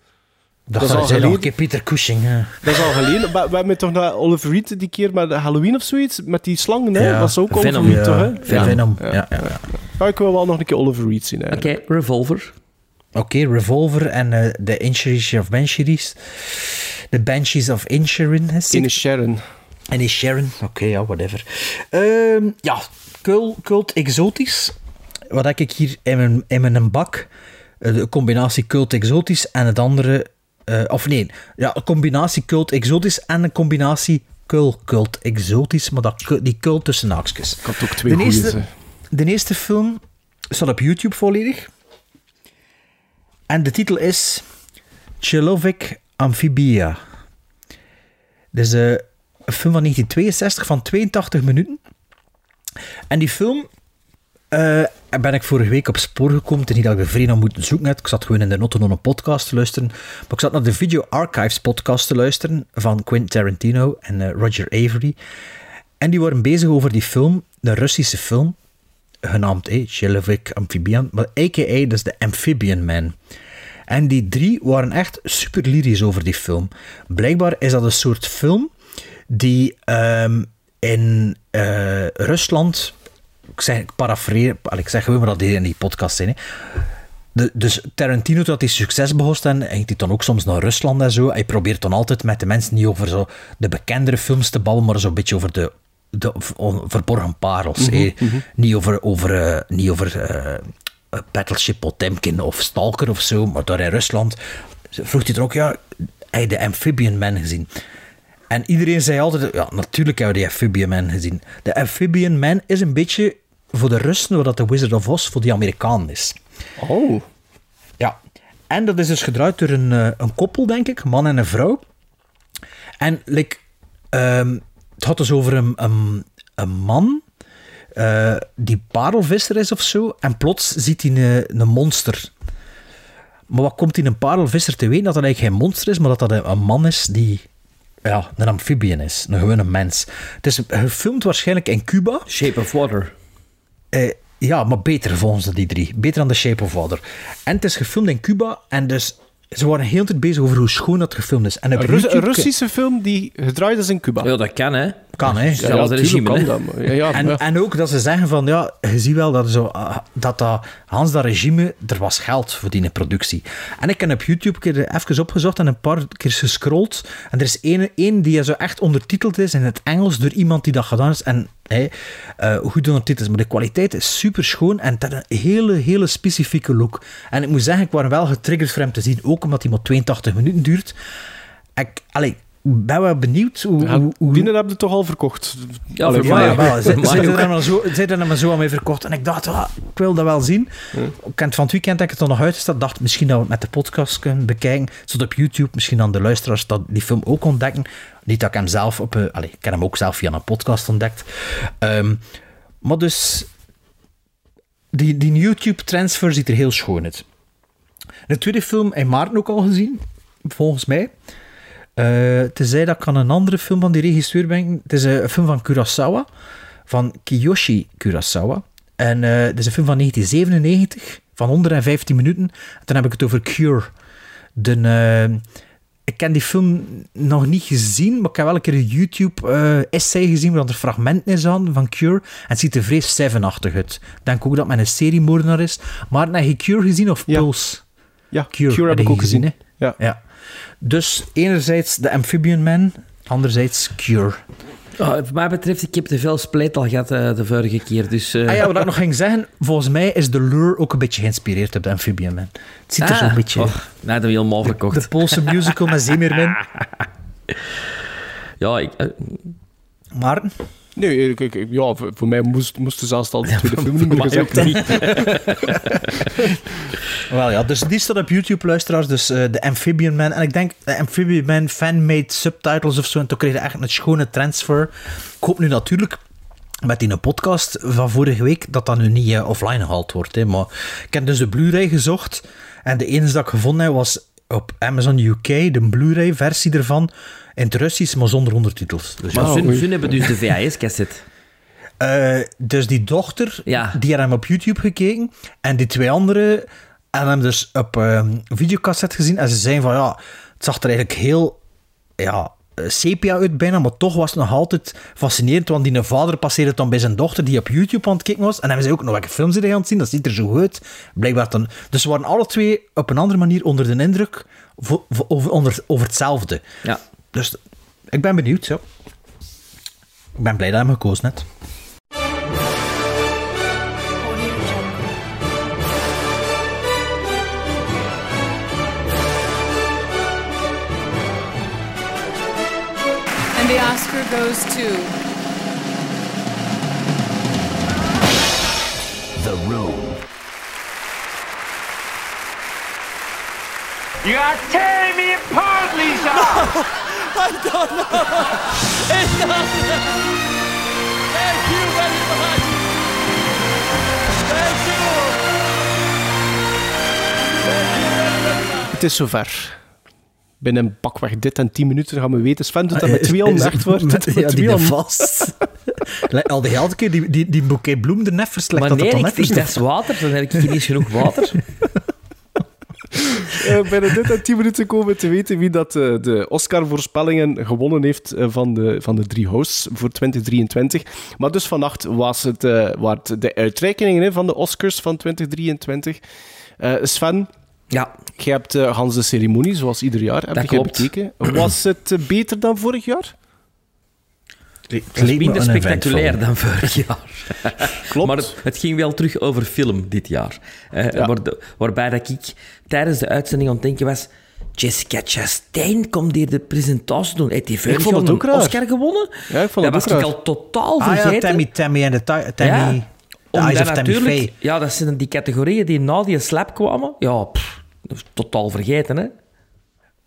S2: Dat,
S1: is
S2: is
S1: al
S2: nog een keer Peter Cushing. hè.
S1: Dat is al geleden. Maar we hebben toch naar Oliver Reed die keer met Halloween of zoiets, met die slangen, hè?
S2: Ja.
S1: Dat is ook
S3: Venom.
S1: Oliver Reed,
S2: Ja.
S1: toch? Hè?
S2: Venom. Venom.
S1: Ja.
S2: Ja, ja, ja.
S1: Ja, ik wil wel nog een keer Oliver Reed zien,
S3: Oké. Revolver.
S2: Oké, Revolver en eh, de Insurance of Banshees. De Banshees of het?
S1: In Sharon.
S2: En is Sharon. Oké, ja, whatever. Ehm, ja, cult, cult exotisch. Wat heb ik hier in mijn, in mijn bak? Eh, De combinatie cult exotisch en het andere... eh, of nee, ja, een combinatie cult exotisch en een combinatie cult, cult exotisch. Maar dat, die cult tussen haakjes.
S1: Ik had ook twee
S2: De eerste, de eerste film staat op YouTube volledig. En de titel is Chelovic Amphibia. Dit is eh, een film van 1962 van 82 minuten. En die film eh, ben ik vorige week op spoor gekomen. Het niet dat ik de vrienden moeten zoeken. Ik zat gewoon in de noten om een podcast te luisteren. Maar ik zat naar de Video Archives podcast te luisteren van Quentin Tarantino en eh, Roger Avery. En die waren bezig over die film, de Russische film, genaamd eh, Amphibian, maar a.k.a. is de Amphibian Man. En die drie waren echt super lyrisch over die film. Blijkbaar is dat een soort film die ehm, in eh, Rusland, ik zeg, ik parafreer, ik zeg gewoon maar dat die in die podcast zijn, hè. De, dus Tarantino, dat hij succes behost en hij dan ook soms naar Rusland en zo. Hij probeert dan altijd met de mensen niet over zo de bekendere films te ballen, maar zo'n beetje over de, de verborgen parels. hè. Niet over, over, eh, niet over eh, Battleship Potemkin of Stalker of zo, maar daar in Rusland vroeg hij er ook, ja, hij de Amphibian Man gezien? En iedereen zei altijd, ja, natuurlijk hebben we die Amphibian Man gezien. De Amphibian Man is een beetje voor de Russen wat de Wizard of Oz voor die Amerikanen is.
S1: Oh.
S2: Ja. En dat is dus gedraaid door een, eh, een koppel, denk ik, man en een vrouw. En like, ehm, het had dus over een, een, een man eh, die parelvisser is of zo. En plots ziet hij een, een monster. Maar wat komt hij een parelvisser te weten? Dat dat eigenlijk geen monster is, maar dat dat een, een man is die ja, een amphibien is. Een gewone mens. Het is gefilmd waarschijnlijk in Cuba.
S3: Shape of Water.
S2: Eh, ja, maar beter volgens die drie. Beter dan The Shape of Water. En het is gefilmd in Cuba en dus ze waren heel de tijd bezig over hoe schoon dat gefilmd is. En
S1: Een, Russische film die gedraaid is in Cuba.
S3: Ja, dat kan, hè.
S2: Kan, hè.
S3: Ja,
S1: tuurlijk
S3: regime,
S1: kan
S3: hè.
S1: dat, maar- ja, ja,
S2: en,
S1: maar-
S2: en ook dat ze zeggen van, ja, je ziet wel dat, zo, ah, dat, dat Hans dat regime, er was geld voor die productie. En ik heb op YouTube keer even opgezocht en een paar keer gescrolld. En er is één, één die zo echt ondertiteld is in het Engels door iemand die dat gedaan is. En hey, eh, goed ondertiteld is, maar de kwaliteit is super schoon en het heeft een hele, hele specifieke look. En ik moet zeggen, ik was wel getriggerd voor hem te zien, ook omdat hij maar 82 minuten duurt. Ik, allee, ben wel benieuwd hoe...
S1: Ja,
S2: hoe,
S1: heb je toch al verkocht?
S3: Ja,
S1: Allee,
S3: voor
S2: Ja, wel. Ze
S3: mij
S2: zijn
S3: ook.
S2: er maar zo, er maar zo aan mee verkocht. En ik dacht, ah, ik wil dat wel zien. Het van het weekend heb ik het er nog uitgesteld. dacht, misschien dat we het met de podcast kunnen bekijken. Zodat op YouTube, misschien aan de luisteraars dat die film ook ontdekken. Niet dat ik hem zelf op... een- allee, ik heb hem ook zelf via een podcast ontdekt. Ehm, maar dus... Die, die YouTube-transfer ziet er heel schoon uit. De tweede film in Maarten ook al gezien, volgens mij. Eh tenzij dat ik aan een andere film van die regisseur ben. Het is een, een film van Kurosawa, van Kiyoshi Kurosawa. En eh het is een film van 1997, van 115 minuten. En dan heb ik het over Cure. De, eh, ik ken die film nog niet gezien, maar ik heb wel een keer een YouTube-essay gezien waar er fragmenten is aan van Cure. En het ziet er vrees Seven-achtig uit. Ik denk ook dat met een seriemoordenaar is. Maar heb je Cure gezien of
S1: Ja.
S2: Pulse?
S1: Ja,
S2: Cure,
S1: Cure, heb ik ook gezien.
S2: hè?
S1: Ja.
S2: Ja. Dus enerzijds de Amphibian Man, anderzijds Cure.
S3: Ah, wat mij betreft, ik heb te veel splijt al gehad eh, de vorige keer. Dus, eh,
S2: Ah ja, wat ik nog ging zeggen, volgens mij is de lure ook een beetje geïnspireerd op de Amphibian Man. Het ziet er
S3: ah,
S2: zo'n beetje...
S3: oh, nee, dat heb je helemaal verkocht.
S2: De Poolse musical met Zeemeermin.
S3: Ja, ik, eh,
S2: Maarten?
S1: Nee, ik, ik- ja, voor, mij moest, moesten zelfs al de tweede film niet meer gezegd.
S2: Wel ja, dus die staat op YouTube, luisteraars. Dus eh, de Amphibian Man. En ik denk, de Amphibian Man fan-made subtitles of zo. En toen kreeg je echt een schone transfer. Ik hoop nu natuurlijk met die podcast van vorige week dat dat nu niet eh, offline gehaald wordt. Hè. Maar ik heb dus de Blu-ray gezocht. En de enige dat ik gevonden heb was op Amazon UK, de Blu-ray versie ervan. In het Russisch, maar zonder ondertitels. Dus
S3: maar hun, hun hebben dus de VHS-cassette.
S2: Eh, dus die dochter,
S3: Ja.
S2: die had hem op YouTube gekeken. En die twee anderen hebben hem dus op ehm, videocassette gezien. En ze zeiden van, ja, het zag er eigenlijk heel ja, eh, sepia uit bijna. Maar toch was het nog altijd fascinerend. Want die vader passeerde dan bij zijn dochter, die op YouTube aan het kijken was. En hebben ze ook nog welke films zijn aan het zien. Dat ziet er zo goed uit. Blijkbaar dan... Dus ze waren alle twee op een andere manier onder de indruk over, onder, over hetzelfde.
S3: Ja.
S2: Dus ik ben benieuwd, zo. Ik ben blij dat hij hem gekozen hebt.
S15: And the Oscar goes to
S16: The Room.
S8: You are tearing me apart, Lisa!
S15: I don't know. It's not. Thank you very much. Thank you.
S1: Het is zover. Binnen een pakweg dit en 10 minuten gaan we weten. Sven doet dat met twee handen echt wordt.
S2: Met, ja,
S1: twee
S2: die
S1: handen.
S2: vast. Al die elke keer die, die, die bouquet bloem er net verslecht.
S3: Maar
S2: dat
S3: nee,
S2: het dan
S3: ik,
S2: net
S3: ik, dat is water. Dan heb ik hier niet genoeg water.
S1: Eh, binnen dit en 10 minuten komen te weten wie dat eh, de Oscar-voorspellingen gewonnen heeft eh, van, de, van de drie hosts voor 2023. Maar dus vannacht was het, waren het de uitreikingen hè, van de Oscars van 2023. Eh, Sven,
S3: Ja,
S1: jij hebt Hans de ceremonie, zoals ieder jaar, heb
S3: Dat
S1: je. Was het beter dan vorig jaar?
S3: Het is minder spectaculair dan vorig jaar.
S1: Klopt.
S3: Maar het, het ging wel terug over film dit jaar. Eh,
S1: Ja.
S3: waar- waarbij dat ik tijdens de uitzending aan het denken was... Jessica Chastain komt hier de presentatie doen. Heeft die
S1: ook
S3: een
S1: raar.
S3: Oscar gewonnen?
S1: Ja, ik vond
S3: dat was ik al totaal
S2: Ah ja,
S3: vergeten.
S2: Tammy, Tammy en de ta- Tammy...
S3: Ja, Omdat
S2: Tammy
S3: natuurlijk... Ja, dat zijn die categorieën die na die slap kwamen. Ja, pff, totaal vergeten, hè.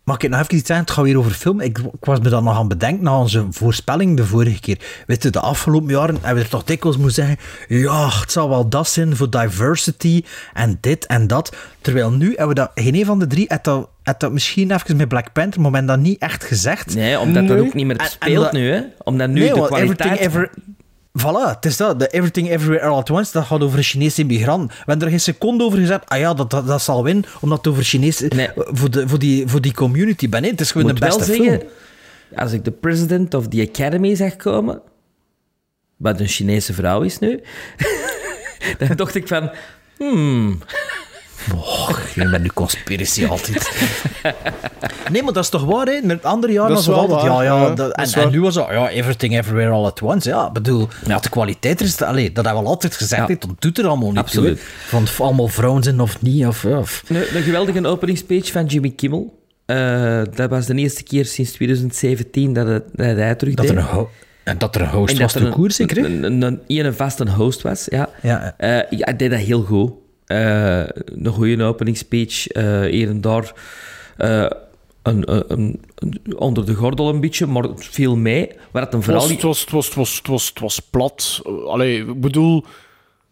S2: Mag ik nog even iets zeggen? Het gaat weer over film. Ik, ik was me dan nog aan het bedenken na onze voorspelling de vorige keer. Weet je, de afgelopen jaren hebben we er toch dikwijls moeten zeggen... Ja, het zal wel dat zijn voor diversity en dit en dat. Terwijl nu hebben we dat... Geen een van de drie heeft dat, misschien even met Black Panther, maar men dat niet echt gezegd.
S3: Nee, omdat dat ook niet meer
S2: En- en
S3: speelt
S2: dat-
S3: nu, hè. Omdat nu
S2: nee,
S3: de kwaliteit...
S2: Everything Ever... Voilà, het is dat. De Everything Everywhere All At Once, dat gaat over een Chinese immigrant. We hebben er geen seconde over gezegd, ah ja, dat, dat, dat zal winnen, omdat het over Chinese...
S3: Nee.
S2: Voor, de, voor, die, voor die community ben. Nee, het is gewoon
S3: moet
S2: de beste
S3: wel zeggen,
S2: film.
S3: als ik de president of the academy zag komen, wat een Chinese vrouw is nu, dan dacht ik van, hmm,
S2: Och, je bent nu conspiracy altijd. nee, maar dat is toch waar, hè? Met andere jaren was het altijd...
S1: waar,
S2: Ja, ja, dat- en, nu was het, ja, everything everywhere all at once. Ja, bedoel, ja, de kwaliteit is... Allee, dat hebben we altijd gezegd,
S3: Ja.
S2: dat doet er allemaal niet
S3: Absoluut.
S2: toe. Van of allemaal vrouwen zijn of niet, of... of.
S3: een, een geweldige openingsspeech van Jimmy Kimmel. Eh, dat was de eerste keer sinds 2017 dat, het, dat hij terug
S2: Dat
S3: deed.
S2: er een, en dat er een host
S3: En
S2: was
S3: dat er
S2: de koers, zeker?
S3: Een, een, een, een vast een host was, ja.
S2: Ja.
S3: Eh, ja, hij deed dat heel goed. Eh, een goede openingsspeech, eh hier en daar. eh, een, een, onder de gordel een beetje, maar het viel mee. Het een vooral...
S1: het, was, het, was, het, was, het, was, het was plat. Allee, ik bedoel...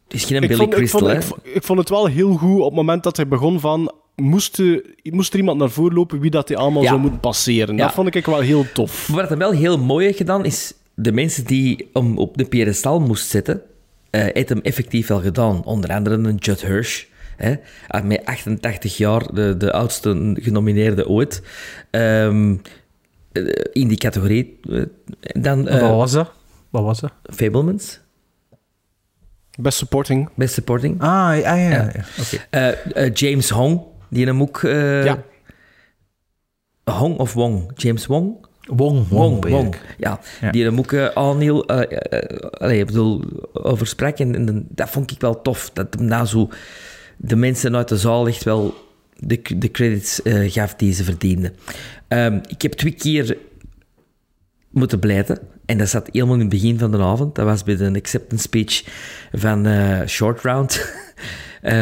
S3: Het is geen Billy
S1: ik,
S3: Crystal,
S1: ik, vond, ik vond het wel heel goed op het moment dat hij begon van... Moest, er- moest er iemand naar voren lopen wie dat hij allemaal
S3: Ja.
S1: zou moeten passeren?
S3: Ja.
S1: Dat vond ik wel heel tof.
S3: Maar wat hij wel heel mooi heeft gedaan, is de mensen die hem op de piedestal moest zetten, eh heeft hem effectief wel gedaan. Onder andere een Judd Hirsch. Hè, met 88 jaar de, de oudste genomineerde ooit. Ehm, eh, in die categorie. Eh, Dan, eh,
S2: Wat was dat? Wat was dat?
S3: Fablemans.
S1: Best supporting.
S3: Best supporting.
S2: Ah, ja, ja, ja.
S3: James Hong, die hem ook... eh,
S1: Ja.
S3: Hong of Wong? James Wong?
S2: Wong, Wong,
S3: Wong,
S2: ik.
S3: Ja,
S2: Ja.
S3: die hem ook uh, Anil, uh, uh, ik bedoel, over sprak. En, en dat vond ik wel tof. Dat hem na zo de mensen uit de zaal echt wel de, de credits uh, gaf die ze verdienden. Um, ik heb twee keer moeten blijten. En dat zat helemaal in het begin van de avond. Dat was bij de acceptance speech van uh, Short Round.
S1: Uh,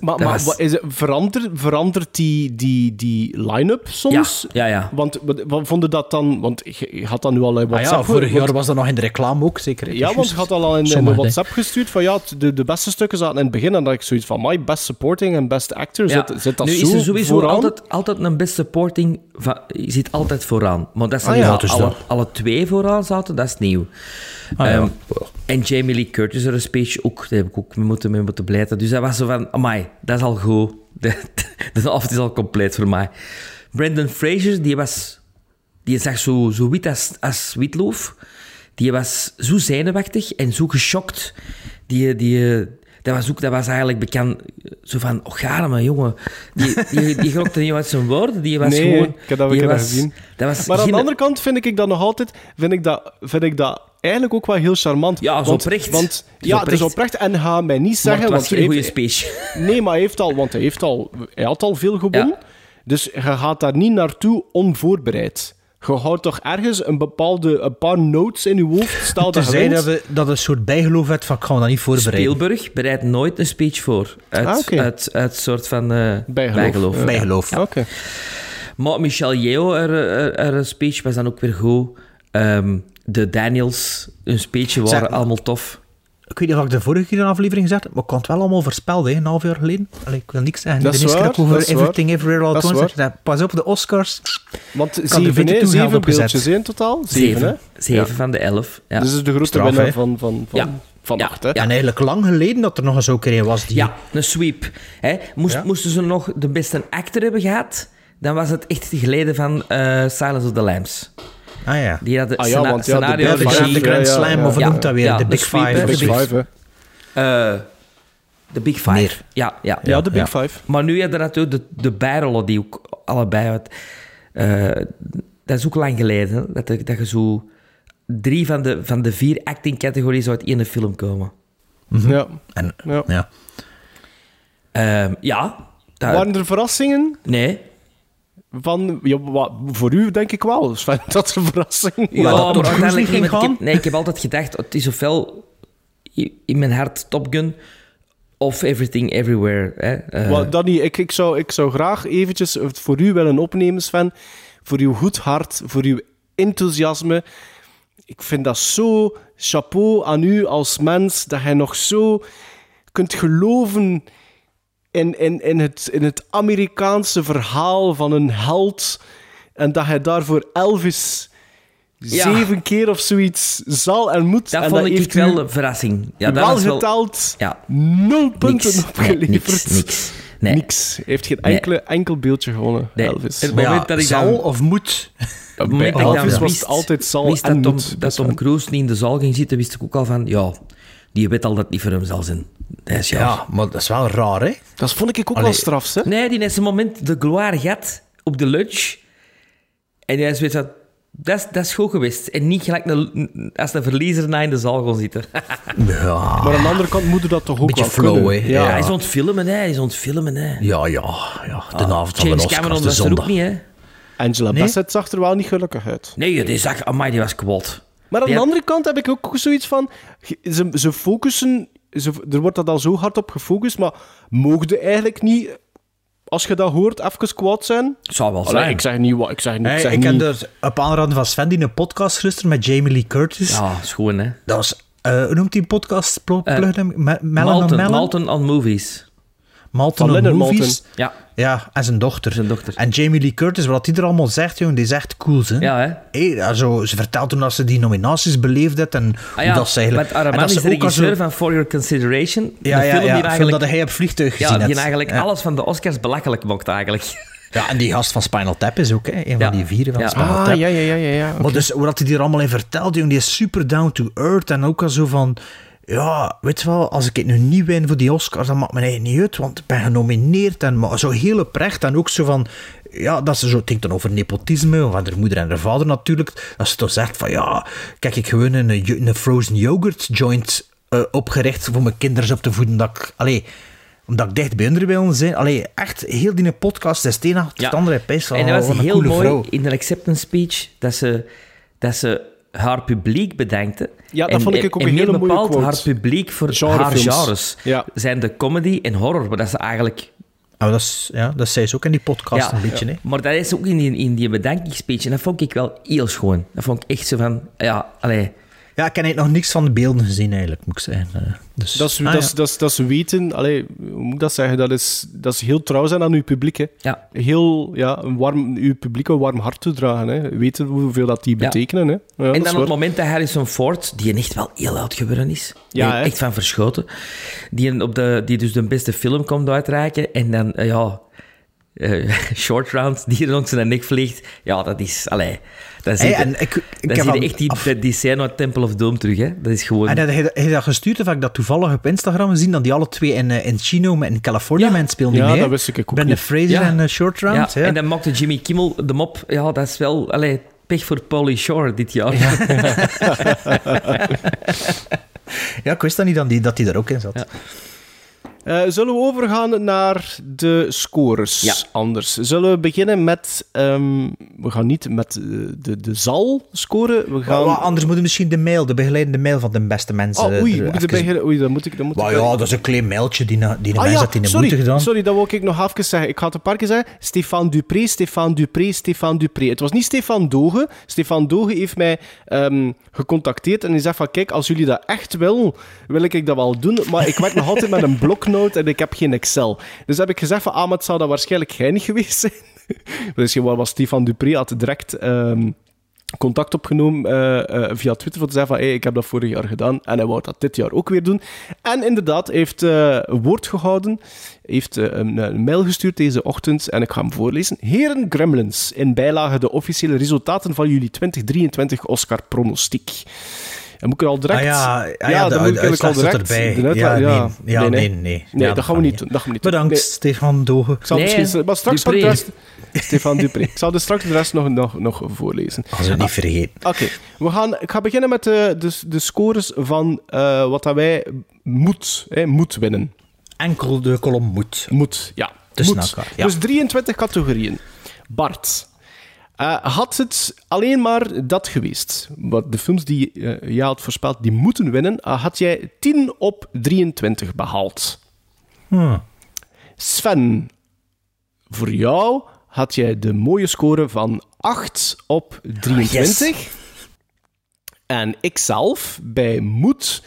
S1: maar maar was... is het, verandert, verandert die, die, die line-up soms?
S3: Ja, ja. ja.
S1: Want wat vonden dat dan... Want je had dat nu al in WhatsApp...
S2: Ah ja, vorig jaar was dat nog in de reclame ook, zeker?
S1: Ja, want je had al in, in de WhatsApp gestuurd van ja, de, de beste stukken zaten in het begin. En dat ik zoiets van, my best supporting en best actor, ja. zit, zit dat
S3: nu
S1: zo
S3: is er sowieso
S1: vooraan?
S3: altijd, altijd een best supporting... Van, je zit altijd vooraan. Maar dat zijn
S1: Ah, ja.
S3: al,
S2: dus
S3: alle,
S2: dat.
S3: alle twee vooraan zaten, dat is nieuw.
S2: Ah, ja.
S3: En Jamie Lee Curtis er een speech ook, daar heb ik ook mee moeten, mee moeten blijten. Dus dat was zo van, amai, dat is al goed. De, avond is al compleet voor mij. Brendan Fraser, die was... Die zag zo, zo wit als, als witloof. Die was zo zenuwachtig en zo geschokt. Die... die dat was, ook, dat was eigenlijk bekend, zo van, oh garme jongen, die, die, die grokte niet uit zijn woorden, die was
S1: nee,
S3: gewoon...
S1: ik heb dat wel gezien.
S3: Dat was
S1: maar
S3: geen...
S1: aan de andere kant vind ik dat nog altijd, vind ik dat, vind ik dat eigenlijk ook wel heel charmant.
S3: Ja, zo
S1: want,
S3: oprecht.
S1: Want, ja,
S3: oprecht.
S1: het is oprecht. En ga mij niet zeggen...
S3: Maar het was
S1: want
S3: geen goede speech.
S1: Nee, maar hij heeft al, want hij, heeft al, hij had al veel gewonnen. Ja. Dus je gaat daar niet naartoe onvoorbereid. Je houdt toch ergens een bepaalde, een paar notes in je hoofd. Stel dat je
S2: zei
S1: wint.
S2: dat, we, dat een soort bijgeloof werd van, ik ga me dat niet voorbereiden.
S3: Spielberg bereidt nooit een speech voor. Uit,
S1: Ah,
S3: uit, uit soort van uh,
S1: Bijgeloof.
S3: bijgeloof.
S1: Ja.
S3: Maar Michel Yeo, er, er, er een speech was dan ook weer goed. Ehm, de Daniels, hun speech waren
S2: Zeg-
S3: allemaal tof.
S2: Ik weet niet of ik de vorige keer de aflevering gezegd heb, maar ik kon het wel allemaal voorspeld, hè, een half jaar geleden. Allee, ik wil niks zeggen.
S1: Dat
S2: de
S1: is
S2: eerste keer
S1: waar,
S2: over
S1: dat is
S2: Everything Everywhere All at
S1: Dat is
S2: Once Pas op, de Oscars.
S1: Want zeven, hè?
S2: geld
S1: zeven beeldjes in totaal. Zeven,
S3: Zeven.
S1: hè?
S3: Zeven
S1: Ja.
S3: van de elf. Ja.
S1: Dus is de grootste winnaar van, van, van,
S3: Ja.
S1: van
S3: Ja.
S1: acht, hè?
S3: Ja.
S2: En eigenlijk lang geleden dat er nog eens ook een was die...
S3: Ja, een sweep. Hè? Moest,
S2: Ja.
S3: Moesten ze nog de beste actor hebben gehad, dan was het echt geleden van eh, Silence of the Lambs.
S2: Ah ja.
S3: Die had de
S1: Ah ja, want ja, de
S3: scenario,
S2: de, Grand- de Grand
S1: ja, ja,
S2: Slam,
S1: ja.
S2: of noemt dat weer?
S3: Ja,
S2: de
S3: de
S2: Big Five.
S3: de Big-
S1: Five, hè?
S3: eh, de Big Five.
S2: Meer.
S3: Ja, ja.
S1: Ja, de Big
S2: ja.
S1: Five.
S3: Maar nu heb je natuurlijk de, de bijrollen die ook allebei... Wat, eh, dat is ook lang geleden, hè, dat, dat je zo... Drie van de, van de vier acting-categorieën uit één film komen.
S1: Ja.
S2: En,
S1: Ja.
S2: ja.
S3: Ehm, ja. dat-
S1: Waren er verrassingen?
S3: nee.
S1: Van, ja, voor u denk ik wel. Sven, dat is een verrassing.
S3: Ja, maar uiteindelijk Ik heb, nee, ik heb altijd gedacht, het is ofwel in mijn hart Top Gun of Everything Everywhere. Hè. Eh,
S1: Danny, ik, ik, zou, ik zou graag eventjes het voor u willen opnemen, Sven. Voor uw goed hart, voor uw enthousiasme. Ik vind dat zo chapeau aan u als mens, dat jij nog zo kunt geloven in, in, in, het, in het Amerikaanse verhaal van een held. En dat hij daarvoor Elvis
S3: Ja.
S1: zeven keer of zoiets zal en moet.
S3: dat
S1: en
S3: vond ik
S1: heeft
S3: wel een verrassing. Ja, dat
S1: wel
S3: was wel...
S1: geteld.
S3: Ja,
S1: Nul punten
S3: niks. Nee,
S1: opgeleverd.
S3: niks, niks. Nee.
S1: Niks. Hij heeft geen
S3: Nee.
S1: enkele, enkel beeldje gewonnen,
S3: Nee.
S1: Elvis.
S3: Het
S2: ja,
S3: moment dat ik
S2: zal
S3: dan-
S2: of moet.
S3: Op het moment
S1: Bij
S3: dat ik
S1: Elvis
S3: dan
S1: was
S3: wist,
S1: het altijd zal
S3: wist
S1: en
S3: dat Tom,
S1: moet.
S3: dat Tom Cruise niet in de zaal ging zitten, wist ik ook al van, ja, die weet al dat het niet voor hem zal zijn. Dat is ja.
S2: Ja, maar dat is wel raar, hè?
S1: Dat vond ik ook
S2: Allee.
S1: wel straf, hè?
S3: Nee, die heeft zijn moment de gloire gehad op de lunch. En hij weet dat, dat is, dat is goed geweest. En niet gelijk een, als een verliezer na in de zaal gaan zitten.
S2: Ja.
S1: Maar aan de andere kant moet je dat toch ook
S2: Beetje
S1: wel
S2: flow,
S1: kunnen.
S2: hè?
S3: Ja.
S1: Ja.
S3: hij is aan het filmen, hè. Hij is aan het filmen, hè.
S2: Ja, ja, ja. De avond van de
S3: James
S2: Oscars,
S3: Cameron
S2: de
S3: was er ook
S2: zondag.
S3: niet, hè.
S1: Angela
S2: Nee?
S1: Bassett zag er wel niet gelukkig uit.
S3: Nee, die zag... Amai, die was kwot.
S1: Maar aan de andere kant heb ik ook zoiets van... Ze, ze focussen... Ze, er wordt dat al zo hard op gefocust, maar mogen eigenlijk niet, als je dat hoort, even kwaad zijn?
S3: Zou wel
S1: Allee,
S3: zijn.
S1: ik zeg niet wat. Ik zeg niet...
S2: Hey,
S1: ik zeg
S2: ik
S1: niet...
S2: heb er op aanraden van Sven die een podcast geluisterd met Jamie Lee Curtis.
S3: Ja, schoon, hè?
S2: Dat was, eh, hoe noemt die podcast?
S3: Eh,
S2: on Melon?
S3: Malton on Movies.
S2: Malton
S1: Van
S2: Movies.
S3: Ja,
S2: Ja, en zijn dochter.
S3: zijn dochter.
S2: En Jamie Lee Curtis, wat die er allemaal zegt, jongen, die is echt cool, hè?
S3: Ja, hè?
S2: Hey, zo, ze vertelt toen dat ze die nominaties beleefd heeft en
S3: Ah ja,
S2: hoe dat ze eigenlijk...
S3: man
S2: dat
S3: is de
S2: als
S3: regisseur
S2: zo-
S3: van For Your Consideration.
S2: Ja, ja,
S3: film
S2: ja,
S3: die
S2: film
S3: eigenlijk...
S2: dat hij op vliegtuig gezien
S3: ja, die
S2: hebt.
S3: eigenlijk
S2: Ja.
S3: alles van de Oscars belachelijk mocht, eigenlijk.
S2: Ja, en die gast van Spinal Tap is ook hè, een
S3: Ja.
S2: van die vieren van
S3: Ja.
S2: Spinal
S1: Ah,
S2: Tap.
S1: ja, ja, ja, ja. ja.
S2: Maar dus, hoe dat hij er allemaal in vertelt, jongen, die is super down to earth. En ook al zo van, ja, weet je wel, als ik het nu niet win voor die Oscars, dan maakt me eigenlijk niet uit, want ik ben genomineerd. En maar zo heel oprecht. En ook zo van, ja, dat ze zo denkt dan over nepotisme, van haar moeder en haar vader natuurlijk. Dat ze toch zegt van, ja, kijk, ik gewoon een, een frozen yogurt joint eh, opgericht voor mijn kinderen op te voeden. Dat ik, allee, omdat ik dicht bij hun wil zijn. Allee, echt, heel die podcast is het een achter het andere.
S3: En dat was
S2: een
S3: heel mooi
S2: vrouw.
S3: in de acceptance speech dat ze, dat ze haar publiek bedankte.
S1: Ja, dat
S3: en,
S1: vond ik ook
S3: en
S1: een
S3: meer
S1: hele mooie
S3: bepaald
S1: quote.
S3: haar publiek voor haar genres.
S1: Ja.
S3: Zijn de comedy en horror, maar dat is eigenlijk...
S2: Ah, dat, is, ja, dat zei ze ook in die podcast een beetje. Hè.
S3: Maar dat is ook in die, in die bedankingsspeech. En dat vond ik wel heel schoon. Dat vond ik echt zo van... Ja, allee...
S2: Ja, ik heb eigenlijk nog niks van de beelden gezien, eigenlijk, moet ik zeggen. Eh, Dus,
S1: Dat is,
S2: ah,
S1: dat,
S2: ja.
S1: is, dat, is, dat is weten, allee, hoe moet ik dat zeggen? Dat is, dat is heel trouw zijn aan uw publiek. Hè.
S3: Ja.
S1: Heel, ja, een warm, uw publiek een warm hart toedragen. Hè. Weten hoeveel dat die betekenen. Hè.
S3: En dan op
S1: waar.
S3: het moment dat Harrison Ford, die echt wel heel oud geworden is, echt van verschoten, die, op de, die dus de beste film komt uitreiken en dan, eh, ja, eh, short round, die er langs zijn nek vliegt, ja, dat is, allee, dat
S2: Hey,
S3: is
S2: en ik, ik
S3: dan
S2: heb
S3: zie je
S2: al-
S3: echt die, die, die scène uit Temple of Doom terug, hè. Dat is gewoon...
S2: En heb je, heb je dat gestuurd of heb ik dat toevallig op Instagram gezien? Dat die alle twee in, eh, in Chino met in Californië
S3: Ja.
S2: mensen spelen die
S1: Ja,
S2: mee.
S1: dat wist ik ook
S2: Ben
S1: niet.
S2: Fraser
S3: Ja.
S2: en eh, Short Round.
S3: ja,
S2: Ja,
S3: en dan maakte Jimmy Kimmel de mop, ja, dat is wel, allee, pech voor Pauly Shore dit jaar.
S2: ja, ik wist dat niet dat die, dat die er ook in zat.
S1: Eh, zullen we overgaan naar de scores?
S3: Ja.
S1: Anders. Zullen we beginnen met... ehm, we gaan niet met eh, de, de zal scoren. We gaan...
S2: anders moeten we misschien de mail, de begeleidende mail van de beste mensen...
S1: Oh,
S2: eh,
S1: oei, moet ik
S2: even-.
S1: Oei, dan moet ik... Dan moet ik
S2: ja, dat is een klein mailtje die, na, die de
S1: Ah
S2: mens
S1: ja,
S2: had in de
S1: sorry,
S2: moeite gedaan.
S1: sorry, dat wil ik nog even zeggen. Ik ga het een paar keer zeggen. Stefan Dupré, Stefan Dupré, Stefan Dupré. Het was niet Stefan Doge. Stefan Doge heeft mij ehm, gecontacteerd en die zegt van, kijk, als jullie dat echt willen, wil ik dat wel doen, maar ik werk nog altijd met een en ik heb geen Excel. Dus heb ik gezegd van, ah, het zou dat waarschijnlijk niet geweest zijn. dus gewoon was Stefan Dupré had direct... ehm, contact opgenomen eh, eh, via Twitter voor te zeggen van hey, ik heb dat vorig jaar gedaan en hij wou dat dit jaar ook weer doen. En inderdaad, heeft eh, woord gehouden, heeft een, mail gestuurd deze ochtend en ik ga hem voorlezen. Heren Gremlins, in bijlage de officiële resultaten van jullie 2023 Oscar pronostiek. En moet ik er al direct...
S2: Ah ja, ah ja, de-
S1: dan moet ik
S2: de
S1: al
S2: uitslag
S1: direct...
S2: erbij.
S1: de
S2: Ja,
S1: ja,
S2: nee. Ja, nee, nee. Ja,
S1: Nee,
S2: dat
S1: dat gaan we niet. Dat gaan we niet doen.
S2: Bedankt,
S1: Nee.
S2: Stefan Doge.
S1: Ik zal
S3: Nee,
S1: misschien, maar straks de rest... Stefan Dupré. Ik zal dus straks de rest nog, nog, nog voorlezen.
S2: Als we het niet vergeten.
S1: Oké, we gaan, ik ga beginnen met de, de, de scores van eh, wat dat wij moet, hè, moet winnen.
S2: Enkel de kolom moet.
S1: Moet, ja. Moet.
S2: elkaar, ja.
S1: Dus 23 categorieën. Bart, eh, had het alleen maar dat geweest, wat de films die jij had voorspeld, die moeten winnen, eh, had jij 10 op 23 behaald.
S2: Hm.
S1: Sven, voor jou had jij de mooie score van 8 op 23. En ikzelf, bij Moed,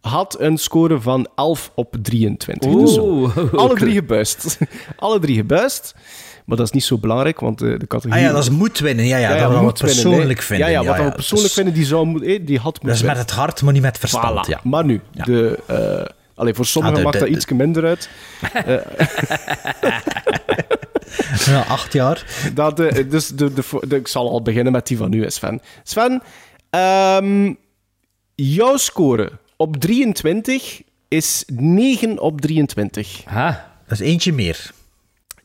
S1: had een score van 11 op 23. Dus alle drie gebuist. alle drie gebuist. Maar dat is niet zo belangrijk, want eh, de categorie...
S2: Ah ja, dat is moet winnen. Ja, ja, dat we
S1: moet winnen,
S2: persoonlijk vinden.
S1: Ja, ja, wat we persoonlijk
S2: dus-
S1: vinden, die, zou, eh, die had moeten
S2: Dat is met het hart, maar niet met verstand.
S1: Voilà.
S2: Ja.
S1: Maar nu, de, allee, voor sommigen
S2: Ah, de-
S1: maakt
S2: de-
S1: dat iets minder uit.
S2: ja, acht jaar.
S1: Dat, dus de, de, de- ik zal al beginnen met die van u, hè, Sven. Sven, ehm, jouw score op 23 is 9 op 23.
S3: Ha.
S2: Dat is eentje meer.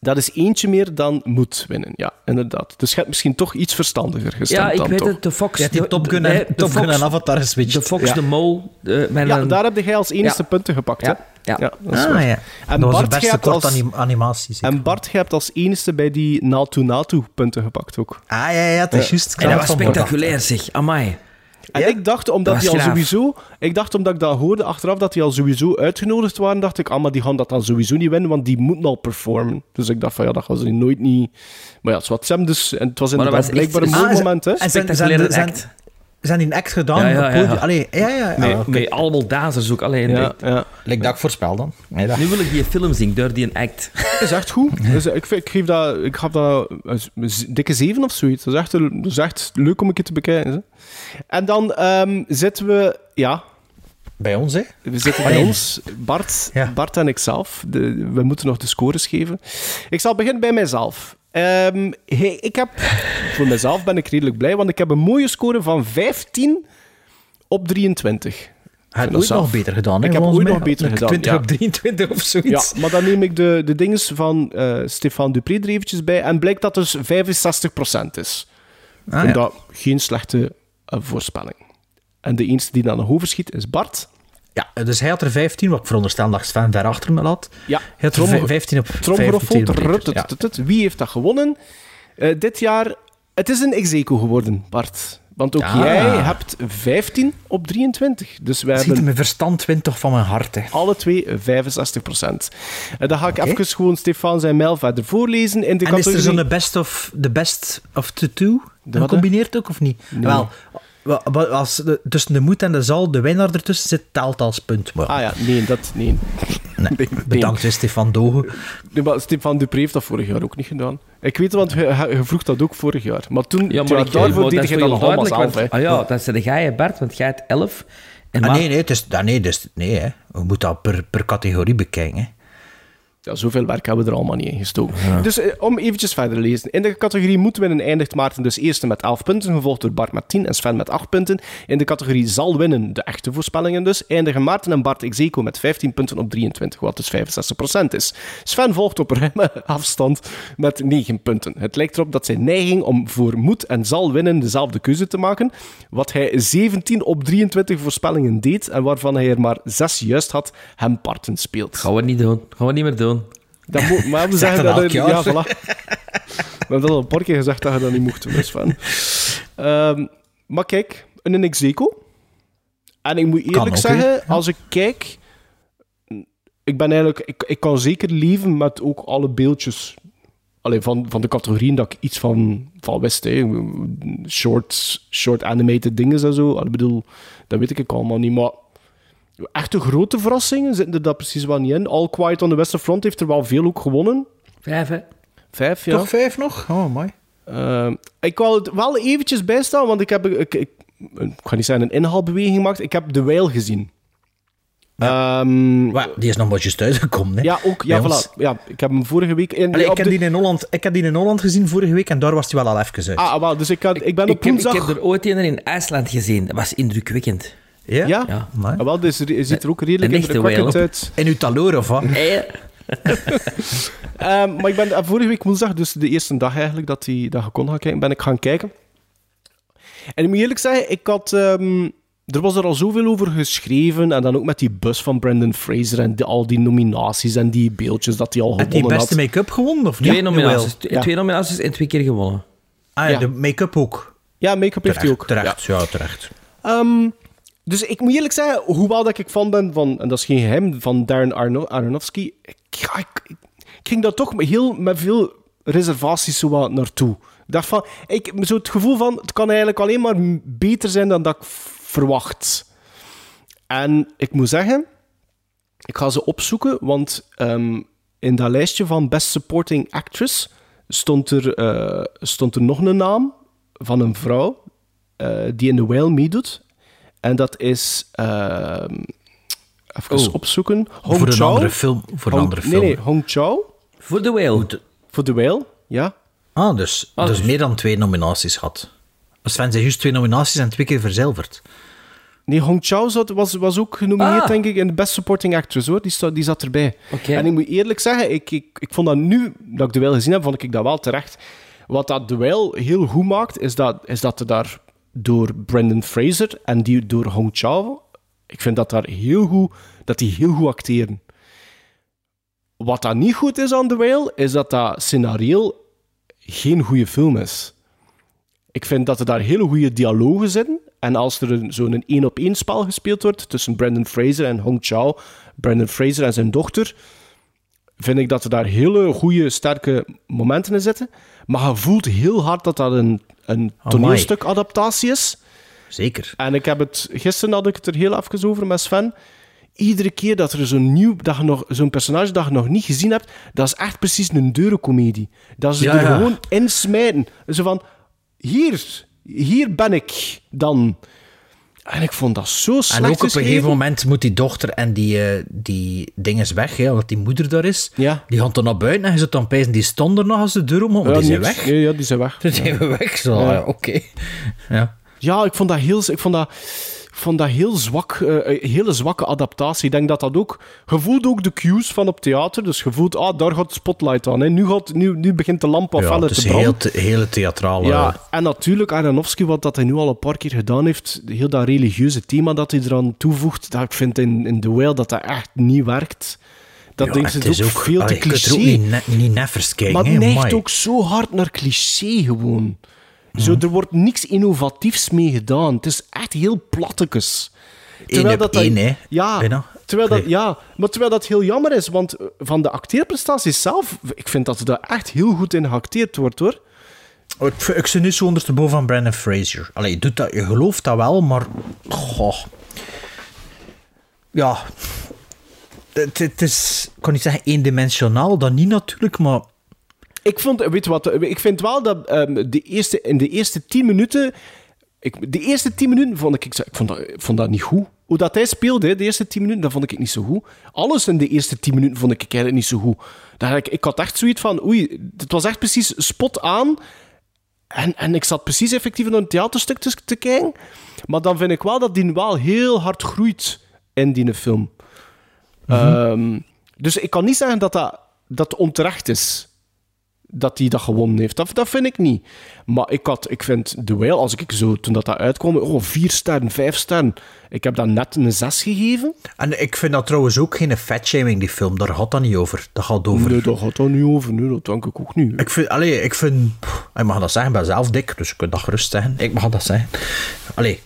S1: Dat is eentje meer dan moet winnen, ja, inderdaad. Dus je hebt misschien toch iets verstandiger gestemd
S3: Ja, ik
S1: dan
S3: weet
S1: toch.
S3: het. De Fox...
S2: Ja, die
S3: de-
S2: Top Gun
S3: de-
S2: en,
S3: de
S2: Top Gun
S3: Fox-
S2: en Avatar is switch.
S3: De Fox,
S1: Ja.
S3: de Mol... de- met
S1: Ja,
S3: een-
S1: daar heb jij als enige
S3: Ja.
S1: punten gepakt,
S3: Ja,
S1: hè?
S3: ja.
S1: dat is
S2: Ah,
S1: waar.
S2: ja.
S1: En
S2: dat was
S1: Bart,
S2: beste kort
S1: als-
S2: anim- animatie. zeker.
S1: En Bart, je hebt als enige bij die Natu Natu punten gepakt ook.
S2: Ah, ja, ja, het is
S1: Ja.
S2: juist.
S3: En dat was spectaculair, zeg. Amai.
S1: En ik dacht, omdat
S3: was
S1: al
S3: graaf.
S1: sowieso... Ik dacht, omdat ik dat hoorde achteraf, dat die al sowieso uitgenodigd waren, dacht ik, ah, maar die gaan dat dan sowieso niet winnen, want die moeten al performen. Dus ik dacht van, ja, dat gaan ze nooit niet... Maar ja, het wat Sam dus... En het was inderdaad
S3: was echt
S1: blijkbaar een
S3: een-
S1: mooi
S2: Ah,
S1: moment, hè?
S2: En zijn, zijn,
S3: Spectaculaire
S2: zijn,
S3: act.
S2: Zijn die een act gedaan?
S3: Ja, ja, ja, ja.
S2: Allee, ja, ja.
S3: Met,
S2: ah, oké.
S3: met allemaal dazers ook. Alleen,
S1: Ja, ja.
S2: Like dat ik voorspel dan. Nee, dat.
S3: Nu wil ik die film zien door die act.
S1: Dat is echt goed. Dus ik, vind- ik, geef dat, ik gaf dat een dikke zeven of zoiets. Dat is echt, dat is echt leuk om een keer te bekijken. Hè. En dan ehm, zitten we... Ja,
S2: Bij ons, hè?
S1: we zitten bij ons. Bart,
S2: Ja.
S1: Bart en ikzelf. De, we moeten nog de scores geven. Ik zal beginnen bij mijzelf. Hey, ik heb... Voor mezelf ben ik redelijk blij, want ik heb een mooie score van 15 op 23.
S2: Hij ooit
S1: zelf.
S2: nog beter gedaan, hè?
S1: Ik heb ooit nog beter gedaan,
S2: 20
S1: ja.
S2: op 23 of zoiets.
S1: Ja, maar dan neem ik de, de dinges van eh Stefan Dupré er eventjes bij en blijkt dat dus 65% is.
S2: Ah, ja.
S1: dat geen slechte eh, voorspelling. En de enige die dan nog overschiet is Bart.
S2: Ja, dus hij had er 15, wat ik veronderstel dat Sven ver achter me laat.
S1: Ja,
S2: Hij had er
S1: trommel-
S2: 15 op
S1: Tromgeroffel.
S2: 15 op
S1: trut,
S2: ja.
S1: Wie heeft dat gewonnen? Eh, dit jaar, het is een execo geworden, Bart. Want ook jij hebt 15 op 23. Dus wij
S2: Ziet mijn verstand wint toch van mijn hart, hè.
S1: alle twee 65 procent. dan ga ik even gewoon Stefan zijn mail verder voorlezen. In de
S2: En is er
S1: categorie-
S2: zo'n best of, de best of the two?
S1: Hè?
S2: Gecombineerd ook, of niet?
S1: Nee.
S2: Wel, als de, tussen de moed en de zal de winnaar ertussen zit, telt als punt. Maar,
S1: Ah ja, nee, dat... Nee.
S2: nee, bedankt, Stefan Dogen.
S1: Nee, maar Stefan Dupré heeft dat vorig jaar ook niet gedaan. Ik weet het, want je, vroeg dat ook vorig jaar. Maar toen,
S3: Ja, maar ik,
S1: daarvoor deed
S3: dat
S1: je dat nog allemaal
S3: want-. Ah ja, dat zei jij, Bert, want jij hebt 11. En
S2: Ah,
S3: maar-
S2: nee, nee, het is, ah, nee, dus, nee hè. we moeten dat per, per categorie bekijken. Hè.
S1: Ja, zoveel werk hebben we er allemaal niet in gestoken. Dus eh, om eventjes verder te lezen. In de categorie moeten winnen eindigt Maarten dus eerste met 11 punten, gevolgd door Bart met 10 en Sven met 8 punten. In de categorie zal winnen, de echte voorspellingen dus, eindigen Maarten en Bart Execo met 15 punten op 23, wat dus 65% is. Sven volgt op ruime afstand met 9 punten. Het lijkt erop dat zijn neiging om voor moet en zal winnen dezelfde keuze te maken, wat hij 17 op 23 voorspellingen deed en waarvan hij er maar 6 juist had, hem parten speelt.
S3: Gaan we niet doen. Gaan we niet meer doen.
S1: Dat moet, maar we
S2: Zeg
S1: zeggen
S2: dat.
S1: Ja, voilà. We hebben dat al een paar keer gezegd dat je dat niet mocht doen, dus Sven. Ehm, maar kijk, een Execo. En ik moet eerlijk
S2: ook,
S1: zeggen, als ik kijk... Ik ben eigenlijk... Ik, ik kan zeker leven met ook alle beeldjes... Allee, van, van de categorieën dat ik iets van, van wist. Hè. Short, short animated dingen en zo. Ik bedoel, dat weet ik allemaal niet. Maar echte grote verrassingen zitten er daar precies wel niet in. All Quiet on the Western Front heeft er wel veel ook gewonnen.
S3: Vijf, hè?
S1: Vijf, ja.
S2: Toch vijf nog? Oh, mooi.
S1: Ehm, ik wil het wel eventjes bijstaan, want ik heb... Ik, ik, ik ga niet zeggen een inhaalbeweging gemaakt. Ik heb The Whale gezien. Ehm,
S2: Maar die is nog maar juist uitgekomen. Hè.
S1: ja, ook. Ja, voilà. Ja, ik heb hem vorige week... In,
S2: Allee, ik, heb
S1: de-
S2: die in Holland, ik heb die in Holland gezien vorige week en daar was hij wel al even uit.
S1: Ah, wel, dus ik, had, ik ben op
S3: Ik heb, ik
S1: woensdag...
S3: heb er ooit een in IJsland gezien. Dat was indrukwekkend.
S2: Ja?
S1: Ja? Ah, wel, dus er ziet er ook redelijk indrukwekkend uit.
S2: In uw taloor of wat?
S3: Eh,
S1: Ehm, maar ik ben eh, vorige week woensdag, dus de eerste dag eigenlijk dat, die, dat je kon gaan kijken, ben ik gaan kijken. En ik moet eerlijk zeggen, ik had... ehm, er was er al zoveel over geschreven. En dan ook met die bus van Brendan Fraser en die- al die nominaties en die beeldjes dat hij al
S2: Had die
S1: gewonnen
S2: beste make-up gewonnen of niet?
S3: twee, nominaties.
S1: Ja.
S3: twee nominaties en twee keer gewonnen.
S2: Ah ja,
S1: Ja.
S2: de make-up ook.
S1: Ja, make-up heeft hij
S2: Terecht,
S1: ook.
S2: terecht. Ja, terecht.
S1: Ehm, dus ik moet eerlijk zeggen, hoewel dat ik fan ben van, en dat is geen geheim, van Darren Aronofsky, ik, ik, ging daar toch heel, met veel reservaties zo naartoe. Dacht van, ik, zo het gevoel van, het kan eigenlijk alleen maar beter zijn dan dat ik verwacht. En ik moet zeggen, ik ga ze opzoeken, want ehm, in dat lijstje van Best Supporting Actress stond er, eh, stond er nog een naam van een vrouw eh, die in The Whale meedoet. En dat is... ehm even
S2: Oh.
S1: opzoeken. Hong
S2: Voor een andere film. Voor een andere
S1: Nee,
S2: film.
S1: nee, Hong Chao.
S3: Voor The Whale.
S1: Voor The Whale, ja.
S2: Ah, dus,
S3: Ah,
S2: dus
S3: dus-
S2: meer dan twee nominaties had. Sven zei juist twee nominaties en twee keer verzilverd.
S1: Nee, Hong Chao zat, was, was ook genomineerd,
S3: Ah.
S1: denk ik, in de Best Supporting Actress, hoor. Die, sta- die zat erbij.
S3: Oké.
S1: En ik moet eerlijk zeggen, ik, ik, ik vond dat nu, dat ik de wel gezien heb, vond ik dat wel terecht. Wat dat de wel heel goed maakt, is dat, is dat er daar door Brendan Fraser en die door Hong Chao, ik vind dat daar heel goed, dat die heel goed acteren. Wat dat niet goed is aan The Whale, is dat dat scenario geen goede film is. Ik vind dat er daar hele goede dialogen zitten. En als er zo'n één-op-één spel gespeeld wordt tussen Brendan Fraser en Hong Chao, Brendan Fraser en zijn dochter, vind ik dat er daar hele goede, sterke momenten in zitten. Maar je voelt heel hard dat dat een, een toneelstukadaptatie is.
S2: Zeker.
S1: En ik heb het, gisteren had ik het er heel even over met Sven. Iedere keer dat er zo'n nieuw, dat je nog, zo'n personage dat je nog niet gezien hebt, dat is echt precies een deurencomedie. Dat ze
S2: Ja,
S1: er
S2: ja.
S1: gewoon insmijten. Zo van, hier, hier ben ik dan. En ik vond dat zo slecht
S2: En ook op een gegeven moment moet die dochter en die, eh, die ding is weg, hè, omdat die moeder daar is.
S1: Ja.
S2: Die gaan dan naar buiten en je zit dan pijzen, die stond er nog als de deur om, maar
S1: Ja,
S2: die zijn
S1: niks.
S2: weg.
S1: Nee, ja, die zijn weg.
S2: Die zijn weg, zo.
S1: Ja.
S2: Ja, Oké. Ja.
S1: Ja, ik vond dat heel, ik vond dat, vond dat heel zwak, eh, een hele zwakke adaptatie. Ik denk dat dat ook... Je voelt ook de cues van op theater. Dus je voelt, ah, daar gaat de spotlight aan. Hè. Nu, gaat, nu, nu begint de lamp wat
S2: Ja,
S1: feller
S2: het
S1: te
S2: is
S1: branden.
S2: te- hele theatrale...
S1: Ja, en natuurlijk Aronofsky, wat dat hij nu al een paar keer gedaan heeft, heel dat religieuze thema dat hij eraan toevoegt, dat ik vind in, in The Whale dat dat echt niet werkt. Dat
S2: Ja,
S1: ding
S2: het is
S1: ook,
S2: ook-
S1: veel te
S2: allee, je kunt er ook
S1: cliché.
S2: niet ne- niet neffers kijken,
S1: Maar het neigt ook zo hard naar cliché gewoon.
S2: Mhm.
S1: Zo, er wordt niks innovatiefs mee gedaan. Het is echt heel plattekes.
S2: Eén op één, hè,
S1: Ja,
S2: bijna.
S1: terwijl dat, ja, maar terwijl dat heel jammer is, want eh, van de acteerprestaties zelf, ik vind dat er daar echt heel goed in geacteerd wordt, hoor.
S2: Oh, Ik, ik zit nu zo ondersteboven van Brandon Fraser. Allee, je, doet dat, je gelooft dat wel, maar... Goh. Ja. Het, het is... Ik kan niet zeggen eendimensionaal, dat niet natuurlijk, maar...
S1: Ik, vond, weet wat, ik vind wel dat ehm, de eerste, in de eerste tien minuten... Ik, de eerste tien minuten vond ik... Ik, vond dat, ik vond dat niet goed. Hoe dat hij speelde, de eerste tien minuten, dat vond ik niet zo goed. Alles in de eerste tien minuten vond ik eigenlijk niet zo goed. Dat ik, ik had echt zoiets van... Oei, het was echt precies spot aan. En, en ik zat precies effectief naar een theaterstuk te, te kijken. Maar dan vind ik wel dat die wel heel hard groeit in die film. Ehm, dus ik kan niet zeggen dat dat, dat onterecht is dat hij dat gewonnen heeft. Dat, dat vind ik niet. Maar ik, had, ik vind The Whale, als ik zo, toen dat, dat uitkwam, oh, vier sterren, vijf sterren. Ik heb dat net een zes gegeven.
S2: En ik vind dat trouwens ook geen fatshaming, die film. Daar gaat dat niet over. Dat gaat over...
S1: Nee, daar gaat dat niet over. Nee, dat denk ik ook niet.
S2: Ik vind, allee, ik vind, ik mag dat zeggen, ik ben zelf dik, dus ik kan dat gerust zeggen. Ik mag dat zeggen. Allee,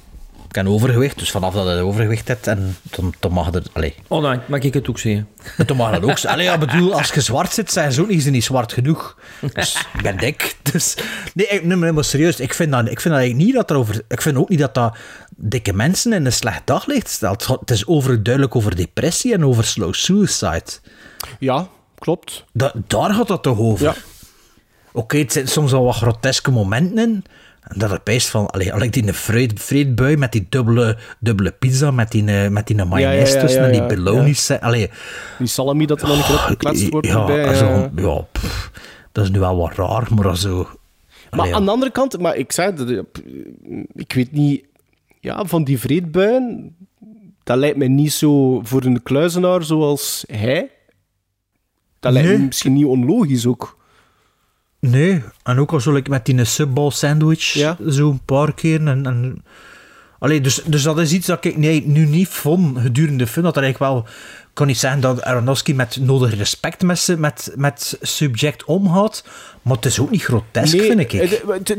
S2: ik heb overgewicht, dus vanaf dat je overgewicht hebt, en dan, dan mag het, allee,
S3: Oh, dan mag ik het ook zeggen.
S2: dan mag dat ook. zijn. Allee, ja, bedoel, als je zwart zit, zijn ze ook niet, zwart genoeg. Dus ik ben dik. Dus, nee, ik, nee, maar, serieus, ik vind, dat, ik vind dat eigenlijk niet dat er over, ik vind ook niet dat dat dikke mensen in een slecht daglicht stelt. Het is overduidelijk over depressie en over slow suicide.
S1: Ja, klopt.
S2: Da- daar gaat dat toch over?
S1: Ja.
S2: Oké, het zitten soms wel wat groteske momenten in. En dat het bijst van, allee, allee, die vreed, vreedbui met die dubbele, dubbele pizza, met die, eh, met die mayonaise
S1: ja, ja,
S2: tussen en die
S1: ja,
S2: belonis. Allee,
S1: Die salami dat er dan een keer opgekletst wordt
S2: ja,
S1: erbij.
S2: zo,
S1: ja.
S2: ja, pff, dat is nu wel wat raar, maar zo...
S1: Maar aan de andere kant, maar ik zei, eh, ik weet niet, ja, van die vreedbuien, dat lijkt mij niet zo voor een kluizenaar zoals hij. Dat lijkt me misschien niet onlogisch ook.
S2: Nee, en ook al zo like, met die subball sandwich,
S1: Ja.
S2: zo een paar keer. En, en, allee, dus, dus dat is iets dat ik nee, nu niet vond gedurende de film. Dat er eigenlijk wel... Ik kan niet zeggen dat Aronofsky met nodig respect met, met, met subject omgaat, maar het is ook niet grotesk, vind ik.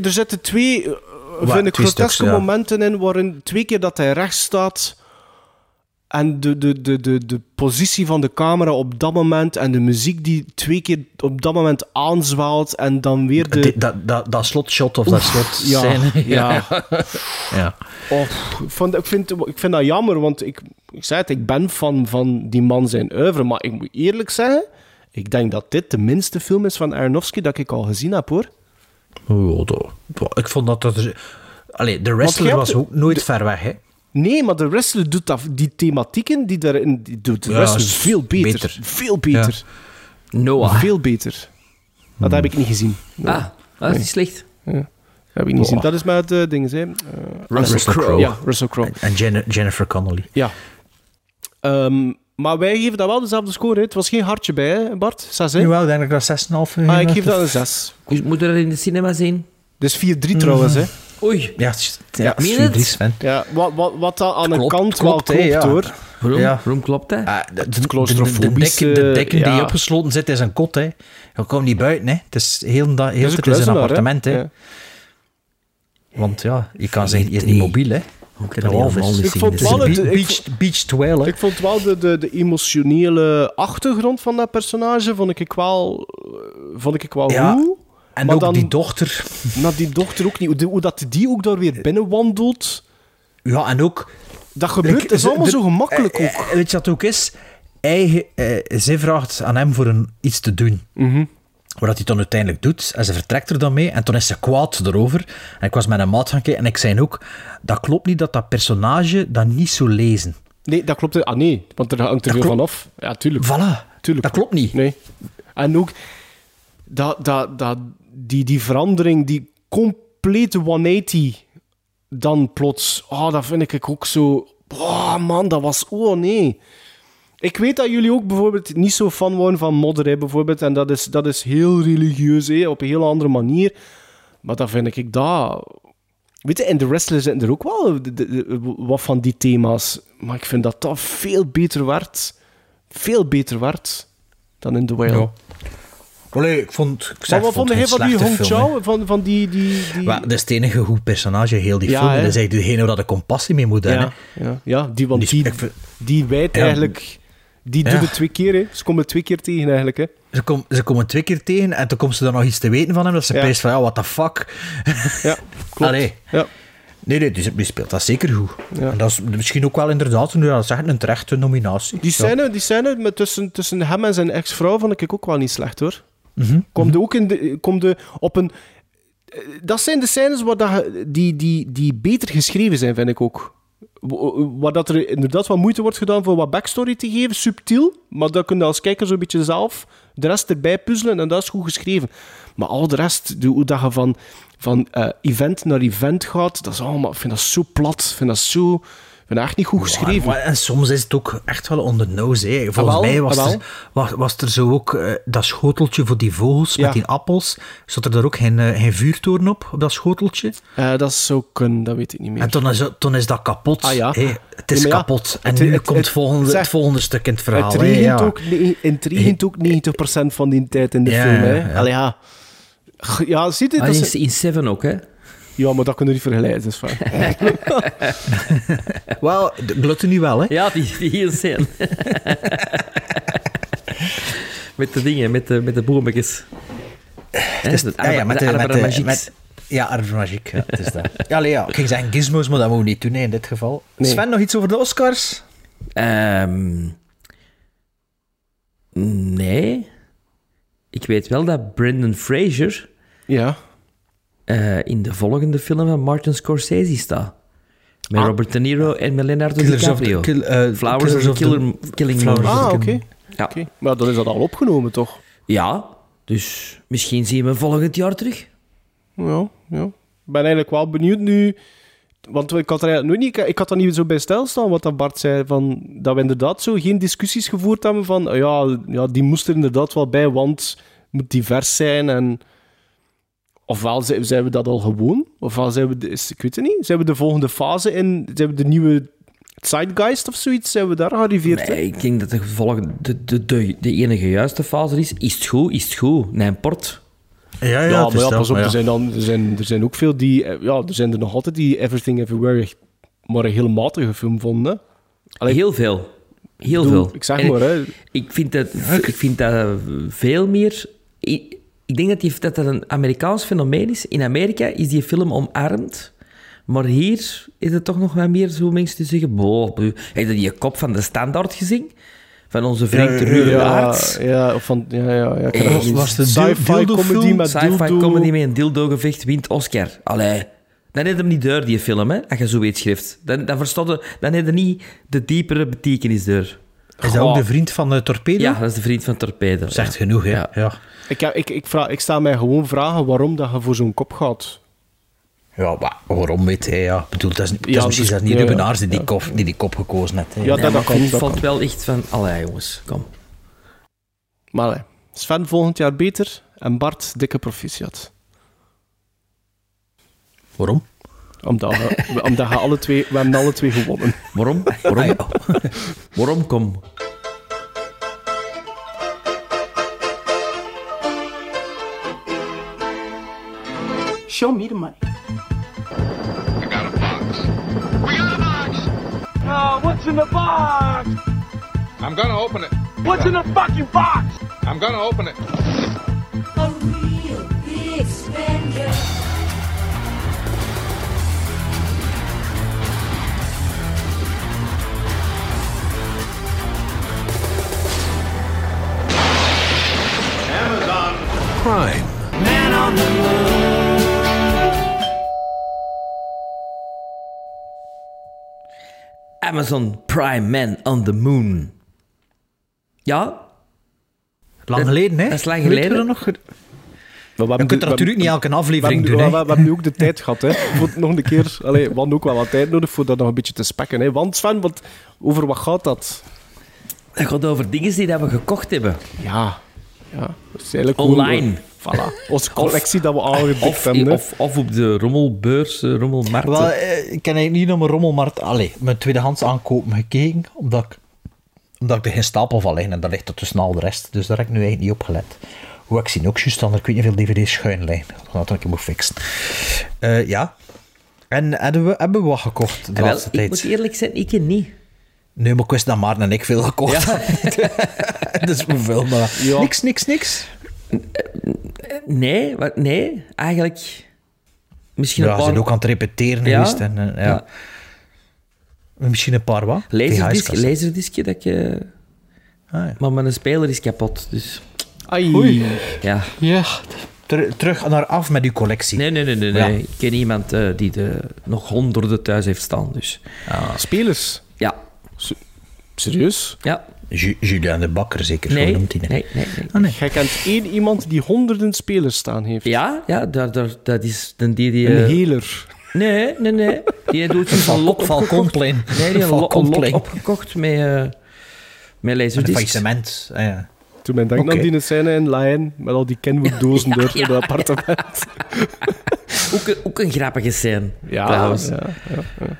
S1: Er zitten twee, eh,
S2: Wat,
S1: vind ik,
S2: twee
S1: groteske
S2: stuks, ja.
S1: momenten in waarin twee keer dat hij rechts staat en de, de, de, de, de positie van de camera op dat moment en de muziek die twee keer op dat moment aanzwaalt en dan weer de...
S2: Dat, dat, dat slotshot of dat slot
S1: ja,
S2: scène.
S1: ja.
S2: ja.
S1: Oh, ik, vind, ik vind dat jammer, want ik, ik zei het, ik ben fan van die man zijn oeuvre, maar ik moet eerlijk zeggen, ik denk dat dit de minste film is van Aronofsky dat ik al gezien heb, hoor.
S2: Oh, ik vond dat dat... er- Allee, de wrestler was ook nooit ver weg, hè.
S1: Nee, maar de wrestler doet dat, die thematieken die daarin, die doet de
S2: Ja,
S1: wrestler veel beter.
S2: beter.
S1: Veel beter.
S3: Noah.
S1: Veel beter. Dat heb ik niet gezien. Nee.
S3: Ah, dat is niet slecht.
S1: Ja. Heb ik niet gezien. Dat is met eh dingen, hè. Eh,
S2: Russell Crowe.
S1: Ja, Russell Crowe.
S2: En Jen- Jennifer Connelly.
S1: Ja. Ehm, maar wij geven dat wel dezelfde score. Hè. Het was geen hartje bij, hè, Bart? 6, hè?
S2: Jawel, ik denk dat ik dat 6,5
S1: Ah, ik geef dat een 6.
S3: Dus moet er in de cinema zien?
S1: Dus 4-3 trouwens, hè.
S3: Oei.
S2: Ja, het is-
S1: Ja?
S2: 4-3 Sven.
S1: Ja, wat, wat, wat dat aan een
S2: Klopt,
S1: kant
S2: klopt,
S1: wel
S2: hè,
S1: klopt,
S2: ja.
S1: hoor.
S3: Waarom?
S2: Ja.
S3: Waarom klopt dat?
S2: Ah, de, de, de, de, dekken, de dekken die
S1: ja.
S2: opgesloten zit is een kot. Hè. Je komt niet buiten. Hè. Het is heel, da- heel het
S1: een
S2: is een
S1: hè.
S2: appartement. Hè.
S1: Ja.
S2: Want ja, je kan zeggen, je is niet mobiel. Hè.
S3: Hoe kan
S2: De
S3: dat
S2: walvis.
S3: helemaal niet
S1: Ik vond wel ik
S2: beach, beach whale. hè.
S1: Ik vond wel de, de, de emotionele achtergrond van dat personage vond ik wel, eh, vond ik wel
S2: Ja,
S1: goed.
S2: En ook
S1: dan-
S2: die dochter.
S1: Maar die dochter ook niet. Hoe, dat die ook daar weer binnenwandelt,
S2: Ja, en ook...
S1: dat gebeurt, is allemaal
S2: de-
S1: zo gemakkelijk
S2: eh,
S1: ook.
S2: eh, Weet je wat ook is? Hij, eh, zij vraagt aan hem voor een, iets te doen.
S1: Mhm.
S2: Wat hij dan uiteindelijk doet. En ze vertrekt er dan mee. En toen is ze kwaad erover. En ik was met een maat gaan kijken. En ik zei ook... Dat klopt niet dat dat personage dat niet zou lezen.
S1: Nee, dat klopt. Ah nee, want er hangt er
S2: Dat
S1: veel van af. Ja, tuurlijk.
S2: Voilà.
S1: tuurlijk.
S2: Dat klopt niet.
S1: Nee. En ook dat, dat, dat, die, die verandering, die complete 180 dan plots. Oh, dat vind ik ook zo. Oh man, dat was. Oh nee. Ik weet dat jullie ook bijvoorbeeld niet zo fan waren van modder, bijvoorbeeld. En dat is, dat is heel religieus, hè, op een heel andere manier. Maar dan vind ik dat. Weet je, in de wrestler zitten er ook wel wat van die thema's. Maar ik vind dat dat veel beter werd. Veel beter werd dan in The Whale.
S2: Ja. Allee, ik vond... Ik zeg,
S1: Maar wat
S2: ik vond
S1: van die Hong. Chao? Van, van die... die, die...
S2: Maar dat is het enige goed personage, heel die
S1: Ja,
S2: film. Dat is eigenlijk degene waar de compassie mee moet hebben.
S1: ja, ja, ja, die, want
S2: Die-
S1: die,
S2: ik
S1: wijt eigenlijk... Die doet het twee keer, hè. Ze komen twee keer tegen, eigenlijk, hè.
S2: Ze, kom, ze komen twee keer tegen en toen komt ze dan nog iets te weten van hem. Dat ze
S1: Ja.
S2: van, ja, what the fuck.
S1: Ja, klopt.
S2: Allee.
S1: Ja.
S2: Nee, nee, die, die speelt dat zeker goed.
S1: Ja.
S2: En dat is misschien ook wel inderdaad, nu dat zegt, een terechte nominatie.
S1: Die
S2: Ja.
S1: scène, die scène met tussen, tussen hem en zijn ex-vrouw vond ik ook wel niet slecht, hoor. Komt ook in de, komt de, op een... eh, Dat zijn de scènes waar dat, die, die, die beter geschreven zijn, vind ik ook. Wa- Waar dat er inderdaad wat moeite wordt gedaan voor wat backstory te geven, subtiel. Maar dan kun je als kijker zo'n beetje zelf de rest erbij puzzelen en dat is goed geschreven. Maar al de rest, hoe dat je van, van eh, event naar event gaat, dat is allemaal, ik vind dat zo plat. Ik vind dat zo... Ik vind echt niet goed geschreven.
S2: Maar- en soms is het ook echt wel on the nose. Hè. Volgens mij was, er, was, was er zo ook eh, dat schoteltje voor die vogels
S1: Ja.
S2: met die appels. Zat er daar ook geen, eh, geen vuurtoren op, op dat schoteltje?
S1: Eh, dat zou kunnen, dat weet ik niet meer.
S2: En toen is, toen is dat kapot.
S1: Ah, ja.
S2: Het is
S1: Ja, maar ja,
S2: kapot. En
S1: het-
S2: nu
S1: het-
S2: komt
S1: het-
S2: volgende,
S1: zeg,
S2: het volgende stuk in het verhaal.
S1: Het regent,
S2: ja.
S1: ook, regent ook 90% van die tijd in de
S2: Ja,
S1: film. Hè.
S2: ja, ja.
S1: Allee, ja. G- Ja, ziet het?
S3: Ah,
S1: Dat
S3: in,
S1: is-
S3: in Seven ook, hè?
S1: Ja, maar dat kunnen we niet vergelijken. Dus van.
S2: Wel, de gluttony wel, hè?
S3: Ja, die, die heel scène. met de dingen, met de, met de boemetjes.
S2: Het is-
S3: de
S2: ja, ja, met de, met
S3: arbre
S2: de,
S3: magiques.
S2: met, ja, het is dat. Ja, allee, ja, ik ging zeggen gizmos, maar dat moeten we niet doen hè, in dit geval.
S1: Nee.
S2: Sven, nog iets over de Oscars?
S3: Ehm, nee. Ik weet wel dat Brendan Fraser
S1: Ja.
S3: Eh, in de volgende film van Martin Scorsese staat. Met
S2: Ah.
S3: Robert De Niro en met Leonardo
S2: Killers of
S3: DiCaprio.
S2: the- kill- eh,
S3: Flowers
S2: Killers
S3: of the Killer, Killing
S2: Flowers
S1: Ah, oké.
S3: Ja.
S1: Oké. Maar dan is dat al opgenomen, toch?
S3: ja, dus misschien zien we hem volgend jaar terug.
S1: Ja, ja. Ik ben eigenlijk wel benieuwd nu... Want ik had er eigenlijk nooit niet... Ik had dat niet zo bij stilstaan, wat dat Bart zei, van, dat we inderdaad zo geen discussies gevoerd hebben van, ja, ja, die moest er inderdaad wel bij, want het moet divers zijn en... Ofwel zijn zijn we dat al gewoon, ofwel zijn we... de- is- Ik weet het niet. Zijn we de volgende fase in... Zijn we de nieuwe Zeitgeist of zoiets? Zijn we daar gearriveerd?
S3: Nee, ik denk dat de, volgende, de, de, de, de enige juiste fase is, is het goed, is het goed? Port.
S2: Ja, ja,
S1: Ja,
S2: het
S1: maar
S2: is
S1: ja, pas op,
S2: maar
S1: er, zijn dan, er, zijn, er zijn ook veel die... eh, Ja, er zijn er nog altijd die Everything Everywhere maar een heel matige film vonden. Allee,
S3: Heel veel. Heel veel.
S1: ik zeg
S3: En
S1: maar, hè.
S3: Ik vind dat, ik vind dat veel meer... Ik, denk dat, die, dat dat een Amerikaans fenomeen is. In Amerika is die film omarmd. Maar hier is het toch nog wat meer zo mensen die zeggen... Boah, bu- heb je die kop van de standaard gezien? Van onze vriend Ruud
S1: ja,
S3: Aerts?
S1: ja, of van... Ja, ja, ja. dat niet-
S2: was de
S1: Sci-fi comedy met
S3: Sci-fi comedy met een dildo-gevecht wint Oscar. Allee. Dan heb je hem niet door, die film, hè, als je zoiets schrijft. Dan, dan, je, dan heb je niet de diepere betekenis door.
S2: Is dat ook de vriend van de Torpedo?
S3: Ja, dat is de vriend van Torpedo.
S2: Zegt genoeg, hè?
S3: Ja.
S2: Ja.
S1: Ik, heb- ik, ik, vraag, ik sta mij gewoon vragen waarom dat je voor zo'n kop gaat.
S2: Ja, maar waarom weet hij? Ja. Ik bedoel, het is, misschien
S1: dus-
S2: zelfs niet
S1: ja,
S2: Ruben die, die, kop, die die kop gekozen heeft. hè.
S1: Ja,
S3: Nee,
S1: dat
S3: maar
S1: kan,
S3: ik
S1: dat
S3: vond wel echt van... Allee, jongens, kom.
S1: Maar allee, Sven volgend jaar beter en Bart dikke proficiat.
S2: Waarom?
S1: Omdat, we, omdat je alle twee, we hebben alle twee gewonnen.
S3: Waarom? Waarom? Waarom? Kom.
S16: Show me the money.
S8: I got a box.
S5: Oh, what's in the box?
S8: I'm gonna open it.
S5: What's in the fucking box?
S8: I'm gonna open it.
S17: Prime.
S18: Man on the moon.
S3: Amazon Prime Man on the Moon. Ja?
S2: Lang geleden, hè?
S3: Dat is lang geleden.
S2: nog?
S1: Maar we
S2: Je kunt er natuurlijk
S1: we-
S2: niet elke
S1: we
S2: aflevering
S1: hebben,
S2: doen,
S1: we,
S2: hè?
S1: we hebben nu ook de tijd gehad, hè. Voor nog een keer... Allee, we hadden ook wel wat tijd nodig voor dat nog een beetje te spekken, hè. Want Sven, wat, over wat gaat dat?
S3: Dat gaat over dingen die dat we gekocht hebben.
S1: Ja. Ja, dat is eigenlijk
S3: Online.
S1: Voilà. Onze collectie dat we aangedikt
S3: Of,
S1: hebben,
S3: of, of op de rommelbeurs, eh, rommelmarkt.
S2: Wel, eh, ik heb eigenlijk niet naar mijn rommelmarkt, allee, mijn tweedehands aankopen gekeken, omdat ik, omdat ik er geen stapel van liggen en daar ligt er tussen al de rest. Dus daar heb ik nu eigenlijk niet op gelet. Hoe ik zie ook juist dan, ik weet niet hoeveel dvd's schuin liggen. Dat ik moet fixen. Eh, ja. En hebben we, hebben we wat gekocht de
S3: En wel,
S2: laatste
S3: ik
S2: tijd?
S3: moet eerlijk zijn, ik niet.
S2: Nee, maar ik wist dat Maarten en ik veel gekocht
S3: Ja.
S2: dus hoeveel, maar...
S1: Ja.
S2: Niks, niks, niks.
S3: Nee, wat, nee, eigenlijk... Misschien
S2: Ja,
S3: een
S2: ze
S3: paar...
S2: zijn ook aan het repeteren
S3: Ja.
S2: geweest. En, eh, ja.
S3: Ja.
S2: Misschien een paar wat?
S3: Laserdisc,
S2: VHS-kassen.
S3: laserdiscje dat eh,
S2: Ah, ja.
S3: Maar mijn speler is kapot, dus...
S1: Ai.
S2: Oei.
S3: Ja.
S2: Ja, ter- terug naar af met uw collectie.
S3: Nee, nee, nee, nee.
S2: Ja.
S3: nee. Ik ken iemand eh, die de, nog honderden thuis heeft staan, dus...
S1: Spelers.
S3: Ja.
S1: Serieus?
S3: Ja.
S2: Ju- Julien de Bakker zeker, zo
S3: Nee,
S2: noemt hij.
S3: nee, nee, nee.
S2: Ah, nee.
S1: Jij kent één iemand die honderden spelers staan heeft.
S3: Ja, ja, daar, daar, dat is dan die... die
S1: Een
S3: eh,
S1: heler.
S3: Nee, nee, nee. Die doet zo'n
S2: Falcon-. Falconplein.
S3: Nee, die heeft een lot, een opgekocht met, eh met
S2: Een
S3: laserdiscs.
S2: faillissement. Ah, ja.
S1: Toen men denkt
S2: Oké.
S1: aan die scène in Lion, met al die Kenwood-dozen door
S3: ja,
S1: in het appartement.
S3: Ook, een, ook een grappige scène,
S1: Ja,
S3: trouwens.
S1: ja, ja, ja.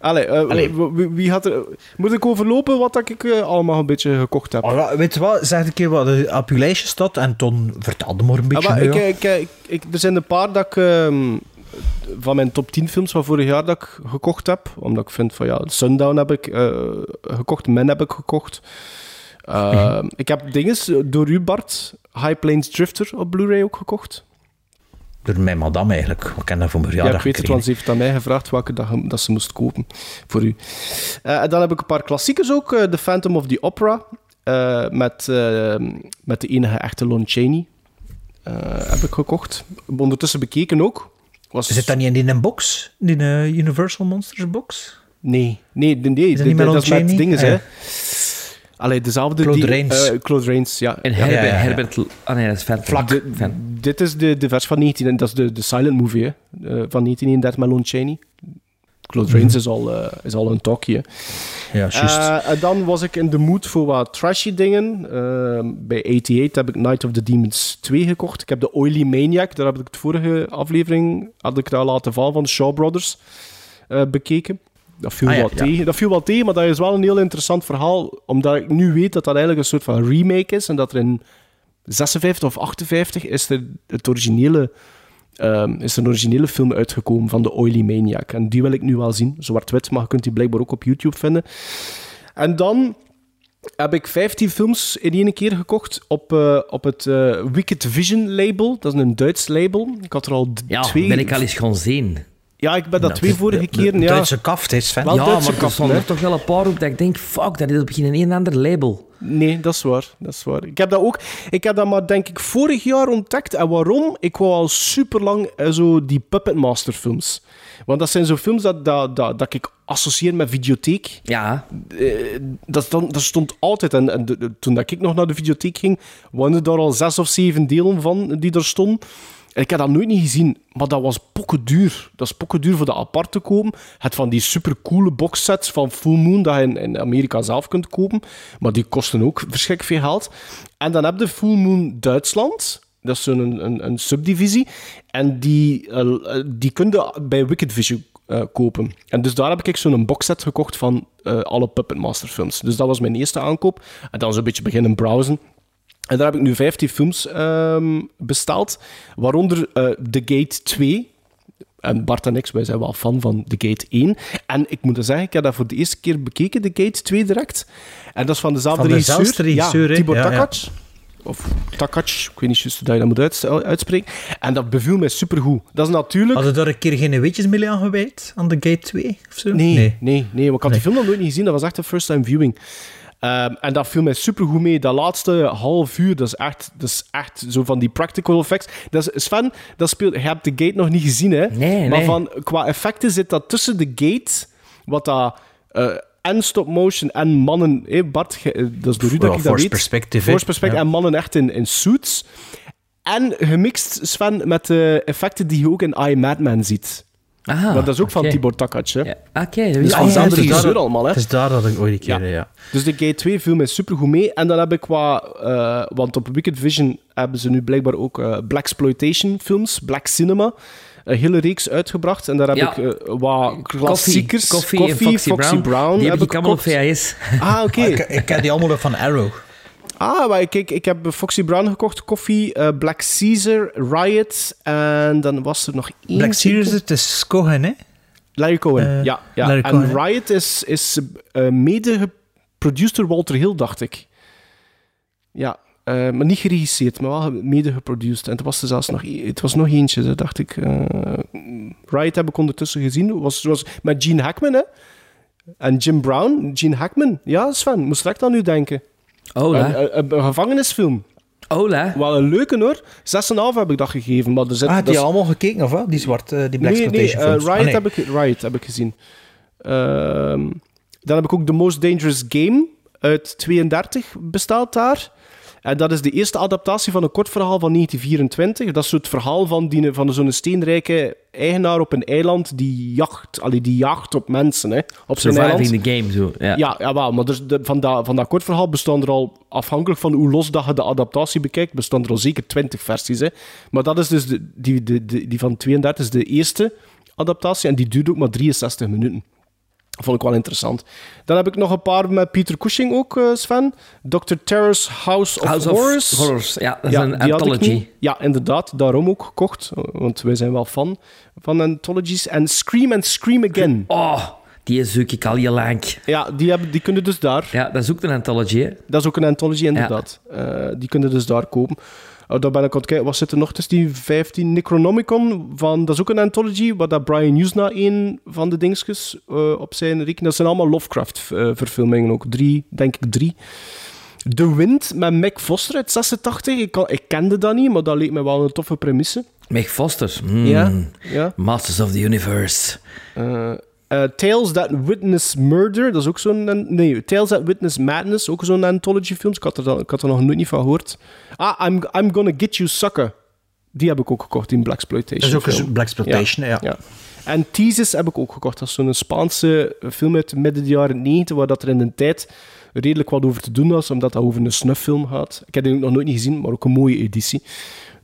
S1: Allee, eh,
S2: Allee.
S1: wie- had er... Moet ik overlopen wat dat ik eh, allemaal een beetje gekocht heb?
S2: Oh, weet je wat? Zeg een keer wat er op uw lijstje staat en toen vertelde maar een beetje.
S1: Ah,
S2: nu,
S1: ik, ik, ik, ik- er zijn een paar dat ik, ehm, van mijn top 10 films van vorig jaar dat ik gekocht heb. Omdat ik vind van ja, Sundown heb ik eh, gekocht, Men heb ik gekocht. Ehm, Ik heb dinges door u, Bart, High Plains Drifter op Blu-ray ook gekocht.
S2: Door mijn madame eigenlijk. Ik ken dat voor mijn
S1: Ja,
S2: verjaardag
S1: ik weet het, want ze heeft aan mij gevraagd welke dat, ge- dat ze moest kopen voor u. Eh, en dan heb ik een paar klassiekers ook. eh, The Phantom of the Opera, eh, met, met de enige echte Lon Chaney. heb ik gekocht. Ondertussen bekeken ook. Was...
S2: Zit dat niet in die box? Die eh, Universal Monsters box?
S1: Nee, nee, nee, nee.
S2: Is dat niet
S1: dat is met dingen,
S2: Ah,
S1: hè. Allee, dezelfde...
S2: Claude
S1: die,
S2: Rains.
S1: eh, Claude Rains, ja.
S3: En
S1: ja.
S3: Herbert...
S2: ja, ja.
S3: Herbert ah nee, dat is Phantom.
S2: Vlak.
S1: De-
S3: Fan.
S1: dit is de, de vers van 19... en Dat is de, de silent movie, hè. eh, van 1931 met Lon Chaney. Claude Rains is, al, eh, is al een talkie, hè.
S2: Ja, juist.
S1: En dan was ik in de mood voor wat trashy dingen. Eh, bij 88 heb ik Night of the Demons 2 gekocht. Ik heb de Oily Maniac, daar heb ik de vorige aflevering had ik daar laten vallen van de Shaw Brothers eh, bekeken. Dat viel,
S2: Ah ja,
S1: wel
S2: ja.
S1: tegen. dat viel wel tegen, maar dat is wel een heel interessant verhaal. Omdat ik nu weet dat dat eigenlijk een soort van remake is. En dat er in 56 of 58 is er het originele, ehm, is er een originele film uitgekomen van de Oily Maniac. En die wil ik nu wel zien. Zwart-wit, maar je kunt die blijkbaar ook op YouTube vinden. En dan heb ik 15 films in één keer gekocht op, eh, op het eh, Wicked Vision label. Dat is een Duits label. Ik had er al
S3: Ja,
S1: twee...
S3: ben ik al eens gaan zien.
S1: Ja, ik ben dat
S2: Ja,
S1: twee vorige
S2: de-
S1: keren...
S2: de
S1: ja.
S2: Duitse kaft is Sven.
S1: Wel
S3: ja,
S1: Duitse
S3: maar er
S1: hè.
S3: er toch wel een paar op dat ik denk, fuck, dat is op een een ander label.
S1: Nee, dat is waar. Dat is waar. Ik heb dat ook... Ik heb dat maar, denk ik, vorig jaar ontdekt. En waarom? Ik wou al super lang zo die Puppet Master films. Want dat zijn zo films dat, dat, dat, dat ik associeer met videotheek.
S3: Ja,
S1: Eh, dat, stond, dat stond altijd. En, en de- de- toen dat ik nog naar de videotheek ging, waren er daar al zes of zeven delen van die er stonden. Ik heb dat nooit niet gezien, maar dat was pokken duur. Dat is pokken duur voor dat apart te kopen. Het van die supercoole boxsets van Full Moon dat je in, Amerika zelf kunt kopen. Maar die kosten ook verschrikkelijk veel geld. En dan heb je Full Moon Duitsland. Dat is zo'n een, een, een subdivisie. En die, eh, die kun je bij Wicked Vision eh, kopen. En dus daar heb ik zo'n boxset gekocht van eh, alle Puppet Master films. Dus dat was mijn eerste aankoop. En dan zo'n beetje beginnen browsen. En daar heb ik nu 15 films ehm, besteld, waaronder eh The Gate 2. En Bart en ik, wij zijn wel fan van The Gate 1. En ik moet zeggen, ik heb dat voor de eerste keer bekeken, The Gate 2 direct. En dat is van dezelfde
S2: Van
S1: regisseur.
S2: regisseur,
S1: ja? Tibor
S2: Ja, ja.
S1: Takac. Of Takac, ik weet niet juist hoe je dat moet uits- uitspreken. En dat beviel mij supergoed. Dat is natuurlijk...
S2: Hadden daar een keer geen weetjes mee aan gewijd? Aan de Gate 2 of zo?
S1: Nee, nee, nee. nee want ik had die film nog nooit niet gezien. Dat was echt een first-time viewing. Ehm, en dat viel mij supergoed mee. Dat laatste half uur, dat is echt, dat is echt zo van die practical effects. Dat is, Sven, dat speelt, je hebt de gate nog niet gezien, hè?
S3: Nee,
S1: Maar
S3: nee.
S1: van, qua effecten zit dat tussen de gate, wat dat... eh, en stop-motion en mannen... Hé Bart, eh, dat is door u dat
S2: Ja,
S1: ik dat
S2: force
S1: weet.
S2: perspective.
S1: Force perspective
S2: Ja.
S1: en mannen echt in, in suits. En gemixt, Sven, met de effecten die je ook in I, Madman ziet.
S3: Ah,
S1: Maar dat is ook van. Tibor Takac, hè?
S3: Ja, Oké, dat
S1: Dus
S3: wist
S1: van
S3: ik niet.
S1: dezelfde
S2: het is
S1: regisseur
S2: daar-
S1: allemaal, hè?
S2: Het is daar dat ik ooit een keer, ja.
S1: Dus de Gate 2 viel mij supergoed mee. En dan heb ik qua... eh, want op Wicked Vision hebben ze nu blijkbaar ook eh Black Exploitation films, Black Cinema, een hele reeks uitgebracht. En daar heb
S3: Ja.
S1: ik eh, wat klassiekers...
S3: Koffie, en Foxy, Brown. Die heb ik allemaal op VHS.
S1: Ah, oké.
S2: Ik, ik ken die allemaal van Arrow.
S1: Ah, maar kijk, ik heb Foxy Brown gekocht, Coffee, eh, Black Caesar, Riot en dan was er nog één...
S2: Black Series, het is Cohen, hè?
S1: Larry Cohen,
S2: Eh,
S1: ja. ja.
S2: Larry
S1: en
S2: Cohen.
S1: Riot is, is eh, mede geproduceerd door Walter Hill, dacht ik. Ja, maar niet geregisseerd, maar wel mede geproduceerd. En het was er zelfs nog, e- het was nog eentje, dat dacht ik. Riot heb ik ondertussen gezien. Was, was met Gene Hackman, hè? En Jim Brown, Gene Hackman. Ja, Sven, moest direct aan u denken.
S3: Ola.
S1: Een, een, een gevangenisfilm.
S3: Ola.
S1: Wel een leuke hoor. 6,5 heb ik dat gegeven. Maar er zit,
S2: Ah, je
S1: is-
S2: allemaal gekeken, of wat? Die zwart, eh, die Black
S1: nee, nee, eh. Riot,
S2: Ah, nee.
S1: heb ik, Riot heb ik gezien. Ehm, dan heb ik ook The Most Dangerous Game uit 32 bestaat daar. En dat is de eerste adaptatie van een kort verhaal van 1924. Dat is het verhaal van, die, van zo'n steenrijke eigenaar op een eiland die jacht, allee, die jacht op mensen. Hè, op zijn eiland.
S3: Surviving the game, zo. Ja.
S1: Ja, maar dus de, van, dat, van dat kort verhaal bestaan er al, afhankelijk van hoe los dat je de adaptatie bekijkt, bestaan er al zeker 20 versies. Hè. Maar dat is dus de, die, de, de- die van 32 is de eerste adaptatie en die duurt ook maar 63 minuten. Vond ik wel interessant. Dan heb ik nog een paar met Peter Cushing ook, eh, Sven. Dr. Terror's House of
S3: House of
S1: Horrors.
S3: Horrors, ja, dat is een anthology.
S1: Ja, inderdaad. Daarom ook gekocht. Want wij zijn wel fan van anthologies. En Scream and Scream Again.
S3: Oh, die zoek ik al heel lang.
S1: Ja, die, hebben, die kunnen dus daar.
S3: Ja, dat is ook een anthology, hè?
S1: Dat is ook een anthology, inderdaad. Eh, die kunnen dus daar kopen. Oh, daar ben ik aan het kijken. Wat zit er nog tussen die 15? Necronomicon, van, dat is ook een anthology, waar dat Brian Usna een van de dingetjes eh, op zijn rekening... Dat zijn allemaal Lovecraft-verfilmingen ook. Drie, denk ik drie. The Wind met Mac Foster uit 86. Ik, kan, ik kende dat niet, maar dat leek me wel een toffe premisse.
S3: Meg Foster. Hmm.
S1: Ja, ja.
S3: Masters of the Universe.
S1: Eh, eh, Tales That Witness Murder, dat is ook zo'n... Nee, Tales That Witness Madness, ook zo'n anthology film. Ik had, er, dan- ik had er nog nooit niet van gehoord. Ah, I'm, I'm Gonna Get You Sucker. Die heb ik ook gekocht, die Blaxploitation
S2: Dat is ook een. Blaxploitation, ja.
S1: En Thesis heb ik ook gekocht. Dat is zo'n Spaanse film uit midden de jaren 90, waar dat er in de tijd redelijk wat over te doen was, omdat dat over een snufffilm gaat. Ik heb die ook nog nooit niet gezien, maar ook een mooie editie.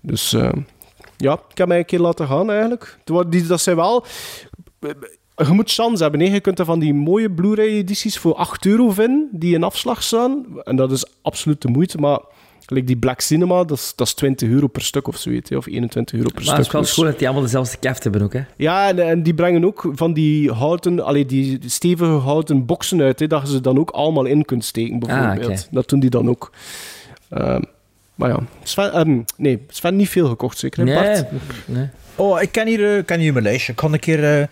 S1: Dus eh, ja, ik heb mij een keer laten gaan eigenlijk. Dat zijn wel... Je moet chance hebben. Hè. Je kunt er van die mooie Blu-ray-edities voor 8 euro vinden, die in afslag staan. En dat is absoluut de moeite, maar... Like die Black Cinema, dat is, dat is 20 euro per stuk of zoiets, hè, of 21 euro per
S3: Maar
S1: stuk.
S3: het is wel
S1: Dus-
S3: schoon dat die allemaal dezelfde kaft hebben ook, hè?
S1: ja, en, en die brengen ook van die houten, allee, die stevige houten boxen uit, hè, dat je ze dan ook allemaal in kunt steken, bijvoorbeeld.
S3: Ah, oké.
S1: Dat doen die dan ook. Ehm, maar ja, Sven, ehm, nee, Sven niet veel gekocht, zeker, hè, Bart?
S3: nee.
S2: Oh, ik ken hier, eh, ken hier mijn lijstje. Ik kan een keer eh,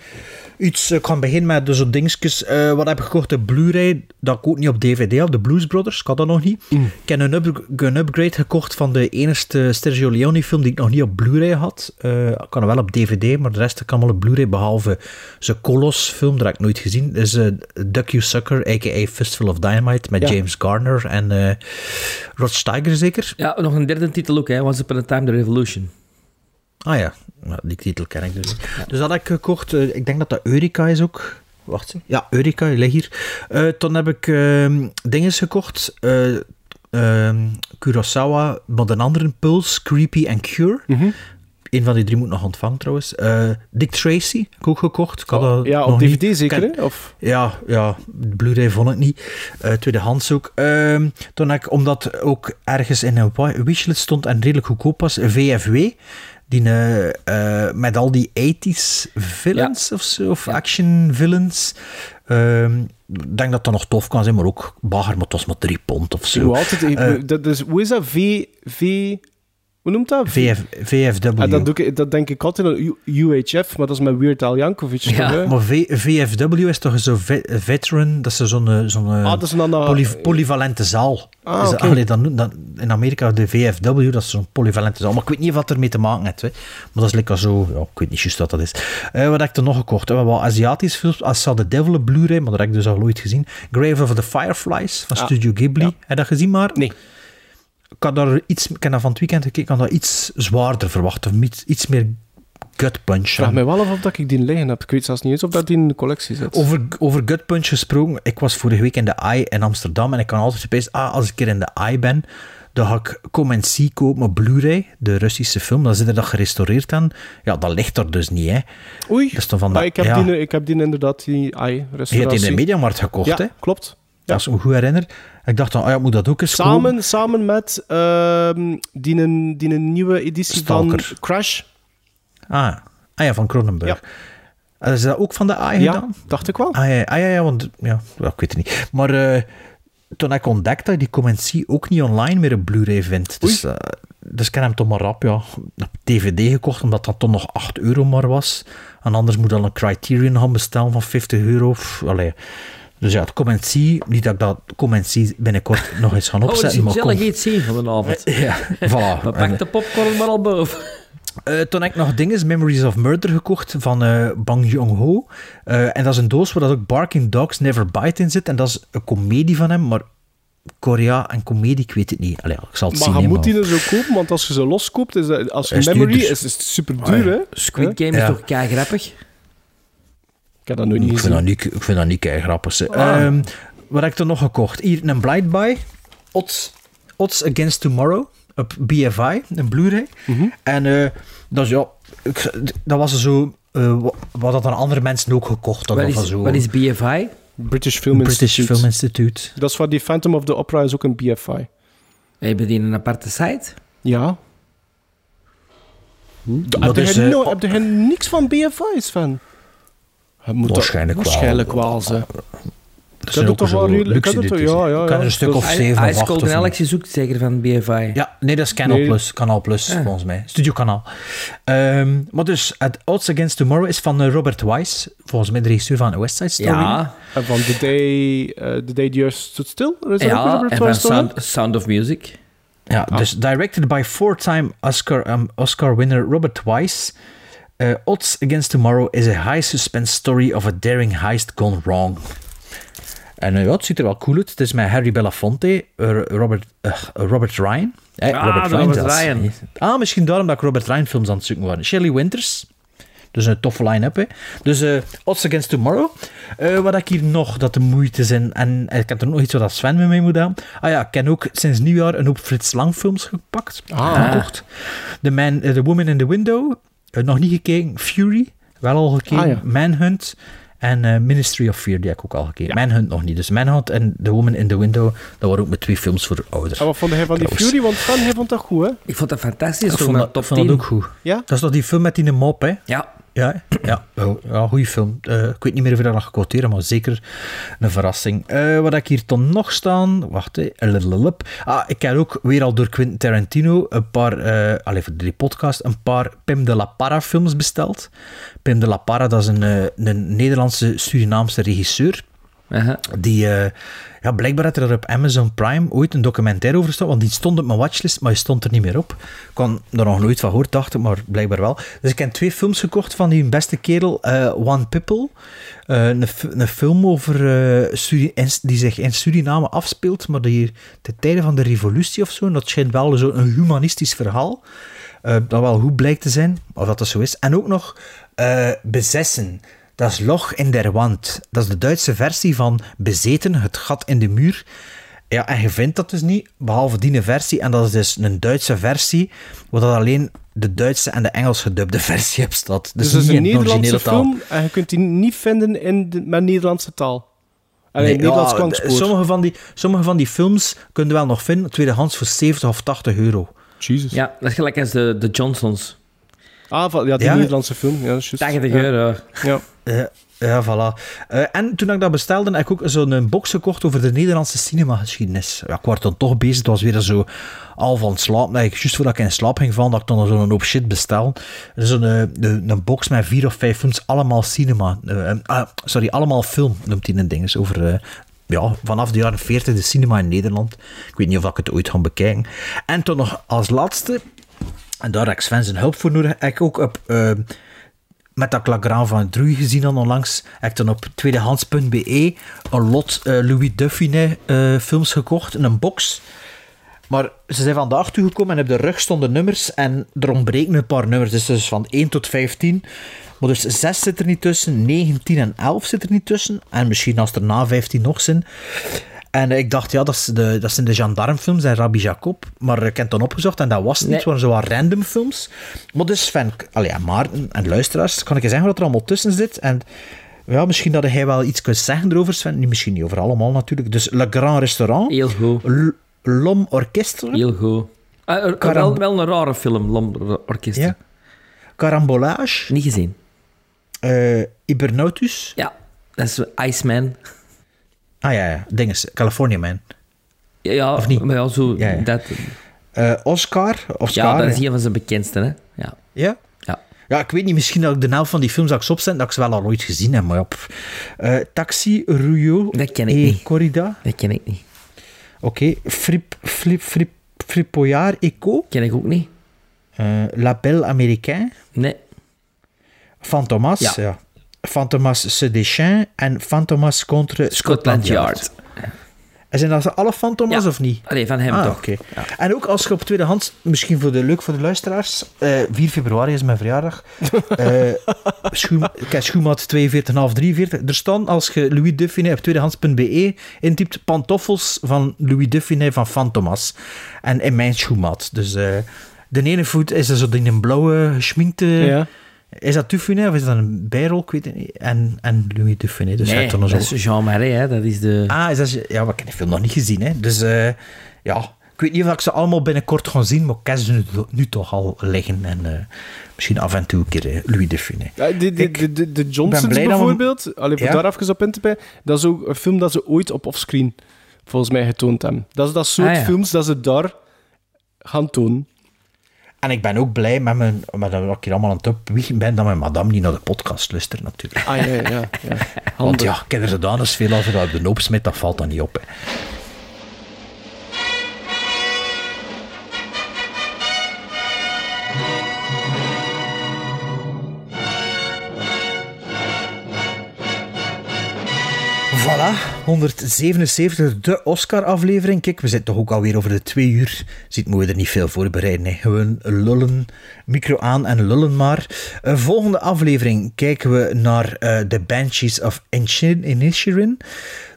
S2: iets... Ik kan beginnen met dus zo'n dingetjes. eh, wat heb ik gekocht? De Blu-ray. Dat ik ook niet op DVD had. De Blues Brothers. Ik had dat nog niet.
S1: Mm.
S2: Ik heb een, up- een upgrade gekocht van de enige Sergio Leone film die ik nog niet op Blu-ray had. Eh, ik had hem wel op DVD, maar de rest ik allemaal op Blu-ray. Behalve zijn Colossus film, dat heb ik nooit gezien. Dat is eh, Duck You Sucker, a.k.a. Fistful of Dynamite. Met
S3: Ja.
S2: James Garner en eh, Rod Steiger zeker.
S3: Ja, nog een derde titel ook, hè? Once Upon a Time, The Revolution.
S2: Ah ja, Ja, die titel ken ik dus niet. Dus dat heb ik gekocht. eh, ik denk dat dat Eureka is ook. Wacht eens. Ja, Eureka, ligt hier. Eh, toen heb ik ehm dingen gekocht. eh ehm, Kurosawa, maar een andere Pulse, Creepy en Cure. Een van die drie moet nog ontvangen trouwens. Eh, Dick Tracy heb ik ook gekocht. Ik had
S1: Oh,
S2: dat
S1: ja, op
S2: niet.
S1: DVD zeker,
S2: Ken-?
S1: Of...
S2: Ja, ja, de Blu-ray vond ik niet. Eh tweedehands ook. Ehm, toen heb ik, omdat ook ergens in een wishlist stond en redelijk goedkoop was, VFW. Die, eh, eh, met al die 80s villains of zo, of action villains. Ehm, Ik denk dat dat nog tof kan zijn, maar ook bagger, maar het was maar drie pond of zo.
S1: Hoe, altijd,
S2: Eh,
S1: dat, dus, hoe is dat? V... v hoe noemt dat?
S2: VF, VFW.
S1: Ah, dat, doe ik, dat denk ik altijd aan U- UHF, maar dat is met Weird Al Yankovic. toch, hè?
S2: Maar V- VFW is toch zo'n ve- veteran, dat is zo'n eh, zo'n eh,
S1: Ah, dat is een ander-
S2: poly- polyvalente zaal.
S1: Ah,
S2: Is dat-
S1: oké.
S2: allee, dan, dan, in Amerika de VFW, dat is zo'n polyvalente zaal. Maar ik weet niet wat ermee te maken heeft. Hè. Maar dat is lekker zo, ja, ik weet niet juist wat dat is. Eh, wat heb ik er nog gekocht? We hebben wat Aziatische films. Als The Devil, een Blu-ray, maar dat heb ik dus al nooit gezien. Grave of the Fireflies van
S1: Ah,
S2: Studio Ghibli. Heb je dat gezien maar?
S1: Nee.
S2: Ik had daar iets, ik heb dat van het weekend gekeken, ik had dat iets zwaarder verwacht. Of iets, iets meer gut punch.
S1: Vraag me wel af of dat ik die liggen heb. Ik weet zelfs niet eens of dat die in de collectie zit.
S2: Over, over Gut Punch gesproken, ik was vorige week in de AI in Amsterdam en ik kan altijd opeens, ah, als ik er in de AI ben, dan ga ik Come and See kopen op Blu-ray, de Russische film, dan zit er dat gerestaureerd aan. Ja, dat ligt er dus niet, hè.
S1: Oei,
S2: Dat is dan van
S1: maar
S2: dat-
S1: ik heb,
S2: ja.
S1: die, ik heb die inderdaad, die ai
S2: Je hebt die in de Mediamarkt gekocht,
S1: Ja,
S2: hè.
S1: klopt.
S2: Als ik me goed herinner. Ik dacht dan, ah ja, moet dat ook eens.
S1: Samen, samen met ehm, die, een, die een nieuwe editie
S2: Stalker.
S1: van Crash.
S2: Ah, ah ja, van Cronenberg. Ja. Is dat ook van de AI
S1: Ja,
S2: gedaan?
S1: dacht ik wel.
S2: Ah ja, ah, ja, ja want ja, ik weet het niet. Maar eh, toen ik ontdekt dat je die Comency ook niet online meer op Blu-ray vindt. Dus, eh, dus ik heb hem toch maar rap ja, op DVD gekocht, omdat dat toch nog 8 euro maar was. En anders moet dan een Criterion gaan bestellen van 50 euro. Pff, allee. Dus ja, het Comency, niet dat ik dat Comency binnenkort nog eens ga
S3: Oh, we
S2: opzetten, maar kom.
S3: gezellig iets zien van de avond.
S2: Ja, voilà.
S3: We pakken de popcorn maar al boven.
S2: Eh, toen heb ik nog dingen, Memories of Murder gekocht van eh, Bang Joon-ho. Eh, en dat is een doos waar dat ook Barking Dogs Never Bite in zit. En dat is een komedie van hem, maar Korea en komedie, ik weet het niet. Allee, ik zal het
S1: Maar
S2: zien.
S1: je
S2: hè,
S1: moet
S2: maar-
S1: die er zo kopen, want als je ze loskoopt, is dat, als je
S2: Is het
S1: memory
S2: duurder.
S1: is, is het super duur, hè?
S3: Squid? Game is
S2: Ja.
S3: toch kei grappig?
S1: Ik heb dat nog niet
S2: ik, vind dat niet, ik vind dat niet kei grappig.
S3: Ah.
S2: Ehm, wat heb ik er nog gekocht? Hier een Blind Buy. Odds, Odds Against Tomorrow. Op BFI, een Blu-ray.
S1: Mhm.
S2: En eh, dat is ja... ik- dat was zo... eh, wat- hadden andere mensen ook gekocht.
S3: Wat is,
S2: zo.
S3: wat is BFI?
S1: British Film
S2: British
S1: Institute.
S2: Film Institute.
S1: Dat is van die Phantom of the Opera, is ook een BFI.
S3: Hebben die een aparte site?
S1: Ja.
S2: Dat
S1: Heb
S2: is,
S1: je
S2: eh,
S1: no, heb je niks van BFI's van? Het moet
S2: Waarschijnlijk
S1: dat,
S2: wel.
S1: Waarschijnlijk wel, ze.
S2: Zijn ook
S1: toch wel
S2: luxe
S1: ja, ja,
S2: kan er
S1: ja.
S2: een stuk of zeven of
S3: en. Alex je zoekt zeker van BFI.
S2: Ja, nee, dat is Canal
S1: Nee.
S2: Plus. Kanaal Plus,
S3: Ah.
S2: volgens mij. Studio Kanaal. Ehm, maar dus, het Odds Against Tomorrow is van eh, Robert Wise. Volgens mij de regisseur van West Side Story.
S3: Ja,
S1: En van The Day, eh, the day the Earth Stood Still? Is
S3: ja
S1: Robert
S3: en van? Sound, Sound of Music.
S2: Ja, dus directed by four-time Oscar, um, Oscar winner Robert Wise. Uh, Odds Against Tomorrow is a high suspense story of a daring heist gone wrong. En uh, ja, het ziet er wel cool uit. Het is met Harry Belafonte, uh, Robert, uh, Robert Ryan. Eh,
S3: Ah, Robert. Ryan.
S2: Ah, misschien daarom dat ik Robert Ryan films aan het zoeken was. Shelley Winters. Dus een toffe line-up, hè. Dus eh Odds Against Tomorrow. Eh, wat ik hier nog dat de moeite zijn? En eh, ik heb er nog iets wat Sven me mee moet aan. Ah ja, ik heb ook sinds nieuwjaar een hoop Frits Lang films gepakt.
S1: Ah.
S2: Gekocht. The, Man, eh, The Woman in the Window. Eh, nog niet gekeken. Fury. Wel al gekeken.
S1: Ah, ja.
S2: Manhunt. En eh, Ministry of Fear, die heb ik ook al gekeken. Manhunt nog niet. Dus Manhunt en The Woman in the Window, dat waren ook met twee films voor ouders.
S1: En wat vond hij van die. Fury? Want Van, hij vond dat goed, hè?
S3: Ik vond dat fantastisch.
S2: Ik vond
S3: mijn
S2: dat,
S3: top
S2: ik vond dat
S3: 10.
S2: ook goed.
S1: Ja?
S2: Dat is toch die film met die mop, hè?
S3: Ja.
S2: Ja, ja, ja goede film. Eh, ik weet niet meer of ik dat nog quoteren, maar zeker een verrassing. Eh, wat heb ik hier dan nog staan? Wacht, hè. Lululup. Ah, ik heb ook weer al door Quentin Tarantino een paar, eh alleen voor die podcast, een paar Pim de la Parra films besteld. Pim de la Parra, dat is een, eh, een Nederlandse Surinaamse regisseur. Die, eh, ja, blijkbaar had er op Amazon Prime ooit een documentaire over staan, want die stond op mijn watchlist, maar die stond er niet meer op. Ik had er nog nooit van gehoord, dacht ik, maar blijkbaar wel. Dus ik heb twee films gekocht van die beste kerel, eh, One People. Eh, een, een film over, die zich in Suriname afspeelt, maar die te tijden van de revolutie of zo, en dat schijnt wel zo een humanistisch verhaal. dat wel goed blijkt te zijn, of dat dat zo is. En ook nog Bezessen. Dat is Loch in der Wand. Dat is de Duitse versie van Bezeten, het gat in de muur. Ja, en je vindt dat dus niet, behalve die versie. En dat is dus een Duitse versie, waar dat alleen de Duitse en de Engels gedubde versie op staat.
S1: Dus,
S2: Dus,
S1: het is
S2: niet
S1: een
S2: in de
S1: Nederlandse
S2: taal.
S1: film en je kunt die niet vinden in de, met Nederlandse taal. Alleen
S2: Nee,
S1: Nederlands
S2: ja, sommige, van die, sommige van die films kun je wel nog vinden, tweedehands voor 70 of 80 euro.
S1: Jesus.
S3: Ja, dat is gelijk als de, de Johnsons.
S1: Ah, van- ja, die
S2: Ja.
S1: Nederlandse film. Ja, dat is juist.
S3: 80
S1: Ja.
S3: euro.
S1: Ja.
S2: Ja, ja voilà. Eh, en toen ik dat bestelde, heb ik ook zo'n box gekocht over de Nederlandse cinemageschiedenis. Ja, ik was dan toch bezig. Het was weer zo al van slaap. Nee, juist voordat ik in slaap ging vallen, dat ik dan zo'n hoop shit bestel. Zo'n eh, de- een box met vier of vijf films, allemaal cinema. Eh, ah, sorry, allemaal film, noemt hij een ding. Dus over... eh, ja, vanaf de jaren 40 de cinema in Nederland. Ik weet niet of ik het ooit ga bekijken. En toen nog als laatste, en daar heb ik Sven zijn hulp voor nodig, heb ik ook op eh, met dat La Grand van Druy gezien dan onlangs, heb ik dan op tweedehands.be een lot eh, Louis Dufinet eh, films gekocht, in een box. Maar ze zijn vandaag toegekomen en op de rug stonden nummers en er ontbreken een paar nummers. Dus, dus van 1 tot 15. Maar dus 6 zit er niet tussen, 9, 10 en 11 zit er niet tussen. En misschien als er na 15 nog zijn. En ik dacht, ja, dat, is de, dat zijn de gendarmefilms en Rabbi Jacob. Maar ik heb het dan opgezocht en dat was niet. Het waren zo wat random films. Maar dus Sven, allee, ja, Maarten en luisteraars, kan ik je zeggen wat er allemaal tussen zit. En ja, misschien dat hij wel iets kunt zeggen erover, Sven. Nee, misschien niet over allemaal natuurlijk. Dus Le Grand Restaurant.
S3: Heel goed.
S2: L- L'Homme Orchestre.
S3: Heel goed. Ah,
S2: Karam-
S3: wel, een rare film, Lom Orkest.
S2: Ja. Carambolage.
S3: Niet gezien.
S2: eh Hibernautus.
S3: Ja, dat is Iceman.
S2: Ah ja, ja. dinges. California Man.
S3: Ja,
S2: Of niet?
S3: maar ja, zo...
S2: Ja, ja.
S3: Dat,
S2: Eh, Oscar. Oscar.
S3: ja, dat is een van zijn bekendste, hè. Ja.
S2: Ja?
S3: Ja.
S2: Ja, ik weet niet, misschien dat ik de helft van die films dat ik ze opzet, dat ik ze wel al ooit gezien heb, maar ja. pff. Eh, Taxi, Ruyo
S3: Dat ken ik
S2: et
S3: niet.
S2: Corrida.
S3: Dat ken ik niet.
S2: Oké. Frip, flip, frip, Fripoyard Echo.
S3: Ken ik ook niet.
S2: Eh, La Belle.
S3: Nee.
S2: Fantomas.
S3: Ja.
S2: Ja. Fantomas Se Deschamps en Fantomas contre
S3: Scotland Yard.
S2: En zijn dat alle Fantomas
S3: Ja.
S2: of niet?
S3: Allee, van hem
S2: Ah,
S3: toch.
S2: oké. En ook als je op tweedehands, misschien voor de leuk voor de luisteraars, eh 4 februari is mijn verjaardag. Eh schoen, schoenmaat 42,5, 43. Er staan, als je Louis Dufinet op tweedehands.be intypt, pantoffels van Louis Dufinet van Fantomas. En in mijn schoenmaat. Dus eh, de ene voet is er zo in een blauwe geschminkte...
S1: Ja.
S2: Is dat Dufinet of is dat een bijrol? Ik weet het niet. En, en Louis Dufinet. Dus
S3: nee, dat is Jean Marais, hè. Dat is de...
S2: Ah, is dat... Ja, maar ik heb de film nog niet gezien, hè. Dus eh, ja, ik weet niet of ik ze allemaal binnenkort ga zien, maar ik ken ze nu, nu toch al liggen. En eh, misschien af en toe een keer eh, Louis.
S1: Ja, de, de, de, de, de Johnsons
S2: we-
S1: bijvoorbeeld, allee, voor
S2: Ja?
S1: daar even op in te bij, dat is ook een film dat ze ooit op offscreen volgens mij getoond hebben. Dat is dat soort
S2: Ah, ja.
S1: films dat ze daar gaan tonen.
S2: En ik ben ook blij met, mijn, met dat ik hier allemaal aan het opwiegen ben, dat mijn madame niet naar de podcast luistert, natuurlijk.
S1: Ah ja, ja, ja.
S2: Want ja, er zodanig veel over dat op de hoop smit, dat valt dan niet op. Hè. Voilà, 177, de Oscar-aflevering. Kijk, we zitten toch ook alweer over de twee uur. Ziet, moeten we er niet veel voorbereiden. Hè. Gewoon lullen, micro aan en lullen maar. Eh, volgende aflevering kijken we naar eh The Banshees of Inisherin.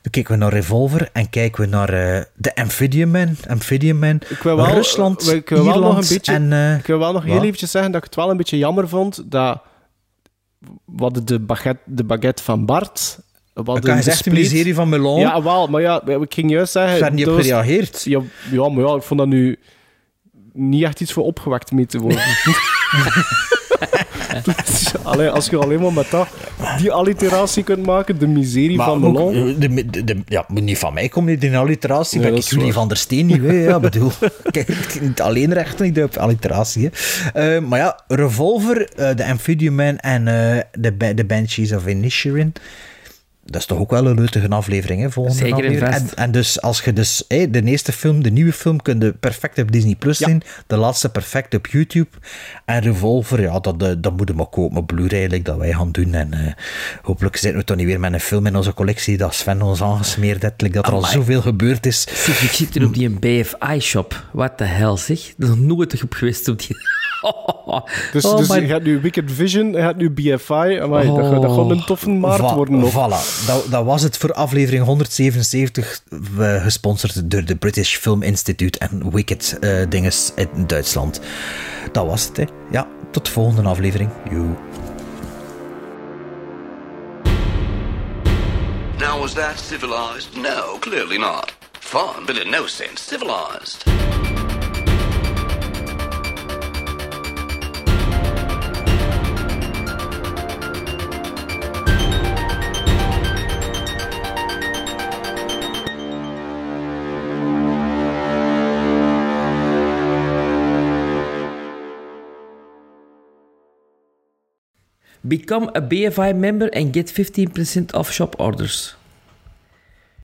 S2: Dan kijken we naar Revolver en kijken we naar eh The Amphibian Man. Amphibian Man.
S1: Ik wil wel,
S2: Rusland,
S1: ik wil wel
S2: Ierland
S1: nog een beetje,
S2: en...
S1: ik wil wel nog heel
S2: wat?
S1: eventjes zeggen dat ik het wel een beetje jammer vond dat hadden de baguette, de baguette van Bart.
S2: Ik had
S1: de
S2: gezegd de
S1: spleet.
S2: miserie van Melon.
S1: Ja, wel, maar ja, ik ging juist zeggen...
S2: Ze hebben niet op gereageerd.
S1: Ja, ja, maar ja, ik vond dat nu niet echt iets voor opgewekt mee te worden. Dus, allee, als je alleen maar met dat, die alliteratie kunt maken, de miserie
S2: Maar
S1: van Melon.
S2: de, de, de- ja, moet niet van mij komen, die alliteratie.
S1: Nee,
S2: ben ik Julie
S1: waar.
S2: van der Steen niet, hè. Ja, bedoel, kijk, ik niet alleen recht niet op alliteratie. Hè. Eh, maar ja, Revolver, eh, de Amphibian Man en eh, de, de Banshees of Inisherin. Dat is toch ook wel een nuttige aflevering, hè? Volgende
S3: Zeker en
S2: aflevering. En, en dus als je dus hé, de eerste film, de nieuwe film, kun je perfect op Disney Plus zien. De laatste perfect op YouTube. En Revolver, ja, dat, eh, dat moeten we maar kopen op Blu-ray, like dat wij gaan doen. En eh, hopelijk zitten we toch niet weer met een film in onze collectie dat Sven ons aangesmeerd heeft, like dat er al zoveel gebeurd is.
S3: Zeg, ik zit hier op die BFI-shop. What the hell, zeg. Er is nog nooit op geweest op die...
S1: Dus,
S3: Oh,
S1: dus je gaat nu Wicked Vision, je gaat nu BFI. Amai, dat, gaat- dat gaat een toffe maart
S2: Va-
S1: worden nog.
S2: Voilà, dat, dat was het voor aflevering 177, eh, gesponsord door de British Film Institute en Wicked eh dinges in Duitsland. Dat was het, hè. Ja, tot de volgende aflevering. Joe.
S17: Now, was that civilized? No, clearly not. Fun, but in no sense civilized.
S3: Become a BFI member and get 15% off shop orders.